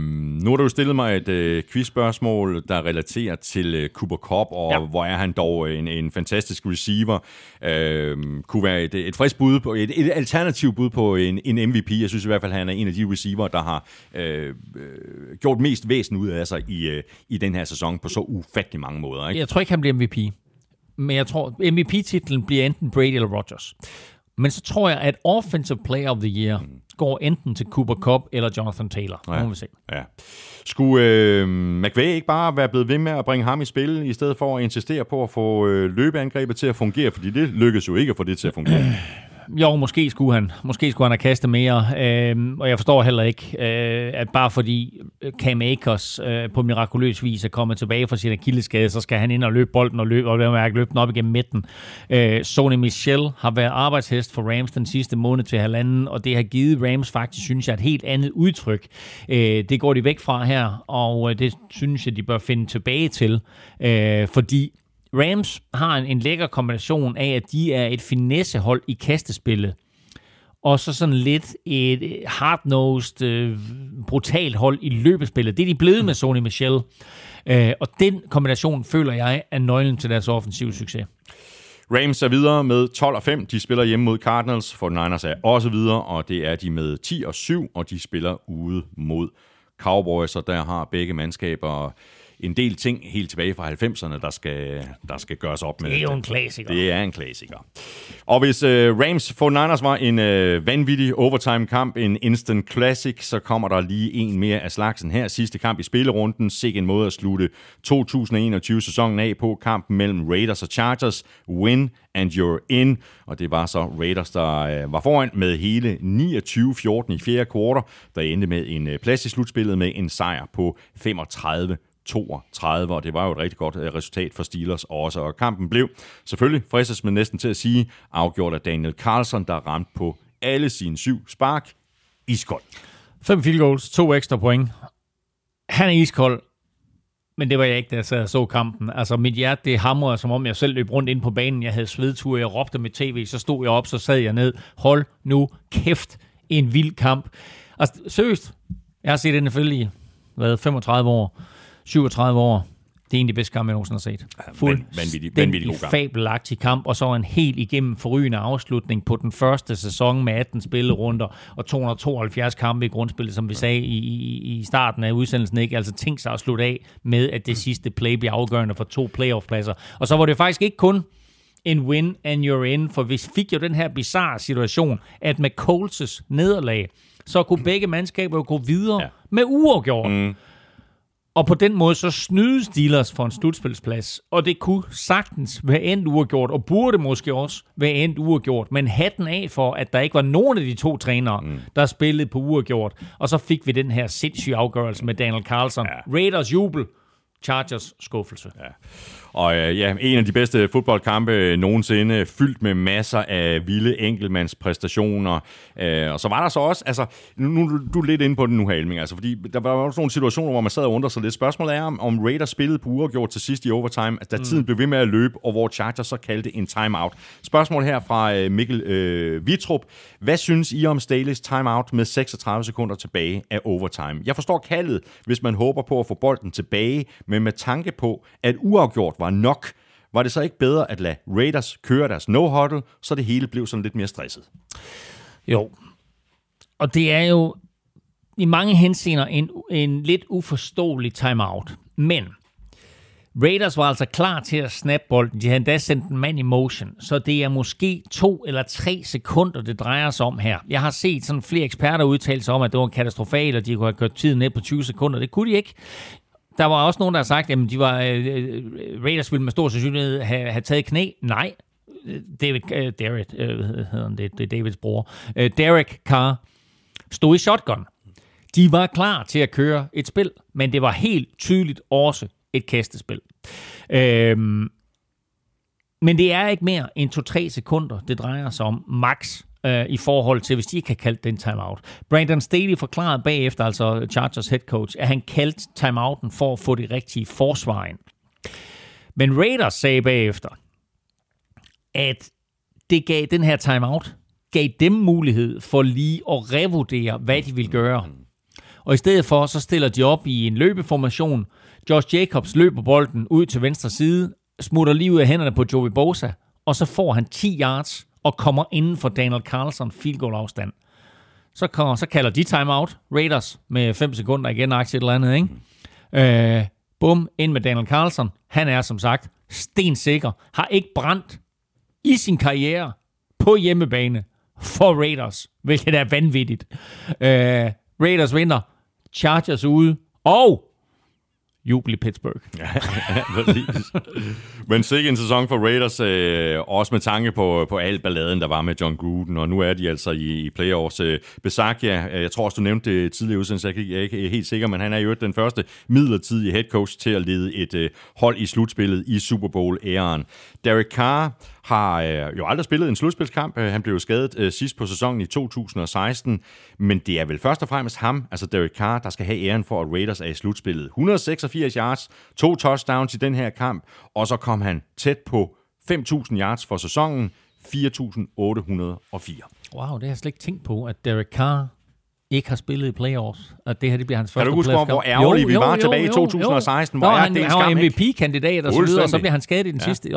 nu har du stillet mig et øh, quizspørgsmål, der relaterer til øh, Cooper Cup, og ja. hvor er han dog en, en fantastisk receiver. Øh, kunne være et, et frisk bud på, et, et alternativ bud på en, en MVP. Jeg synes i hvert fald, han er en af de receiver, der har øh, øh, gjort mest væsen ud af sig i, øh, i den her sæson på så ufattelig mange måder. Ikke? Jeg tror ikke, han bliver MVP. Men jeg tror, MVP-titlen bliver enten Brady eller Rodgers. Men så tror jeg, at Offensive Player of the Year mm. går enten til Cooper Cup eller Jonathan Taylor. Ja. må vi se. Ja. Skulle øh, McVay ikke bare være blevet ved med at bringe ham i spil, i stedet for at insistere på at få øh, løbeangrebet til at fungere? Fordi det lykkedes jo ikke at få det til at fungere jo, måske skulle han. Måske skulle han have kastet mere. Øh, og jeg forstår heller ikke, øh, at bare fordi øh, Cam Akers øh, på mirakuløs vis er kommet tilbage fra sin akilleskade, så skal han ind og løbe bolden og løbe, og mærke løbe den op igennem midten. Øh, Sony Michel har været arbejdshest for Rams den sidste måned til halvanden, og det har givet Rams faktisk, synes jeg, et helt andet udtryk. Øh, det går de væk fra her, og øh, det synes jeg, de bør finde tilbage til, øh, fordi Rams har en, en lækker kombination af, at de er et finessehold i kastespillet, og så sådan lidt et øh, hard-nosed, øh, brutalt hold i løbespillet. Det er de blevet med Sony Michel. Øh, og den kombination føler jeg er nøglen til deres offensive succes. Rams er videre med 12 og 5. De spiller hjemme mod Cardinals. For Niners er også videre, og det er de med 10 og 7, og de spiller ude mod Cowboys, og der har begge mandskaber en del ting helt tilbage fra 90'erne, der skal, der skal gøres op med. Det er jo en klassiker. Det er en klassiker. Og hvis uh, Rams for Niners var en uh, vanvittig overtime-kamp, en instant classic, så kommer der lige en mere af slagsen her. Sidste kamp i spillerunden. Sikke en måde at slutte 2021-sæsonen af på. Kampen mellem Raiders og Chargers. Win and you're in. Og det var så Raiders, der uh, var foran med hele 29-14 i fjerde kvartal, der endte med en uh, plads i slutspillet med en sejr på 35 32, og det var jo et rigtig godt øh, resultat for Steelers også. Og kampen blev selvfølgelig, fristes man næsten til at sige, afgjort af Daniel Carlson, der ramte på alle sine syv spark. Iskold. Fem field goals, to ekstra point. Han er iskold, men det var jeg ikke, da jeg sad og så kampen. Altså, mit hjerte, det hamrede, som om jeg selv løb rundt ind på banen. Jeg havde svedtur, jeg råbte med tv, så stod jeg op, så sad jeg ned. Hold nu kæft, en vild kamp. Altså, seriøst, jeg har set NFL i hvad, 35 år. 37 år. Det er en af de bedste kampe, jeg nogensinde har set. Fuld vanvittig, god kamp. fabelagtig kamp, og så en helt igennem forrygende afslutning på den første sæson med 18 spillerunder og 272 kampe i grundspillet, som vi sagde i, i, i starten af udsendelsen. Ikke? Altså tænk sig at slutte af med, at det sidste play bliver afgørende for to playoff-pladser. Og så var det faktisk ikke kun en win and you're in, for vi fik jo den her bizarre situation, at med Coles' nederlag, så kunne begge mandskaber gå videre ja. med uafgjort. Mm. Og på den måde så snydes Steelers for en slutspilsplads. Og det kunne sagtens være endt uafgjort, og burde måske også være endt uafgjort. Men hatten af for, at der ikke var nogen af de to trænere, mm. der spillede på uafgjort. Og så fik vi den her sindssyge afgørelse med Daniel Carlson. Ja. Raiders jubel, Chargers skuffelse. Ja. Og øh, ja, en af de bedste fodboldkampe nogensinde, fyldt med masser af vilde enkeltmandspræstationer. Øh, og så var der så også, altså, nu, nu du er lidt inde på den nu her, Elming, altså, fordi der var også nogle situationer, hvor man sad og undrede sig lidt. Spørgsmålet er, om, om Raiders spillede på uafgjort til sidst i overtime, altså, da mm. tiden blev ved med at løbe, og hvor Chargers så kaldte en timeout. Spørgsmål her fra øh, Mikkel øh, Vitrup. Hvad synes I om Staley's timeout med 36 sekunder tilbage af overtime? Jeg forstår kaldet, hvis man håber på at få bolden tilbage, men med tanke på, at uafgjort var nok, var det så ikke bedre at lade Raiders køre deres no-huddle, så det hele blev sådan lidt mere stresset? Jo, og det er jo i mange henseender en, en lidt uforståelig timeout. Men Raiders var altså klar til at snappe bolden. De havde endda sendt en mand i motion, så det er måske to eller tre sekunder, det drejer sig om her. Jeg har set sådan flere eksperter udtale sig om, at det var katastrofalt, og de kunne have kørt tiden ned på 20 sekunder. Det kunne de ikke der var også nogen, der har sagt, at de var, uh, Raiders ville med stor sandsynlighed have, have taget knæ. Nej, David, uh, Derek, uh, hedder han, det, det er Davids bror. Uh, Derek Carr stod i shotgun. De var klar til at køre et spil, men det var helt tydeligt også et kastespil. Øhm, men det er ikke mere end 2-3 sekunder, det drejer sig om max øh, i forhold til, hvis de ikke har kaldt den timeout. Brandon Staley forklarede bagefter, altså Chargers head coach, at han kaldte timeouten for at få det rigtige forsvar ind. Men Raiders sagde bagefter, at det gav den her timeout, gav dem mulighed for lige at revurdere, hvad de ville gøre. Og i stedet for, så stiller de op i en løbeformation. Josh Jacobs løber bolden ud til venstre side, smutter lige ud af hænderne på Joey Bosa, og så får han 10 yards og kommer inden for Daniel Carlson field goal afstand. Så, kommer, så kalder de timeout, Raiders, med 5 sekunder igen, aktie et eller andet, ikke? Øh, bum, ind med Daniel Carlson. Han er som sagt stensikker, har ikke brændt i sin karriere på hjemmebane for Raiders, hvilket er vanvittigt. Øh, Raiders vinder, Chargers ude, og jubel i Pittsburgh. ja, præcis. Men sikke en sæson for Raiders, øh, også med tanke på, på al balladen, der var med John Gruden, og nu er de altså i, i playoffs. Øh, Besakja, øh, jeg tror også, du nævnte det tidligere udsendelse, jeg, jeg er ikke helt sikker, men han er jo den første midlertidige head coach til at lede et øh, hold i slutspillet i Super Bowl-æren. Derek Carr har øh, jo aldrig spillet en slutspilskamp. Øh, han blev jo skadet øh, sidst på sæsonen i 2016, men det er vel først og fremmest ham, altså Derek Carr, der skal have æren for, at Raiders er i slutspillet. 186 yards, to touchdowns i den her kamp, og så kom han tæt på 5.000 yards for sæsonen, 4.804. Wow, det har jeg slet ikke tænkt på, at Derek Carr ikke har spillet i playoffs, og det her det bliver hans første Kan du huske, hvor ærgerlige vi var jo, tilbage jo, i 2016? Jo. Hvor Nå, han, han var MVP-kandidat og så videre, og så bliver han skadet i den ja. sidste.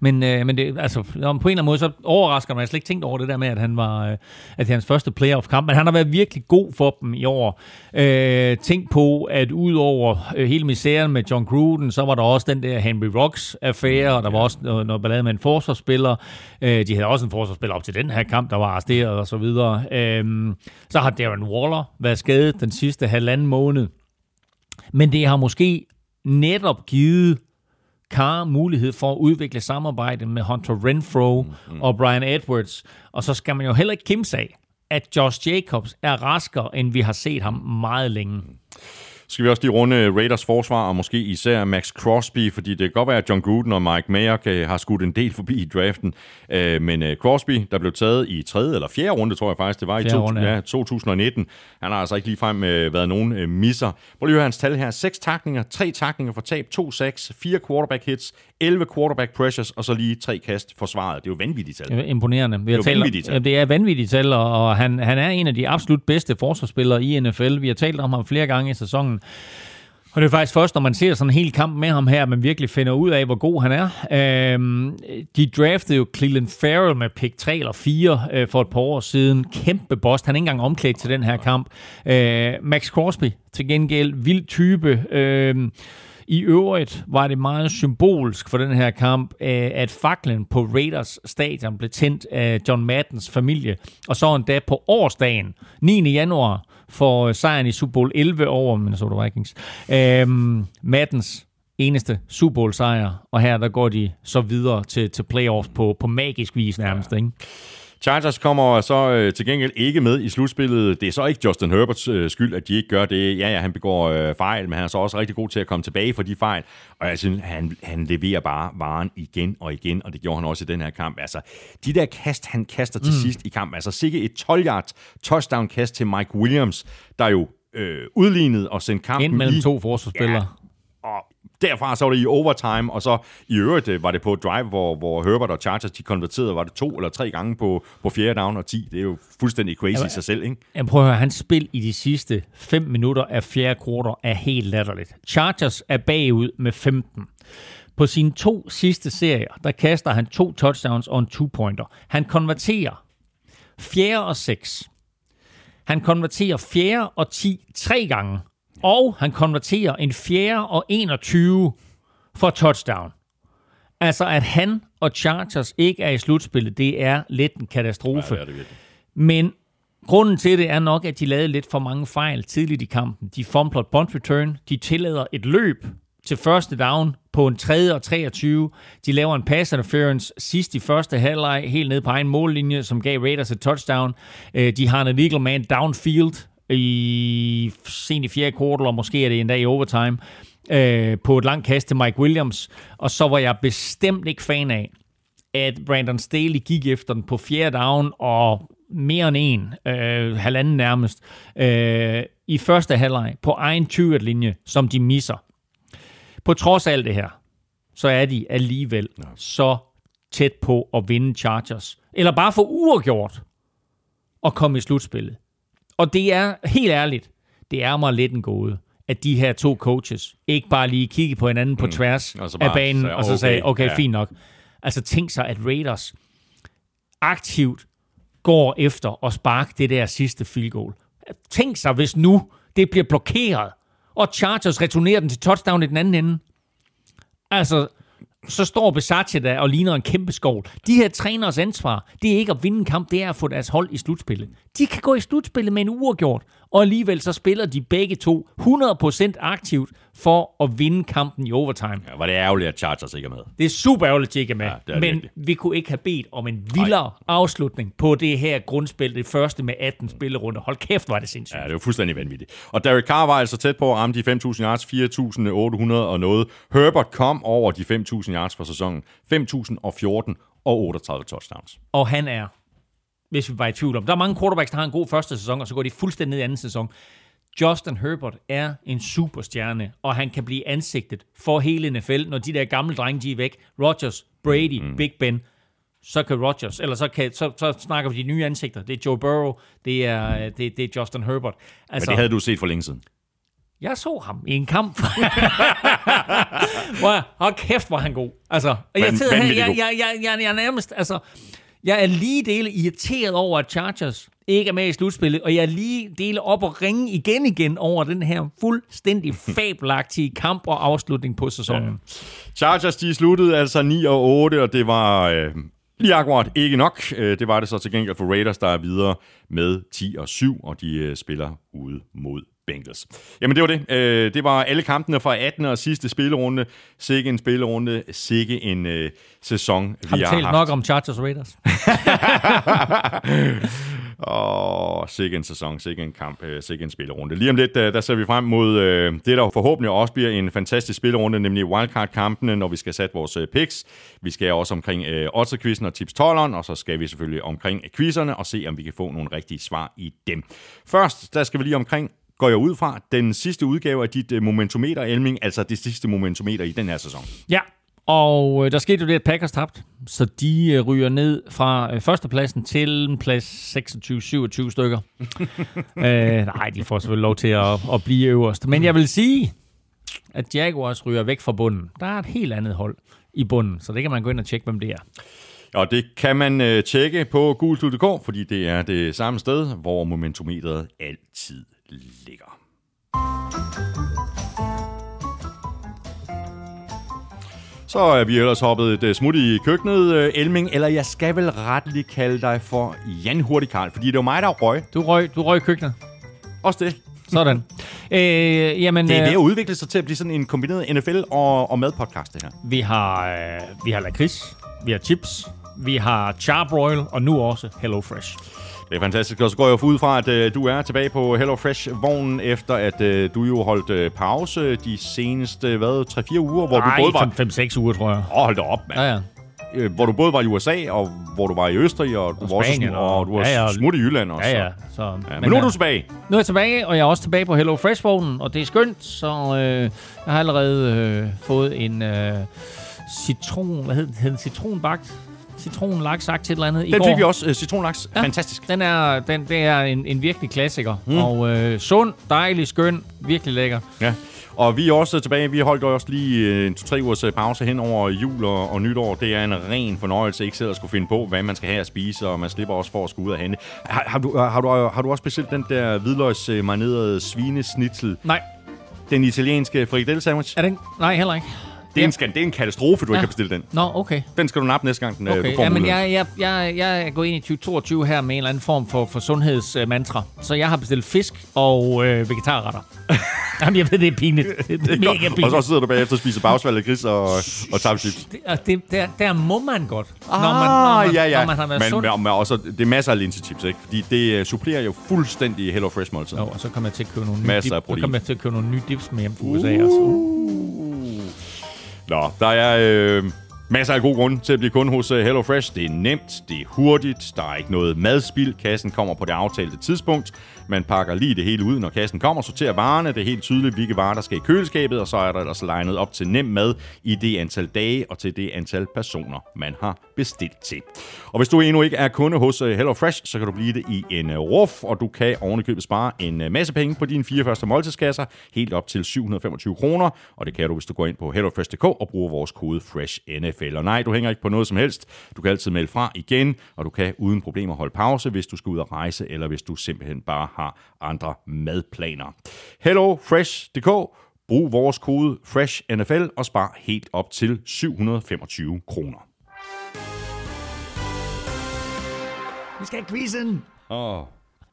Men, øh, men det, altså, på en eller anden måde, så overrasker mig. Jeg slet ikke tænkt over det der med, at han var øh, at det er hans første playoff-kamp. Men han har været virkelig god for dem i år. Øh, tænk på, at udover øh, hele misæren med John Gruden, så var der også den der Henry Rocks-affære, og der var også noget, noget ballade med en forsvarsspiller. Øh, de havde også en forsvarsspiller op til den her kamp, der var arresteret og så videre. Øh, så har Darren Waller været skadet den sidste halvanden måned. Men det har måske netop givet Carr mulighed for at udvikle samarbejde med Hunter Renfro mm, mm. og Brian Edwards. Og så skal man jo heller ikke kimse af, at Josh Jacobs er raskere, end vi har set ham meget længe. Mm skal vi også lige runde Raiders forsvar, og måske især Max Crosby, fordi det kan godt være, at John Gruden og Mike Mayock har skudt en del forbi i draften. Øh, men øh, Crosby, der blev taget i tredje eller fjerde runde, tror jeg faktisk, det var i to, runde, ja. Ja, 2019. Han har altså ikke ligefrem øh, været nogen misser. Prøv lige at høre hans tal her. Seks takninger, tre takninger for tab, to sacks, fire quarterback hits, 11 quarterback pressures, og så lige tre kast forsvaret. Det er jo vanvittigt tal. Det er imponerende. Vi det, er talt, vanvittigt tal. det er vanvittigt tal, og han, han er en af de absolut bedste forsvarsspillere i NFL. Vi har talt om ham flere gange i sæsonen. Og det er faktisk først, når man ser sådan en hel kamp med ham her, man virkelig finder ud af, hvor god han er. Øhm, de draftede jo Cleveland Farrell med pick 3 eller 4 øh, for et par år siden. Kæmpe boss. Han er ikke engang omklædt til den her kamp. Øh, Max Crosby til gengæld, vild type. Øh, i øvrigt var det meget symbolsk for den her kamp, øh, at faklen på Raiders stadion blev tændt af John Maddens familie, og så endda på årsdagen, 9. januar, for sejren i Super Bowl 11 over Minnesota Vikings. Øhm, Maddens eneste Super Bowl sejr, og her der går de så videre til, til playoffs på, på magisk vis nærmest. Ja. Ikke? Chargers kommer så øh, til gengæld ikke med i slutspillet. Det er så ikke Justin Herberts øh, skyld, at de ikke gør det. Ja, ja, han begår øh, fejl, men han er så også rigtig god til at komme tilbage fra de fejl. Og jeg synes, han, han leverer bare varen igen og igen, og det gjorde han også i den her kamp. Altså, de der kast, han kaster til mm. sidst i kampen, altså sikke et 12-yard touchdown-kast til Mike Williams, der jo øh, udlignede og sendte kampen Ind mellem i, to forsvarsspillere. Derfra så var det i overtime, og så i øvrigt øh, var det på drive, hvor, hvor Herbert og Chargers de konverterede, var det to eller tre gange på, på fjerde down og 10. Det er jo fuldstændig crazy i sig selv, ikke? Jeg prøver at høre, hans spil i de sidste 5 minutter af fjerde kvartal er helt latterligt. Chargers er bagud med 15. På sine to sidste serier, der kaster han to touchdowns og en two-pointer. Han konverterer fjerde og 6. Han konverterer fjerde og 10 tre gange og han konverterer en fjerde og 21 for touchdown. Altså, at han og Chargers ikke er i slutspillet, det er lidt en katastrofe. Ja, det er det virkelig. Men Grunden til det er nok, at de lavede lidt for mange fejl tidligt i kampen. De fumbler punt return, de tillader et løb til første down på en 3. og 23. De laver en pass interference sidst i første halvleg, helt ned på egen mållinje, som gav Raiders et touchdown. Øh, de har en illegal man downfield i sent i fjerde kvartal, og måske er det endda i overtime, øh, på et langt kast til Mike Williams. Og så var jeg bestemt ikke fan af, at Brandon Staley gik efter den på fjerde down, og mere end en, øh, halvanden nærmest, øh, i første halvleg på egen 20 linje som de misser. På trods af alt det her, så er de alligevel ja. så tæt på at vinde Chargers. Eller bare få uafgjort og komme i slutspillet. Og det er, helt ærligt, det er mig lidt en gåde, at de her to coaches ikke bare lige kigge på hinanden på mm. tværs mm. af banen, sagde, og så okay, sagde, okay, ja. fint nok. Altså tænk sig, at Raiders aktivt går efter at sparke det der sidste field goal. Tænk sig, hvis nu det bliver blokeret, og Chargers returnerer den til touchdown i den anden ende. Altså, så står Besatje der og ligner en kæmpe skov. De her træners ansvar, det er ikke at vinde en kamp, det er at få deres hold i slutspillet. De kan gå i slutspillet med en uafgjort, og alligevel så spiller de begge to 100% aktivt for at vinde kampen i overtime. Ja, var det ærgerligt, at Chargers ikke er med. Det er super ærgerligt, at de ikke er med. Ja, er men virkelig. vi kunne ikke have bedt om en vildere Ej. afslutning på det her grundspil, det første med 18 spillerunder. Hold kæft, var det sindssygt. Ja, det var fuldstændig vanvittigt. Og Derek Carr var altså tæt på at ramme de 5.000 yards, 4.800 og noget. Herbert kom over de 5.000 yards for sæsonen. 5.014 og 38 touchdowns. Og han er hvis vi var i tvivl om. Der er mange quarterbacks, der har en god første sæson, og så går de fuldstændig ned i anden sæson. Justin Herbert er en superstjerne, og han kan blive ansigtet for hele NFL, når de der gamle drenge, de er væk. Rodgers, Brady, mm. Big Ben, så kan Rodgers, eller så, kan, så, så snakker vi de nye ansigter. Det er Joe Burrow, det er, det, det er Justin Herbert. Altså, Men det havde du set for længe siden. Jeg så ham i en kamp. hvor, hold kæft, hvor han god. Altså, men, jeg, sidder her, jeg, jeg, jeg, jeg, jeg, jeg nærmest, altså, jeg er lige dele irriteret over, at Chargers ikke er med i slutspillet, og jeg er lige dele op og ringe igen igen over den her fuldstændig fabelagtige kamp og afslutning på sæsonen. Ja. Chargers, de sluttede altså 9 og 8, og det var øh, lige akkurat ikke nok. Øh, det var det så til gengæld for Raiders, der er videre med 10 og 7, og de øh, spiller ude mod Bengals. Jamen det var det. Øh, det var alle kampene fra 18. og sidste spillerunde. Sikke en spillerunde, sikke en øh, sæson, vi har, har talt haft. nok om Chargers Raiders? Åh, sikke en sæson, sikke en kamp, øh, sikke en spillerunde. Lige om lidt, øh, der ser vi frem mod øh, det, der forhåbentlig også bliver en fantastisk spillerunde, nemlig wildcard-kampene, når vi skal sætte vores øh, picks. Vi skal også omkring øh, odds og tips 12'eren, og så skal vi selvfølgelig omkring quizzerne og se, om vi kan få nogle rigtige svar i dem. Først, der skal vi lige omkring går jeg ud fra, den sidste udgave af dit uh, momentometer, Elming, altså det sidste momentometer i den her sæson. Ja, og øh, der skete jo det, at Packers tabte, så de øh, ryger ned fra øh, førstepladsen til plads 26-27 stykker. øh, nej, de får selvfølgelig lov til at, at blive øverst. Men jeg vil sige, at Jaguars ryger væk fra bunden. Der er et helt andet hold i bunden, så det kan man gå ind og tjekke, hvem det er. Og det kan man øh, tjekke på gultud.dk, fordi det er det samme sted, hvor momentometeret altid ligger. Så er vi ellers hoppet et smut i køkkenet, øh, Elming, eller jeg skal vel retteligt kalde dig for Jan Hurtigkarl, fordi det var mig, der røg. Du røg, du røg i køkkenet. Også det. Sådan. Øh, jamen, det er ved at øh, udvikle sig til at blive sådan en kombineret NFL- og, og madpodcast, det her. Vi har, øh, vi har lakrids, vi har chips, vi har charbroil, og nu også Hello Fresh. Det er fantastisk, og så går jeg ud fra, at øh, du er tilbage på HelloFresh-vognen, efter at øh, du jo holdt øh, pause de seneste, hvad, 3-4 uger? Hvor Nej, du både var... 5-6 uger, tror jeg. Åh, hold da op, mand. Ja, ja. Øh, hvor du både var i USA, og hvor du var i Østrig, og du og var Spanien, også og, og du var ja, ja. smut i Jylland også. Ja, ja. Så, ja men, men nu er du tilbage. Nu er jeg tilbage, og jeg er også tilbage på Hello Fresh-vognen, og det er skønt, så øh, jeg har allerede øh, fået en øh, citron, hvad hedder den, citronbagt citronlaks sagt til et eller andet i Den går. fik vi også, uh, citronlaks. Ja, Fantastisk. Den er, den, det er en, en virkelig klassiker. Mm. Og øh, sund, dejlig, skøn, virkelig lækker. Ja. Og vi er også tilbage. Vi holdt også lige øh, en to-tre ugers øh, pause hen over jul og, og nytår. Det er en ren fornøjelse ikke selv at skulle finde på, hvad man skal have at spise, og man slipper også for at skulle ud og hente. Har, har, du, har, du, har du også specielt den der hvidløgsmarinerede svinesnitzel? Nej. Den italienske frikadelle sandwich? Er den? Nej, heller ikke. Det er, en, det er en katastrofe, du ja. Ikke kan bestille den. Nå, okay. Den skal du nappe næste gang, den, okay. du Okay, får ja, men jeg, jeg, jeg, jeg er gået ind i 2022 her med en eller anden form for, for sundhedsmantra. Så jeg har bestilt fisk og øh, vegetarretter. Jamen, jeg ved, det er pinligt. Det er, Det er mega pinligt. Og så sidder du bagefter og spiser bagsvalget gris og, og tapchips. Det, det, der, der må man godt, Ah, når, man, når, man, ja, ja. når man har været men, sund. men, men også, det er masser af linsechips, ikke? Fordi det uh, supplerer jo fuldstændig Hello Fresh måltid. Jo, og så kommer jeg til at købe nogle nye Masser dip, af så protein. kommer jeg til at købe nogle nye dips med hjem fra USA. Uh. Nå, der er øh, masser af gode grunde til at blive kunde hos øh, HelloFresh. Hello Fresh. Det er nemt, det er hurtigt, der er ikke noget madspild. Kassen kommer på det aftalte tidspunkt. Man pakker lige det hele ud, når kassen kommer, sorterer varerne. Det er helt tydeligt, hvilke varer, der skal i køleskabet, og så er der ellers legnet op til nem mad i det antal dage og til det antal personer, man har bestilt til. Og hvis du endnu ikke er kunde hos øh, HelloFresh, Hello Fresh, så kan du blive det i en øh, ruf, og du kan ovenikøbet spare en øh, masse penge på dine fire første måltidskasser, helt op til 725 kroner, og det kan du, hvis du går ind på hellofresh.dk og bruger vores kode FRESHNFL. Og nej, du hænger ikke på noget som helst. Du kan altid melde fra igen, og du kan uden problemer holde pause, hvis du skal ud og rejse, eller hvis du simpelthen bare har andre madplaner. HelloFresh.dk Brug vores kode FRESHNFL og spar helt op til 725 kroner. Vi skal have quizzen! Åh,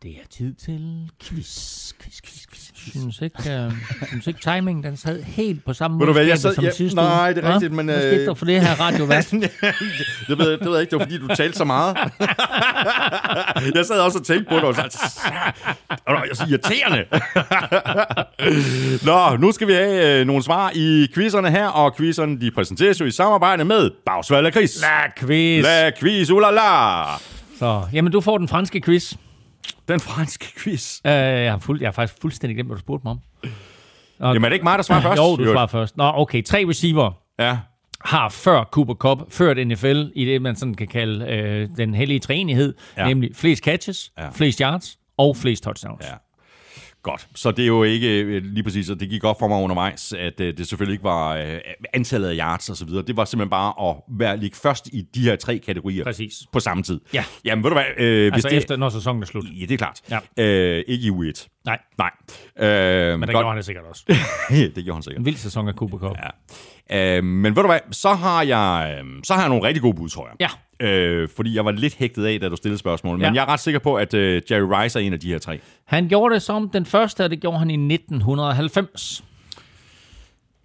Det er tid til quiz, quiz, quiz, quiz. Synes ikke, øh, synes ikke timingen, den sad helt på samme måde jeg sad- som ja, sidste nej, det er rigtigt, men, Hvad øh, skete der for det her radiovært? det, ved, jeg- det ved jeg ikke, det var fordi, du talte så meget. jeg sad også og tænkte på det, og så, det var så irriterende. Nå, nu skal vi have øh, nogle svar i quizzerne her, og quizzerne de præsenteres jo i samarbejde med Bagsvald og Chris. La quiz. La quiz, ulala. Så, jamen, du får den franske quiz. Den franske quiz. Uh, jeg, har fuld, jeg har faktisk fuldstændig glemt, hvad du spurgte mig om. Nå, Jamen er det ikke mig, der svarer først? Jo, du svarer først. Nå, okay. Tre receiver Ja. har før Cooper Cup ført NFL i det, man sådan kan kalde øh, den hellige træenighed, Ja. nemlig flest catches, ja. flest yards og flest touchdowns. Ja. Godt. Så det er jo ikke øh, lige præcis, og det gik op for mig undervejs, at øh, det selvfølgelig ikke var øh, antallet af yards og så videre. Det var simpelthen bare at være ligge først i de her tre kategorier Præcis. på samme tid. Ja. Jamen, ved du hvad? Øh, Altså det, efter, når sæsonen er slut. Ja, det er klart. Ja. Øh, ikke i U1. Nej, Nej. Øh, men det godt. gjorde han det sikkert også. det gjorde han sikkert. En vild sæson af Cooper Cup. Ja. Øh, men ved du hvad? Så har jeg, så har jeg nogle rigtig gode bud, tror jeg. Ja. Øh, fordi jeg var lidt hægtet af, da du stillede spørgsmål. Men Ja. jeg er ret sikker på, at øh, Jerry Rice er en af de her tre. Han gjorde det som den første, og det gjorde han i 1990.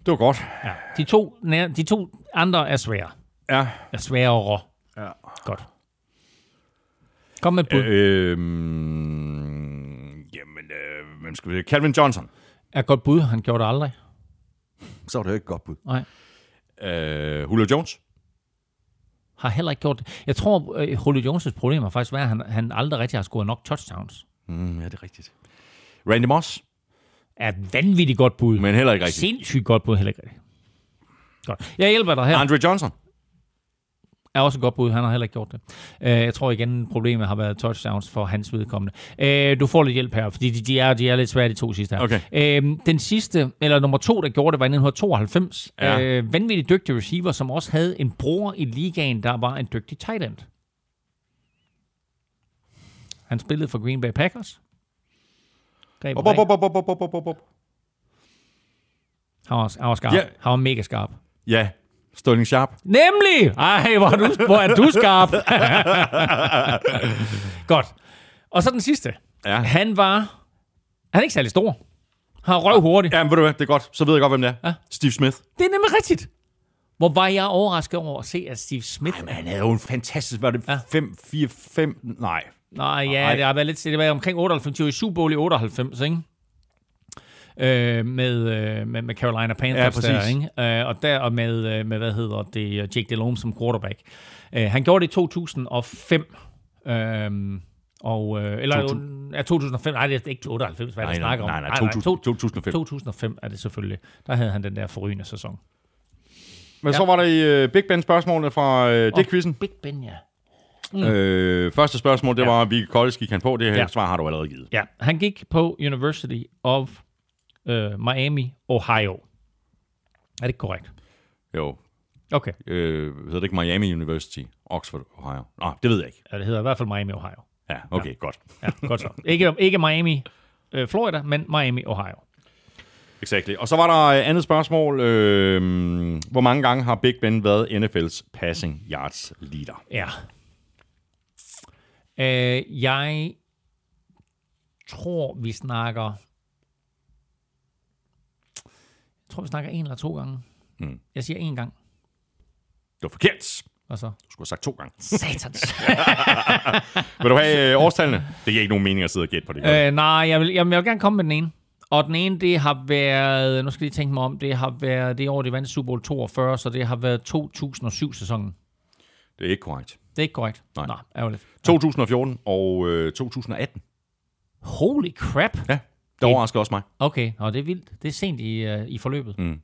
Det var godt. Ja. De, to, de to andre er svære. Ja. Er sværere. Ja. Godt. Kom med et bud. Øh. Øh, jamen, øh, hvem skal vi Calvin Johnson. Er godt bud. Han gjorde det aldrig. Så var det jo ikke godt bud. Nej. Øh, Julio Jones. Har heller ikke gjort det. Jeg tror, øh, Julio Jones' problem har faktisk været, at han, han aldrig rigtig har scoret nok touchdowns. Mm, ja, det er rigtigt. Randy Moss. Er vanvittigt godt bud. Men heller ikke rigtigt. Sindssygt godt bud, heller ikke rigtigt. Godt. Jeg hjælper dig her. Andre Johnson. Er også et godt bud. Han har heller ikke gjort det. Uh, jeg tror igen, problemet har været touchdowns for hans vedkommende. Uh, du får lidt hjælp her, fordi de, de, er, de er lidt svære, de to sidste her. Okay. Uh, den sidste, eller nummer to, der gjorde det, var i 1992. Ja. Uh, vanvittigt dygtig receiver, som også havde en bror i ligaen, der var en dygtig tight end. Han spillede for Green Bay Packers. Greb Op, op, op, op, op, op, op, op, op. Han var, han var skarp. Ja. Han var mega skarp. Ja, Sterling Sharp. Nemlig! Ej, hvor er du, hvor er du skarp. Godt. Og så den sidste. Ja. Han var... Han er ikke særlig stor. Han røv hurtigt. Ja, men ved du hvad, det er godt. Så ved jeg godt, hvem det er. Ja. Steve Smith. Det er nemlig rigtigt. Hvor var jeg overrasket over at se, at Steve Smith... Men han havde jo en fantastisk... Var det Ja. 5, 4, 5... Nej. Nej, ja, Nej. det har været lidt... Det var omkring 98. Det var i Super Bowl i 98, ikke? Øh, med, øh, med, med Carolina Panthers præcis. der, ikke? Øh, og der og med, øh, med, hvad hedder det, Jake Delhomme som quarterback. Øh, han gjorde det i 2005. Øhm, og, øh, eller, To- ja, 2005, nej, det er ikke 98, hvad Nej, der nej, snakker om. nej, nej, 2000, 2005. 2005 er det selvfølgelig. Der havde han den der forrygende sæson. Men så var der i uh, Big Ben spørgsmålene fra uh, det quizzen. Big Ben, ja. Mm. Øh, første spørgsmål, det Ja. var, hvilket college gik han på? Det her Ja. svar har du allerede givet. Ja, han gik på University of øh, Miami, Ohio. Er det korrekt? Jo. Okay, Øh, hedder det ikke Miami University? Oxford, Ohio? Nå, det ved jeg ikke. ja, det hedder i hvert fald Miami, Ohio. Ja, okay, ja. godt. Ja, godt så. Ikke, ikke Miami, øh, Florida, men Miami, Ohio. Exactly. Og så var der et andet spørgsmål. Øh, hvor mange gange har Big Ben været NFL's passing yards leader? Ja. Øh, jeg tror, vi snakker... Jeg tror, vi snakker en eller to gange. Mm. Jeg siger en gang. Det var forkert. Og så? Du skulle have sagt to gange. Satans. Vil du have øh, årstallene? Det giver ikke nogen mening at sidde og gætte på det. Øh, nej, jeg vil, jeg, jeg vil gerne komme med den ene. Og den ene, det har været, nu skal jeg lige tænke mig om, det har været det år, de vandt Super Bowl 42, så det har været 2007-sæsonen. det er ikke korrekt. Det er ikke korrekt. Nej. Nå, ærgerligt. 2014 og øh, 2018. Holy crap. Ja, det overrasker også mig. Okay, og det er vildt. Det er sent i, uh, i forløbet. Mm.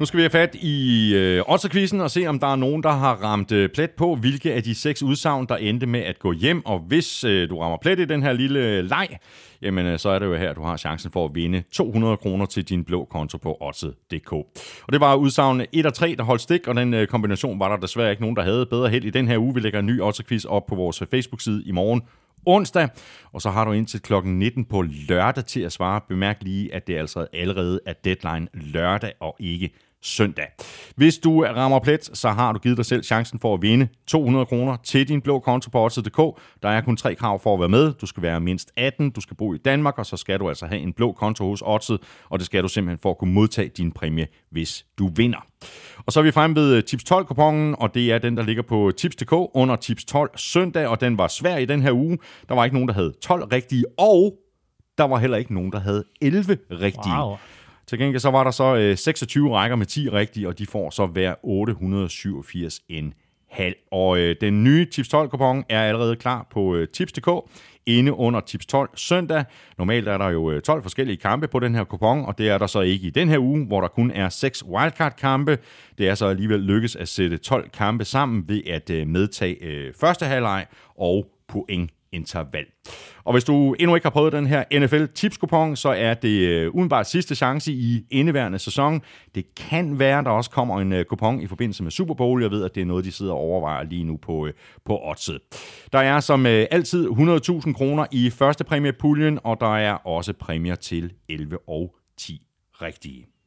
Nu skal vi have fat i øh, Otterquizzen og se, om der er nogen, der har ramt øh, plet på, hvilke af de seks udsagn, der endte med at gå hjem. Og hvis øh, du rammer plet i den her lille øh, leg, jamen øh, så er det jo her, du har chancen for at vinde 200 kroner til din blå konto på Otted.dk. Og det var udsagnene 1 og 3, der holdt stik, og den øh, kombination var der desværre ikke nogen, der havde bedre held i den her uge. Vi lægger en ny Otterquiz op på vores øh, Facebook-side i morgen onsdag, og så har du indtil klokken 19 på lørdag til at svare. Bemærk lige, at det altså allerede er deadline lørdag og ikke søndag. Hvis du rammer plet, så har du givet dig selv chancen for at vinde 200 kroner til din blå konto på Odds.dk. Der er kun tre krav for at være med. Du skal være mindst 18, du skal bo i Danmark, og så skal du altså have en blå konto hos Odds, og det skal du simpelthen for at kunne modtage din præmie, hvis du vinder. Og så er vi fremme ved øh, Tips 12-kupongen, og det er den, der ligger på Tips.dk under Tips 12 søndag, og den var svær i den her uge. Der var ikke nogen, der havde 12 rigtige, og der var heller ikke nogen, der havde 11 rigtige. Wow. Til gengæld så var der så øh, 26 rækker med 10 rigtige, og de får så hver 887 en halv. Og øh, den nye Tips 12-kupon er allerede klar på øh, Tips.dk inde under Tips 12 søndag. Normalt er der jo øh, 12 forskellige kampe på den her kupon, og det er der så ikke i den her uge, hvor der kun er 6 wildcard-kampe. Det er så alligevel lykkes at sætte 12 kampe sammen ved at øh, medtage øh, første halvleg og point interval. Og hvis du endnu ikke har prøvet den her NFL tipskupon, så er det øh, udenbart sidste chance i indeværende sæson. Det kan være, der også kommer en øh, kupon i forbindelse med Super Bowl. Jeg ved, at det er noget, de sidder og overvejer lige nu på, øh, på oddset. Der er som altid 100.000 kroner i første præmiepuljen, og der er også præmier til 11 og 10 rigtige.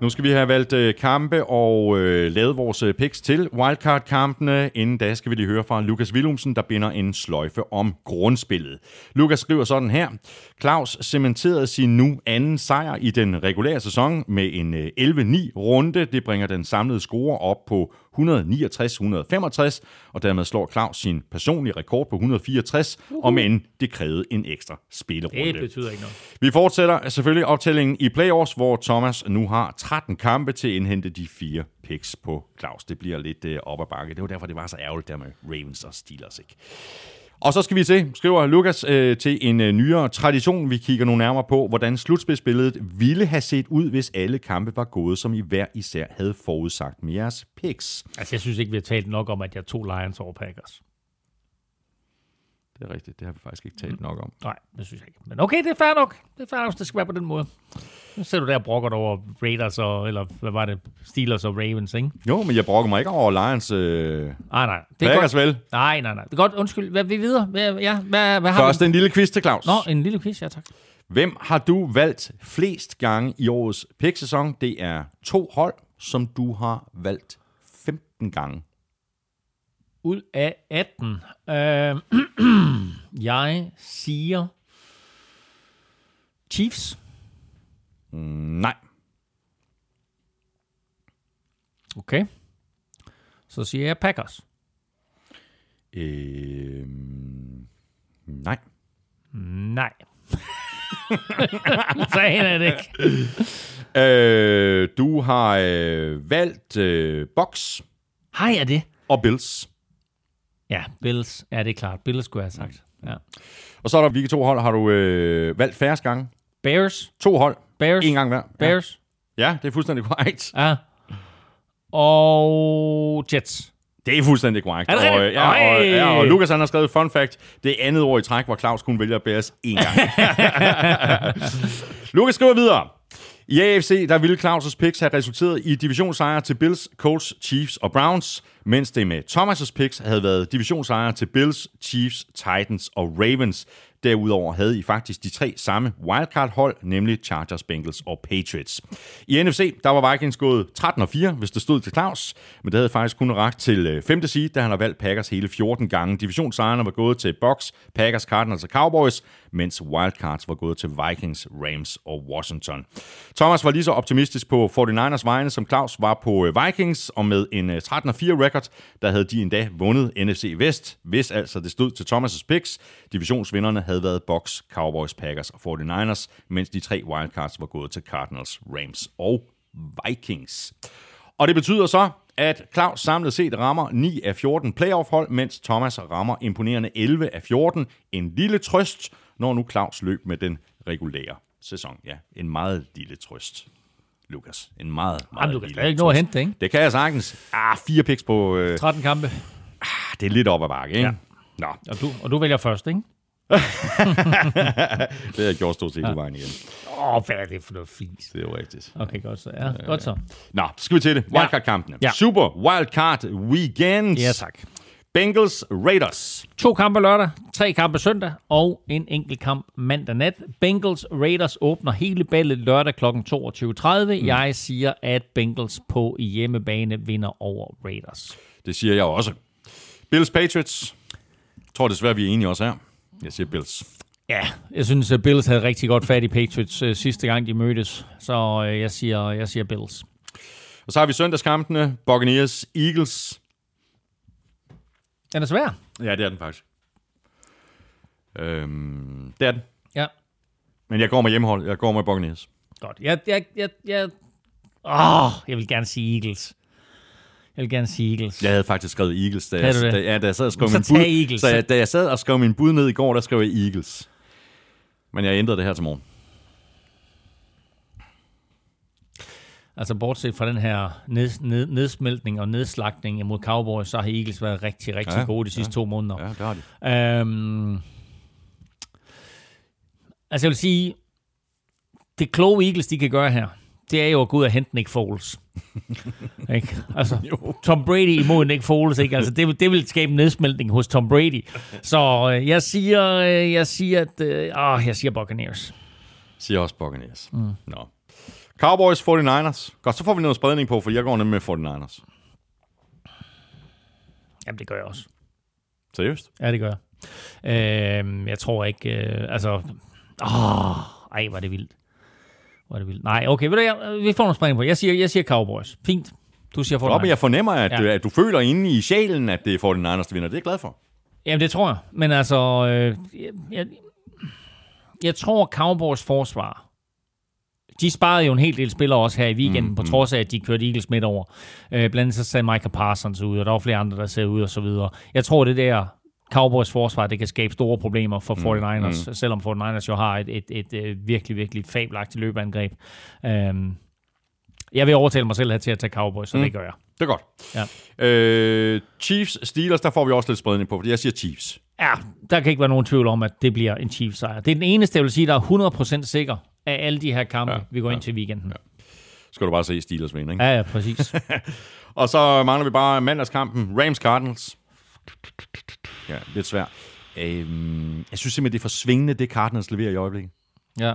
Nu skal vi have valgt øh, kampe og øh, lavet vores øh, picks til wildcard-kampene. Inden da skal vi lige høre fra Lukas Willumsen, der binder en sløjfe om grundspillet. Lukas skriver sådan her. Claus cementerede sin nu anden sejr i den regulære sæson med en øh, 11-9 runde. Det bringer den samlede score op på 169-165, og dermed slår Claus sin personlige rekord på 164, uh-huh. om end det krævede en ekstra spillerunde. Det betyder ikke noget. Vi fortsætter selvfølgelig optællingen i playoffs, hvor Thomas nu har 13 kampe til at indhente de fire picks på Claus. Det bliver lidt øh, op ad bakke. Det var derfor, det var så ærgerligt der med Ravens og Steelers. Ikke? Og så skal vi se, skriver Lukas, øh, til en øh, nyere tradition. Vi kigger nu nærmere på, hvordan slutspidsbilledet ville have set ud, hvis alle kampe var gået, som I hver især havde forudsagt med jeres picks. Altså, jeg synes ikke, vi har talt nok om, at jeg tog Lions over Packers. Det er rigtigt, det har vi faktisk ikke talt nok om. Nej, det synes jeg ikke. Men okay, det er fair nok. Det er fair nok, det skal være på den måde. Nu ser du der og brokker over Raiders og, eller hvad var det, Steelers og Ravens, ikke? Jo, men jeg brokker mig ikke over Lions øh, Nej, nej. Det er Packers godt. vel. Nej, nej, nej. Det er godt. Undskyld. Hvad vi videre? Hvad, ja, hvad, hvad har Først vi? en lille quiz til Claus. Nå, en lille quiz, ja tak. Hvem har du valgt flest gange i årets pick-sæson? Det er to hold, som du har valgt 15 gange. Ud af 18. Øh, jeg siger Chiefs. Mm, nej. Okay. Så siger jeg Packers. Øh, nej. Nej. Så jeg det ikke. Øh, du har øh, valgt øh, Box Hej, er det? og Bills. Ja, Bills. Ja, det er klart. Bills skulle jeg have sagt. Ja. Og så er der, hvilke to hold har du øh, valgt færrest gange? Bears. To hold. Bears. En gang hver. Bears. Ja, ja det er fuldstændig korrekt. Ja. Og Jets. Det er fuldstændig korrekt. Er det og, ja, og, ja, og Lukas han har skrevet fun fact. Det er andet år i træk, hvor Claus kun vælger Bears én gang. Lukas skriver videre. I AFC, der ville Claus' picks have resulteret i divisionssejre til Bills, Colts, Chiefs og Browns, mens det med Thomas' picks havde været divisionssejre til Bills, Chiefs, Titans og Ravens. Derudover havde I faktisk de tre samme wildcard-hold, nemlig Chargers, Bengals og Patriots. I NFC, der var Vikings gået 13 og 4, hvis det stod til Claus, men det havde faktisk kun ragt til øh, 5. Seed, da han har valgt Packers hele 14 gange. Divisionssejrene var gået til Bucks, Packers, Cardinals og Cowboys, mens wildcards var gået til Vikings, Rams og Washington. Thomas var lige så optimistisk på 49ers vegne, som Claus var på øh, Vikings, og med en øh, 13-4 record, der havde de endda vundet NFC Vest, hvis altså det stod til Thomas' picks. Divisionsvinderne havde været Bucks, Cowboys, Packers og 49ers, mens de tre wildcards var gået til Cardinals, Rams og Vikings. Og det betyder så, at Claus samlet set rammer 9 af 14 playoff-hold, mens Thomas rammer imponerende 11 af 14. En lille trøst, når nu Claus løb med den regulære sæson. Ja, en meget lille trøst. Lukas. En meget, meget Jamen, kan stadig ikke nå at hente det, ikke? Det kan jeg sagtens. Ah, fire picks på... Øh, 13 kampe. Ah, det er lidt op ad bakke, ikke? Ja. Nå. Og du, og du vælger først, ikke? det har jeg gjort stort set ja. vejen igen. Åh, oh, hvad er det for noget fis? Det er jo rigtigt. Okay, godt så. Ja, godt så. Nå, så skal vi til det. Wildcard-kampene. Ja. Super Wildcard Weekend. Ja, tak. Bengals Raiders. To kampe lørdag, tre kampe søndag og en enkelt kamp mandag nat. Bengals Raiders åbner hele ballet lørdag kl. 22.30. Mm. Jeg siger, at Bengals på hjemmebane vinder over Raiders. Det siger jeg også. Bills Patriots. Jeg tror desværre, vi er enige også her. Jeg siger Bills. Ja, jeg synes, at Bills havde rigtig godt fat i Patriots uh, sidste gang, de mødtes. Så uh, jeg, siger, jeg siger Bills. Og så har vi søndagskampene. Buccaneers, Eagles. Den er svær. Ja, det er den faktisk. Øhm, det er den. Ja. Men jeg går med hjemmehold. Jeg går med Buccaneers. Godt. Jeg, jeg, jeg, jeg, åh, jeg vil gerne sige Eagles. Jeg vil gerne sige Eagles. Jeg havde faktisk skrevet Eagles, da, jeg, da, ja, da jeg sad og skrev min bud. Eagles. Så jeg, da jeg sad og skrev min bud ned i går, der skrev jeg Eagles. Men jeg ændrede det her til morgen. Altså bortset fra den her ned, ned, nedsmeltning og nedslagning mod Cowboys, så har Eagles været rigtig, rigtig ja, gode de sidste ja, to måneder. Ja, det har de. Øhm, altså jeg vil sige, det kloge Eagles, de kan gøre her, det er jo at gå ud og hente Nick Foles. ikke? Altså, Tom Brady imod Nick Foles, ikke? Altså, det, det vil skabe en nedsmeltning hos Tom Brady. Så øh, jeg siger, øh, jeg siger, at, øh, åh, jeg siger Buccaneers. Jeg siger også Buccaneers. Mm. Nå. Cowboys 49ers. Godt, så får vi noget spredning på, for jeg går nemlig med 49ers. Jamen, det gør jeg også. Seriøst? Ja, det gør jeg. Øh, jeg tror ikke, øh, altså... Åh, ej, var det vildt. Var det vildt. Nej, okay, ved du, jeg, vi får nogle spring på. Jeg siger, jeg siger Cowboys. Fint. Du siger 49ers. jeg fornemmer, at, ja. du, at du føler inde i sjælen, at det er 49ers, der vinder. Det er jeg glad for. Jamen, det tror jeg. Men altså, øh, jeg, jeg, jeg tror, Cowboys forsvar de sparede jo en hel del spillere også her i weekenden, mm, på trods af, at de kørte Eagles midt over. Øh, blandt andet så sagde Michael Parsons ud, og der var flere andre, der ser ud og så videre. Jeg tror, det der Cowboys forsvar, det kan skabe store problemer for 49ers, mm, mm. selvom 49ers jo har et, et, et, et virkelig, virkelig fabelagtigt løbeangreb. Um, jeg vil overtale mig selv her til at tage Cowboys, så mm. det gør jeg. Det er godt. Ja. Øh, Chiefs, Steelers, der får vi også lidt spredning på, fordi jeg siger Chiefs. Ja, der kan ikke være nogen tvivl om, at det bliver en Chiefs sejr. Det er den eneste, jeg vil sige, der er 100% sikker af alle de her kampe, ja, vi går ja, ind til weekenden. Ja. Skal du bare se Steelers vinde, ikke? Ja, ja, præcis. og så mangler vi bare mandagskampen. Rams Cardinals. Ja, lidt svært. Øhm, jeg synes simpelthen, det er for svingende, det Cardinals leverer i øjeblikket. Ja.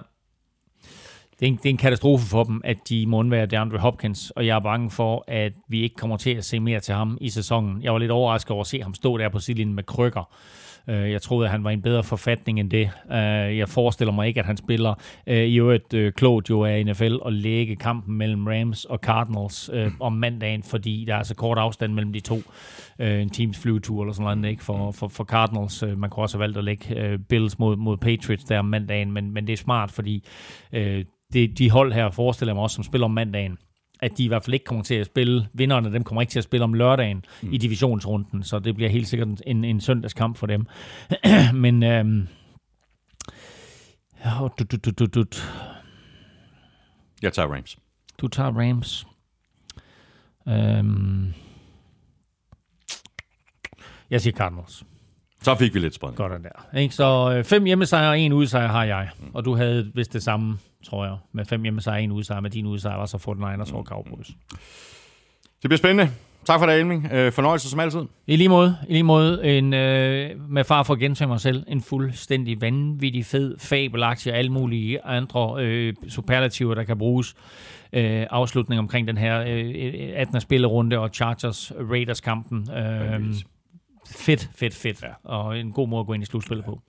Det er, en, det er en katastrofe for dem, at de må undvære DeAndre Hopkins, og jeg er bange for, at vi ikke kommer til at se mere til ham i sæsonen. Jeg var lidt overrasket over at se ham stå der på sidelinjen med krykker. Øh, jeg troede, at han var i en bedre forfatning end det. Øh, jeg forestiller mig ikke, at han spiller øh, i øvrigt øh, klogt jo af NFL og lægge kampen mellem Rams og Cardinals om mandagen, fordi der er så kort afstand mellem de to. En teams flyvetur eller sådan noget, ikke? For, for, for Cardinals. Man kunne også have valgt at lægge Bills mod, mod Patriots der om mandagen, men, men det er smart, fordi det, de hold her forestiller mig også, som spiller om mandagen, at de i hvert fald ikke kommer til at spille, vinderne dem kommer ikke til at spille om lørdagen mm. i divisionsrunden, så det bliver helt sikkert en, en søndagskamp for dem. Men øhm, ja, du, du, du, du, du. Jeg tager Rams. Du tager Rams. Øhm, jeg siger Cardinals. Så fik vi lidt spredning. Godt der. Ikke? Så øh, fem hjemmesejre og en udsejr har jeg. Mm. Og du havde vist det samme, tror jeg, med fem hjemmesejre og en udsejr. Med din udsejr var så 49ers over Cowboys. Det bliver spændende. Tak for det, Elming. Øh, fornøjelse som altid. I lige måde, i lige måde en, øh, med far for at gentage mig selv, en fuldstændig vanvittig fed, fabelagtig og alle mulige andre øh, superlativer, der kan bruges. Øh, afslutning omkring den her øh, 18. spillerunde og Chargers-Raiders-kampen. Øh, fedt, fedt, fedt. Ja. Og en god måde at gå ind i slutspillet ja. på.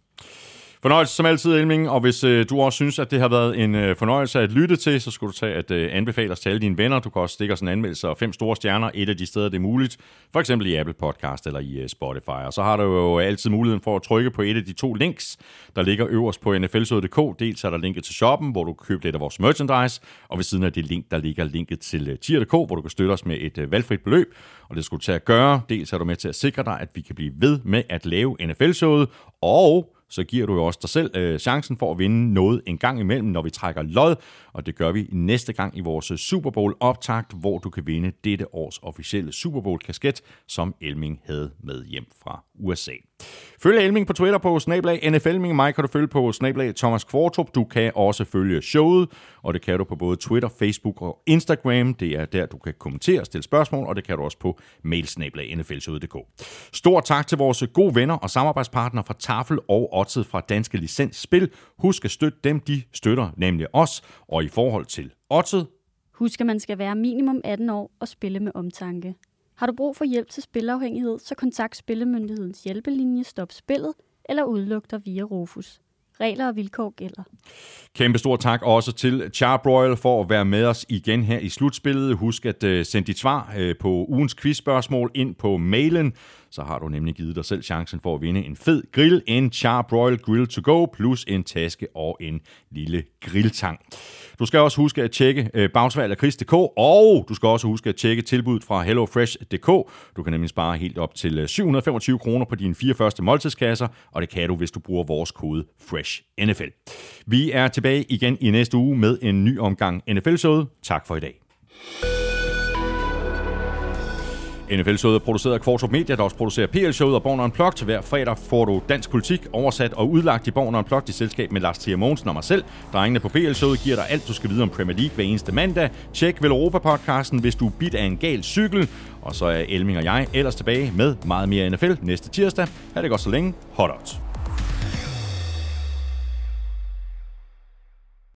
Fornøjelse som altid, Elming, og hvis øh, du også synes, at det har været en øh, fornøjelse at lytte til, så skulle du tage at øh, anbefale os til alle dine venner. Du kan også stikke os en anmeldelse og fem store stjerner et af de steder, det er muligt. For eksempel i Apple Podcast eller i øh, Spotify. Og så har du jo øh, altid muligheden for at trykke på et af de to links, der ligger øverst på nflsøde.dk. Dels er der linket til shoppen, hvor du kan købe lidt af vores merchandise, og ved siden af det link, der ligger linket til øh, tier.dk, hvor du kan støtte os med et øh, valgfrit beløb. Og det skulle du tage at gøre. Dels er du med til at sikre dig, at vi kan blive ved med at lave NFL-showet, og så giver du jo også dig selv øh, chancen for at vinde noget en gang imellem, når vi trækker lod, og det gør vi næste gang i vores øh, Super Bowl optakt, hvor du kan vinde dette års officielle Super Bowl kasket, som Elming havde med hjem fra USA. Følg Elming på Twitter på snablag NFLming. Mig kan du følge på snablag Thomas Kvartrup. Du kan også følge showet, og det kan du på både Twitter, Facebook og Instagram. Det er der, du kan kommentere og stille spørgsmål, og det kan du også på mailsnablag nflshowet.dk. Stort tak til vores gode venner og samarbejdspartnere fra Tafel og Otset fra Danske Licens Spil. Husk at støtte dem, de støtter nemlig os. Og i forhold til Otset, Husk, at man skal være minimum 18 år og spille med omtanke. Har du brug for hjælp til spilafhængighed, så kontakt Spillemyndighedens hjælpelinje Stop Spillet eller udluk dig via Rufus. Regler og vilkår gælder. Kæmpe stor tak også til Charbroil for at være med os igen her i slutspillet. Husk at øh, sende dit svar øh, på ugens quizspørgsmål ind på mailen så har du nemlig givet dig selv chancen for at vinde en fed grill, en Charbroil Grill to go, plus en taske og en lille grilltang. Du skal også huske at tjekke øh, bagsvalg Chris.dk, og du skal også huske at tjekke tilbuddet fra HelloFresh.dk. Du kan nemlig spare helt op til øh, 725 kroner på dine fire første måltidskasser, og det kan du, hvis du bruger vores kode FRESHNFL. Vi er tilbage igen i næste uge med en ny omgang NFL-showet. Tak for i dag. NFL-showet er produceret af Kvartrup Media, der også producerer PL-showet og Born Unplugged. Hver fredag får du dansk politik oversat og udlagt i Born Unplugged i selskab med Lars Thier Mogensen og mig selv. Drengene på PL-showet giver dig alt, du skal vide om Premier League hver eneste mandag. Tjek Vel Europa-podcasten, hvis du er bit af en gal cykel. Og så er Elming og jeg ellers tilbage med meget mere NFL næste tirsdag. Ha' det godt så længe. Hot out.